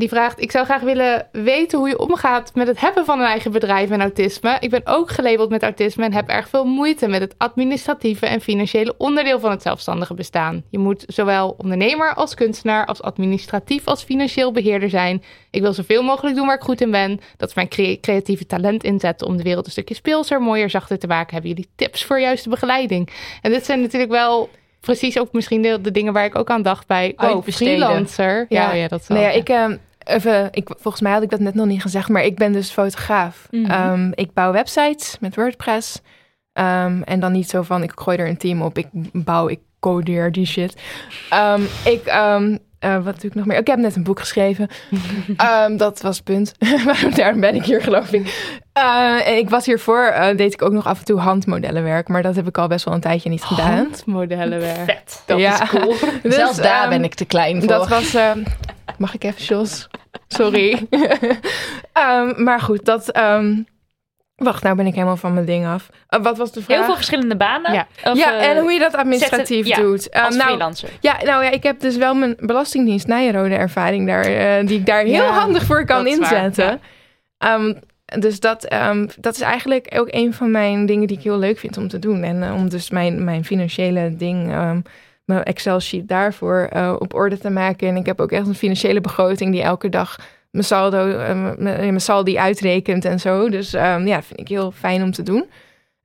die vraagt, ik zou graag willen weten hoe je omgaat met het hebben van een eigen bedrijf en autisme. Ik ben ook gelabeld met autisme en heb erg veel moeite met het administratieve en financiële onderdeel van het zelfstandige bestaan. Je moet zowel ondernemer als kunstenaar, als administratief als financieel beheerder zijn. Ik wil zoveel mogelijk doen waar ik goed in ben. Dat is mijn cre- creatieve talent inzetten om de wereld een stukje speelser, mooier, zachter te maken. Hebben jullie tips voor juiste begeleiding? En dit zijn natuurlijk wel precies ook misschien de, de dingen waar ik ook aan dacht bij oh, freelancer. Ja, Ja. ja, dat zal. Nee, ja, ik, ehm, even, ik, volgens mij had ik dat net nog niet gezegd, maar ik ben dus fotograaf. Mhm. Ehm, ik bouw websites met WordPress. Ehm, en dan niet zo van, ik gooi er een team op, ik bouw, ik codeer die shit. Ehm, ik, ehm, eh, wat doe ik nog meer? Ik heb net een boek geschreven. [LAUGHS] Ehm, dat was het punt. [LAUGHS] Daarom ben ik hier, geloof ik. Eh, ik was hiervoor, eh, deed ik ook nog af en toe handmodellenwerk. Maar dat heb ik al best wel een tijdje niet gedaan. Handmodellenwerk. Vet. Dat Ja. is cool. [LAUGHS] Dus, Zelfs daar ben ik te klein voor. Dat was. Eh, mag ik even, Jos? Sorry. [LAUGHS] Ehm, maar goed, dat. ehm, Wacht, nou ben ik helemaal van mijn ding af. Uh, wat was de vraag? Heel veel verschillende banen. Ja. Of, ja, eh, en hoe je dat administratief ja, doet. Uh, als nou, freelancer. ja, nou ja, ik heb dus wel mijn belastingdienst Nijrode ervaring daar, eh, die ik daar heel Ja, handig voor kan dat is waar, inzetten. Ehm, dus dat, dat is eigenlijk ook een van mijn dingen die ik heel leuk vind om te doen. En eh, om dus mijn, mijn financiële ding, mijn Excel-sheet daarvoor eh, op orde te maken. En ik heb ook echt een financiële begroting die elke dag mijn saldo, eh, mijn, saldi uitrekent en zo. Dus ehm, ja, vind ik heel fijn om te doen.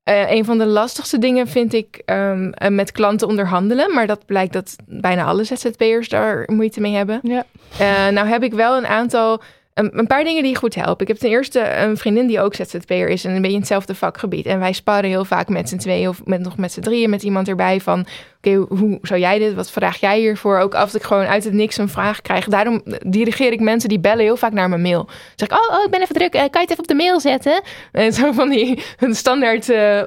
Eh, een van de lastigste dingen vind ik ehm, eh, met klanten onderhandelen. Maar dat blijkt dat bijna alle ZZP'ers daar moeite mee hebben. Ja. Nou heb ik wel een aantal, een, een paar dingen die goed helpen. Ik heb ten eerste een vriendin die ook ZZP'er is en een beetje in hetzelfde vakgebied. En wij sparren heel vaak met z'n tweeën of met, nog met z'n drieën met iemand erbij van... Hoe zou jij dit? Wat vraag jij hiervoor? Ook als ik gewoon uit het niks een vraag krijg. Daarom dirigeer ik mensen die bellen heel vaak naar mijn mail. Dan zeg ik, oh, oh ik ben even druk. Eh, kan je het even op de mail zetten? En zo van die een standaard, eh,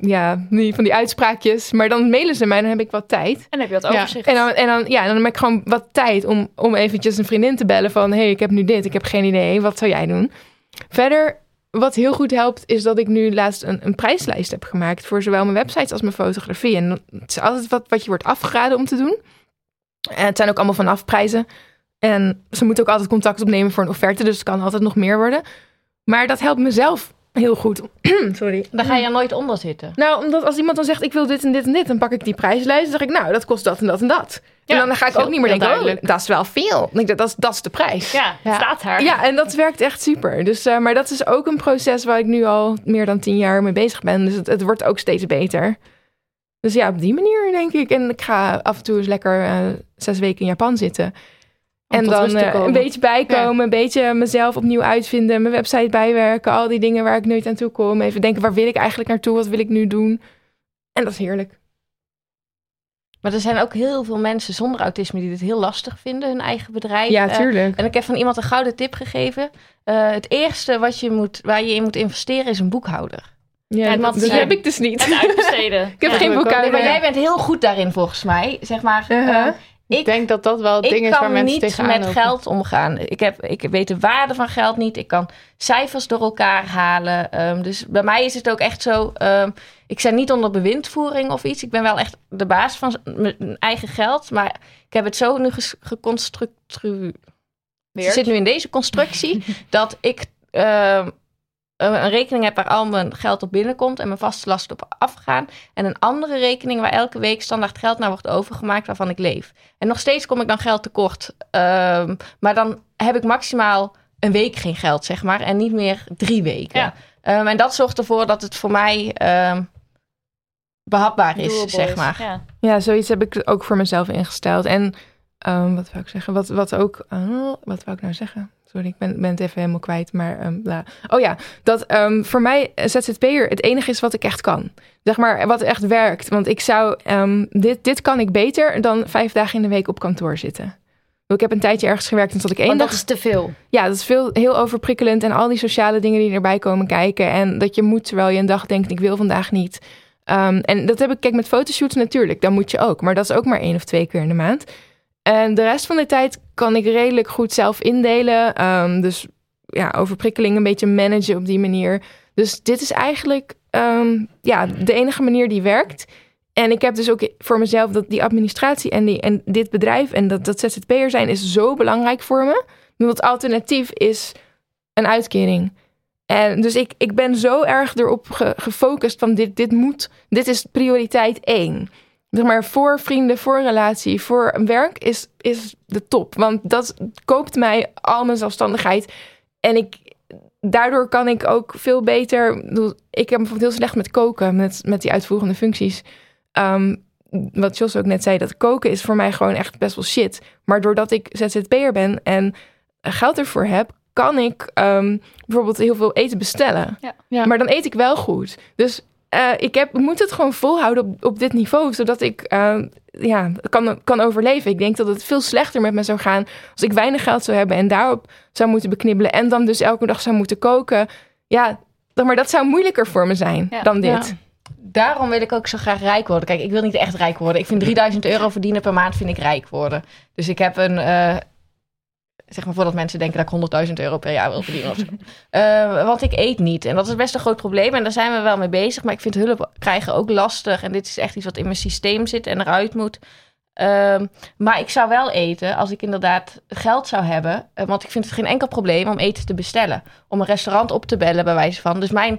ja, die, van die uitspraakjes. Maar dan mailen ze mij, dan heb ik wat tijd. En heb je wat Ja. overzicht. En dan, en dan, ja, dan heb ik gewoon wat tijd om, om eventjes een vriendin te bellen van... hey, ik heb nu dit, ik heb geen idee, wat zou jij doen? Verder, wat heel goed helpt, is dat ik nu laatst een, een prijslijst heb gemaakt... voor zowel mijn websites als mijn fotografie. En het is altijd wat, wat je wordt afgeraden om te doen. En het zijn ook allemaal vanaf prijzen. En ze moeten ook altijd contact opnemen voor een offerte, dus het kan altijd nog meer worden. Maar dat helpt mezelf heel goed. [CLEARS THROAT] Sorry. Daar ga je er nooit onder zitten. Nou, omdat als iemand dan zegt, ik wil dit en dit en dit, dan pak ik die prijslijst. Dan zeg ik, nou, dat kost dat en dat en dat. Ja, en dan ga ik ook niet meer denken, oh, dat is wel veel. Dan denk dat, is, dat is de prijs. ja, Ja. staat daar. Ja, en dat werkt echt super. Dus, eh, maar dat is ook een proces waar ik nu al meer dan tien jaar mee bezig ben. Dus het, het wordt ook steeds beter. Dus ja, op die manier denk ik. En ik ga af en toe eens lekker eh, zes weken in Japan zitten. En dan eh, een beetje bijkomen, een beetje mezelf opnieuw uitvinden, mijn website bijwerken, al die dingen waar ik nooit aan toe kom. Even denken, waar wil ik eigenlijk naartoe? Wat wil ik nu doen? En dat is heerlijk. Maar er zijn ook heel veel mensen zonder autisme die dit heel lastig vinden, hun eigen bedrijf. Ja, Eh, tuurlijk. en ik heb van iemand een gouden tip gegeven. Eh, het eerste wat je moet, waar je in moet investeren is een boekhouder. Ja, en dat, heb ik dus niet. En uitbesteden. [LAUGHS] Ik heb Ja. geen boekhouder. Nee, maar jij bent heel goed daarin volgens mij. Zeg maar, Uh-huh. Ik ik, denk dat dat wel het ding ik is waar kan mensen niet tegenaan met lopen. geld omgaan. Ik, heb, ik weet de waarde van geld niet. Ik kan cijfers door elkaar halen. Ehm, dus bij mij is het ook echt zo. ehm, ik sta niet onder bewindvoering of iets. Ik ben wel echt de baas van mijn eigen geld. Maar ik heb het zo nu geconstrueerd. Ik zit nu in deze constructie [LAUGHS] dat ik ehm, een rekening heb waar al mijn geld op binnenkomt en mijn vaste lasten op afgaan. En een andere rekening waar elke week standaard geld naar wordt overgemaakt waarvan ik leef. En nog steeds kom ik dan geld tekort. Ehm, maar dan heb ik maximaal een week geen geld, zeg maar. En niet meer drie weken. Ja. Ehm, en dat zorgt ervoor dat het voor mij ehm, behapbaar is, zeg maar. Ja. Ja, zoiets heb ik ook voor mezelf ingesteld. En ehm, wat wou ik zeggen? Wat, wat ook. oh, wat wou ik nou zeggen? Sorry, ik ben, ben het even helemaal kwijt. Maar ehm, bla. Oh ja, dat ehm, voor mij ZZP'er het enige is wat ik echt kan. Zeg maar, wat echt werkt. Want ik zou. dit, dit kan ik beter dan vijf dagen in de week op kantoor zitten. Ik heb een tijdje ergens gewerkt en zat ik één Want dag dat is te veel. ja, dat is veel, heel overprikkelend. En al die sociale dingen die erbij komen kijken. En dat je moet terwijl je een dag denkt, ik wil vandaag niet. En dat heb ik, kijk, met fotoshoots natuurlijk. Dan moet je ook. Maar dat is ook maar één of twee keer in de maand. En de rest van de tijd kan ik redelijk goed zelf indelen. Ehm, dus ja, overprikkeling een beetje managen op die manier. Dus dit is eigenlijk ehm, ja, de enige manier die werkt. En ik heb dus ook voor mezelf dat die administratie en, die, en dit bedrijf en dat, dat ZZP'er zijn is zo belangrijk voor me. Want alternatief is een uitkering. En dus ik, ik ben zo erg erop ge- gefocust van dit, dit moet, dit is prioriteit één. Zeg maar voor vrienden, voor relatie, voor werk is, is de top. Want dat koopt mij al mijn zelfstandigheid. En ik, daardoor kan ik ook veel beter. Ik heb bijvoorbeeld heel slecht met koken, met, met die uitvoerende functies. Ehm, wat Jos ook net zei, dat koken is voor mij gewoon echt best wel shit. Maar doordat ik ZZP'er ben en geld ervoor heb, kan ik ehm, bijvoorbeeld heel veel eten bestellen. Ja. Maar dan eet ik wel goed. Dus eh, ik, heb, ik moet het gewoon volhouden op, op dit niveau, zodat ik eh, ja, kan, kan overleven. Ik denk dat het veel slechter met me zou gaan als ik weinig geld zou hebben en daarop zou moeten beknibbelen en dan dus elke dag zou moeten koken. Ja, maar dat zou moeilijker voor me zijn Ja. dan dit. Ja. Daarom wil ik ook zo graag rijk worden. Kijk, ik wil niet echt rijk worden. Ik vind 3000 euro verdienen per maand vind ik rijk worden. Dus ik heb een, eh, Zeg maar voordat mensen denken dat ik 100.000 euro per jaar wil verdienen. [LAUGHS] Eh, want ik eet niet. En dat is best een groot probleem. En daar zijn we wel mee bezig. Maar ik vind hulp krijgen ook lastig. En dit is echt iets wat in mijn systeem zit en eruit moet. Ehm, maar ik zou wel eten als ik inderdaad geld zou hebben. Eh, want ik vind het geen enkel probleem om eten te bestellen. Om een restaurant op te bellen, bij wijze van. Dus mijn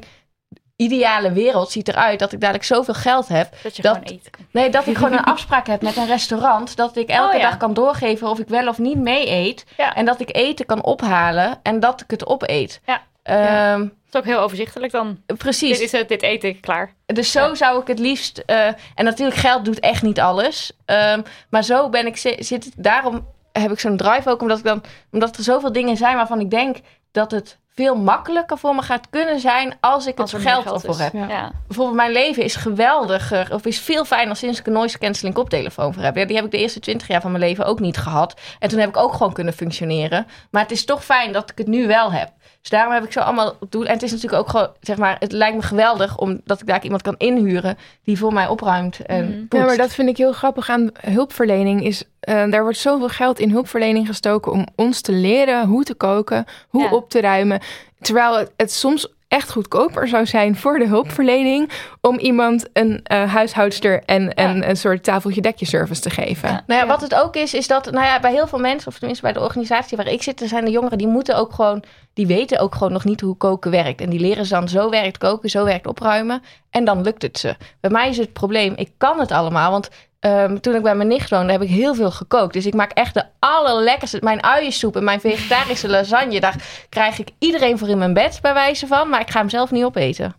ideale wereld ziet eruit dat ik dadelijk zoveel geld heb. Dat je Dat- gewoon eten kan. Nee, dat ik gewoon een afspraak heb met een restaurant. Dat ik elke Oh ja. dag kan doorgeven of ik wel of niet mee eet. Ja. En dat ik eten kan ophalen en dat ik het opeet. Ja. Ehm, Dat is ook heel overzichtelijk dan. Precies. Dit is het, dit eet ik, klaar. Dus zo zou ik het liefst. eh, en natuurlijk, geld doet echt niet alles. Ehm, maar zo ben ik. zi- Zit, daarom heb ik zo'n drive ook. Omdat, ik dan, omdat er zoveel dingen zijn waarvan ik denk dat het veel makkelijker voor me gaat kunnen zijn. als ik Als het er geld, geld ervoor is. heb. Ja. Ja. Bijvoorbeeld, mijn leven is geweldiger. Of is veel fijner sinds ik een noise cancelling koptelefoon voor heb. Ja, die heb ik de eerste twintig jaar van mijn leven ook niet gehad. En toen heb ik ook gewoon kunnen functioneren. Maar het is toch fijn dat ik het nu wel heb. Dus daarom heb ik zo allemaal doen. En het is natuurlijk ook gewoon, zeg maar, het lijkt me geweldig omdat ik daar iemand kan inhuren die voor mij opruimt en Mhm. Ja, maar dat vind ik heel grappig aan hulpverlening. Is, eh daar wordt zoveel geld in hulpverlening gestoken om ons te leren hoe te koken, hoe Ja. op te ruimen. Terwijl het, het soms echt goedkoper zou zijn voor de hulpverlening om iemand een eh, huishoudster en, en een soort tafeltje dekje service te geven. Ja. Nou ja, wat het ook is, is dat nou ja, bij heel veel mensen, of tenminste bij de organisatie waar ik zit, er zijn de jongeren die moeten ook gewoon, die weten ook gewoon nog niet hoe koken werkt. En die leren ze dan zo werkt koken, zo werkt opruimen. En dan lukt het ze. Bij mij is het probleem, ik kan het allemaal. Want ehm, toen ik bij mijn nicht woonde, heb ik heel veel gekookt. Dus ik maak echt de allerlekkerste, mijn uiensoep en mijn vegetarische lasagne. Daar krijg ik iedereen voor in mijn bed, bij wijze van. Maar ik ga hem zelf niet opeten.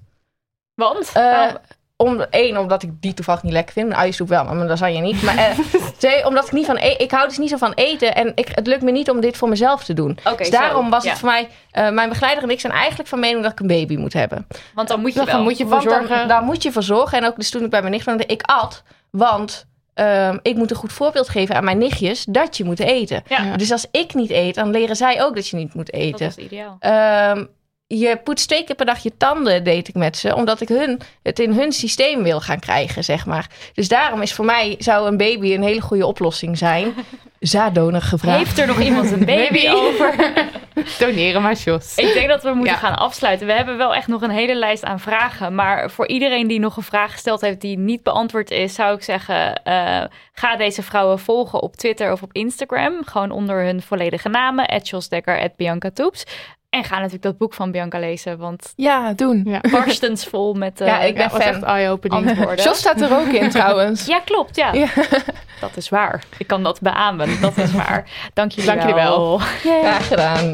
Want? Eh, Waarom? om, één, omdat ik die toevallig niet lekker vind. Mijn uiensoep wel, maar mijn lasagne niet. Maar eh, [LAUGHS] twee, omdat ik niet van e- Ik hou dus niet zo van eten. En ik, het lukt me niet om dit voor mezelf te doen. Oké, dus zo. daarom was Ja. het voor mij... eh, mijn begeleider en ik zijn eigenlijk van mening dat ik een baby moet hebben. Want dan moet je Dan wel. moet je voor dan, zorgen. daar moet je voor zorgen. En ook dus toen ik bij mijn nicht woonde, ik at. Want ehm, ik moet een goed voorbeeld geven aan mijn nichtjes dat je moet eten. Ja, Dus als ik niet eet, dan leren zij ook dat je niet moet dat eten. was ideaal. Ehm, je poetst twee keer per dag je tanden, deed ik met ze. Omdat ik hun, het in hun systeem wil gaan krijgen, zeg maar. Dus daarom is voor mij, zou een baby een hele goede oplossing zijn. [LAUGHS] Zaaddonor gevraagd. Heeft er nog iemand een baby over? [LAUGHS] Doneren maar, Jos. Ik denk dat we moeten Ja. gaan afsluiten. We hebben wel echt nog een hele lijst aan vragen. Maar voor iedereen die nog een vraag gesteld heeft die niet beantwoord is, zou ik zeggen: eh, ga deze vrouwen volgen op Twitter of op Instagram. Gewoon onder hun volledige namen: Jos Dekker, Bianca Toeps. En ga natuurlijk dat boek van Bianca lezen, want Ja, doen. Ja. [LAUGHS] barstens vol met eh, Ja, ik ben Ja, fan. echt eye-opening. antwoorden. Jos staat er ook in [LAUGHS] trouwens. Ja, klopt. Ja. Ja. dat is waar. Ik kan dat beamen. Dat is waar. Dank jullie Dank jullie wel. Graag gedaan.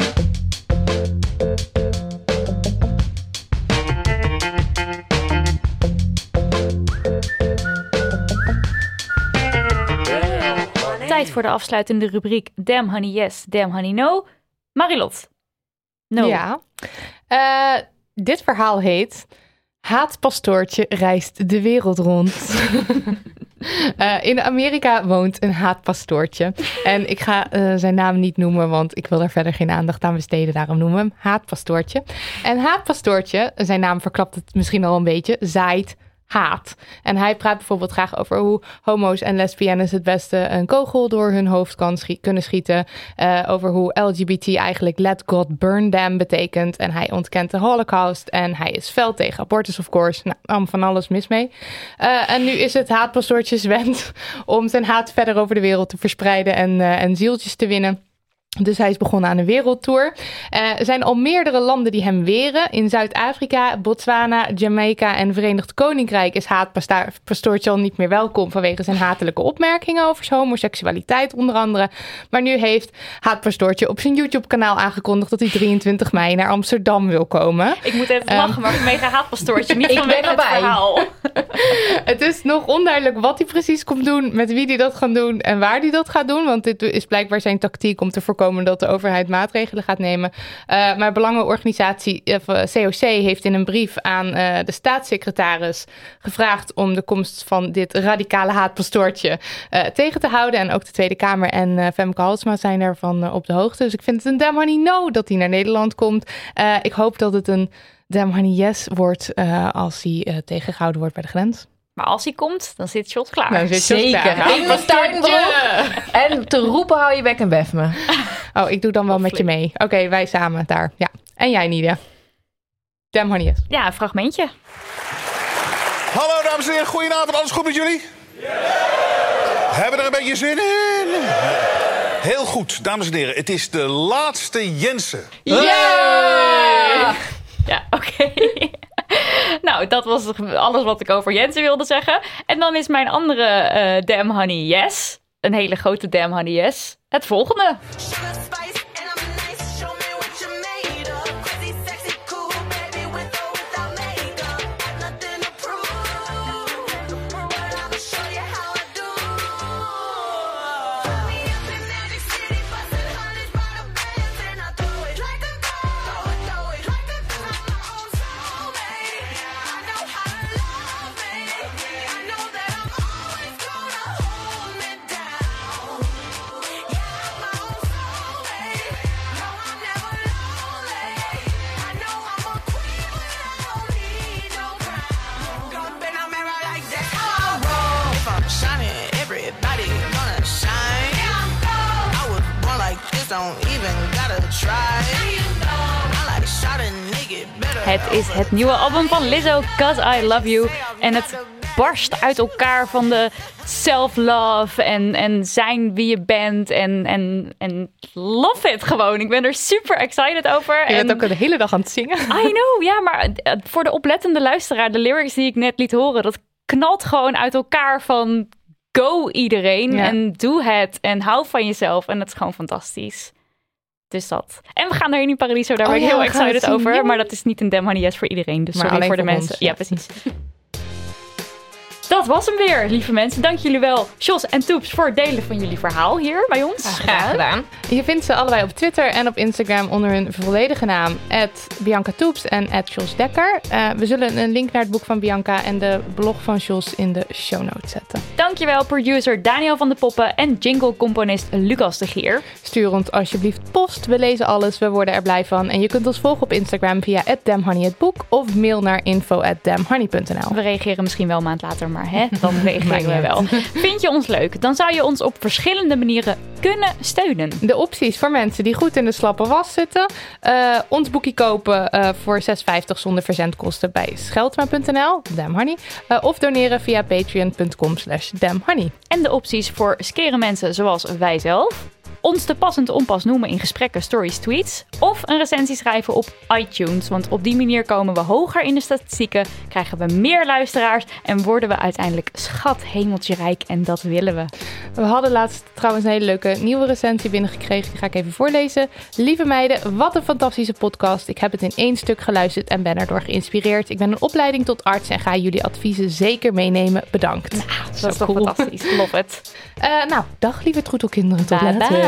Tijd voor de afsluitende rubriek Damn Honey Yes, Damn Honey No. Marilot. No. Ja. Eh, dit verhaal heet... Haatpastoortje reist de wereld rond. [LAUGHS] Eh, in Amerika woont een haatpastoortje. En ik ga eh, zijn naam niet noemen, want ik wil er verder geen aandacht aan besteden. Daarom noemen we hem Haatpastoortje. En Haatpastoortje, zijn naam verklapt het misschien al een beetje, zaait haat. En hij praat bijvoorbeeld graag over hoe homo's en lesbiennes het beste een kogel door hun hoofd kan kunnen schieten. Eh, over hoe LGBT eigenlijk let God burn them betekent. En hij ontkent de holocaust. En hij is fel tegen abortus, of course. Nou, allemaal van alles mis mee. Eh, en nu is het haatpastoortjes [LAUGHS] wend om zijn haat verder over de wereld te verspreiden en, eh, en zieltjes te winnen. Dus hij is begonnen aan een wereldtour. Eh, er zijn al meerdere landen die hem weren. In Zuid-Afrika, Botswana, Jamaica en Verenigd Koninkrijk is haatpastoortje al niet meer welkom vanwege zijn hatelijke opmerkingen over zijn homoseksualiteit onder andere. Maar nu heeft haatpastoortje op zijn YouTube-kanaal aangekondigd dat hij 23 mei naar Amsterdam wil komen. Ik moet even Ehm. lachen, maar vanwege haatpastoortje, niet [LAUGHS] Ik vanwege het erbij. verhaal. [LAUGHS] Het is nog onduidelijk wat hij precies komt doen, met wie hij dat gaat doen en waar hij dat gaat doen. Want dit is blijkbaar zijn tactiek om te voorkomen dat de overheid maatregelen gaat nemen. Uh, maar belangenorganisatie COC heeft in een brief aan uh, de staatssecretaris gevraagd om de komst van dit radicale haatpastoortje tegen te houden. En ook de Tweede Kamer en Femke Halsma zijn daarvan op de hoogte. Dus ik vind het een damn honey no dat hij naar Nederland komt. Ik hoop dat het een damn honey yes wordt als hij tegengehouden wordt bij de grens. Maar als hij komt, dan zit Jos klaar. Nou, zit Jos Zeker. klaar. In mijn tuinbroek. En te roepen hou je bek en bef me. [LAUGHS] Oh, ik doe dan wel met je mee. Oké, wij samen daar. Ja. En jij, Nidia. Damn honey yes. Ja, een fragmentje. Hallo dames en heren, goedenavond. Alles goed met jullie? Hebben we er een beetje zin in? Heel goed, dames en heren. Het is de laatste Jensen. Ja! Ja, oké. [LAUGHS] nou, dat was alles wat ik over Jensen wilde zeggen. En dan is mijn andere eh Damn Honey Yes, een hele grote Damn Honey Yes, het volgende. Het nieuwe album van Lizzo, Cause I Love You. En het barst uit elkaar van de self-love en, en zijn wie je bent. En, en, en love it gewoon. Ik ben er super excited over. Je en bent ook de hele dag aan het zingen. I know, ja, maar eh, voor de oplettende luisteraar, de lyrics die ik net liet horen, dat knalt gewoon uit elkaar van go iedereen Ja. en doe het en hou van jezelf. En dat is gewoon fantastisch. Dus dat. En we gaan naar in Paradiso, daar Oh ben ik ja, heel excited over. Maar dat is niet een Honey Yes voor iedereen. Dus Maar sorry voor de mensen. ons, ja. precies. [LAUGHS] Dat was hem weer, lieve mensen. Dank jullie wel, Jos en Toeps, voor het delen van jullie verhaal hier bij ons. Graag gedaan. Je vindt ze allebei op Twitter en op Instagram onder hun volledige naam. Bianca Toeps en Jos Dekker. Eh, we zullen een link naar het boek van Bianca en de blog van Jos in de show notes zetten. Dankjewel, producer Daniel van de Poppen en jingle-componist Lucas de Geer. Stuur ons alsjeblieft post. We lezen alles. We worden er blij van. En je kunt ons volgen op Instagram via @damhoney het boek of mail naar info@damhoney.nl. We reageren misschien wel een maand later, maar hè, dan reageren we wel. [LAUGHS] Vind je ons leuk? Dan zou je ons op verschillende manieren kunnen steunen. De opties voor mensen die goed in de slappe was zitten. eh, ons boekje kopen eh, voor 6,50 zonder verzendkosten bij scheldma.nl, damhoney. eh, of doneren via patreon.com slash damhoney. En de opties voor skere mensen zoals wij zelf. Ons de passend onpas noemen in gesprekken, stories, tweets. Of een recensie schrijven op iTunes. Want op die manier komen we hoger in de statistieken. Krijgen we meer luisteraars. En worden we uiteindelijk schat hemeltje rijk. En dat willen we. We hadden laatst trouwens een hele leuke nieuwe recensie binnengekregen. Die ga ik even voorlezen. Lieve meiden, wat een fantastische podcast. Ik heb het in één stuk geluisterd en ben erdoor geïnspireerd. Ik ben een opleiding tot arts en ga jullie adviezen zeker meenemen. Bedankt. Dat is toch fantastisch. Love it. Eh, nou, dag lieve troetelkinderen. Tot later.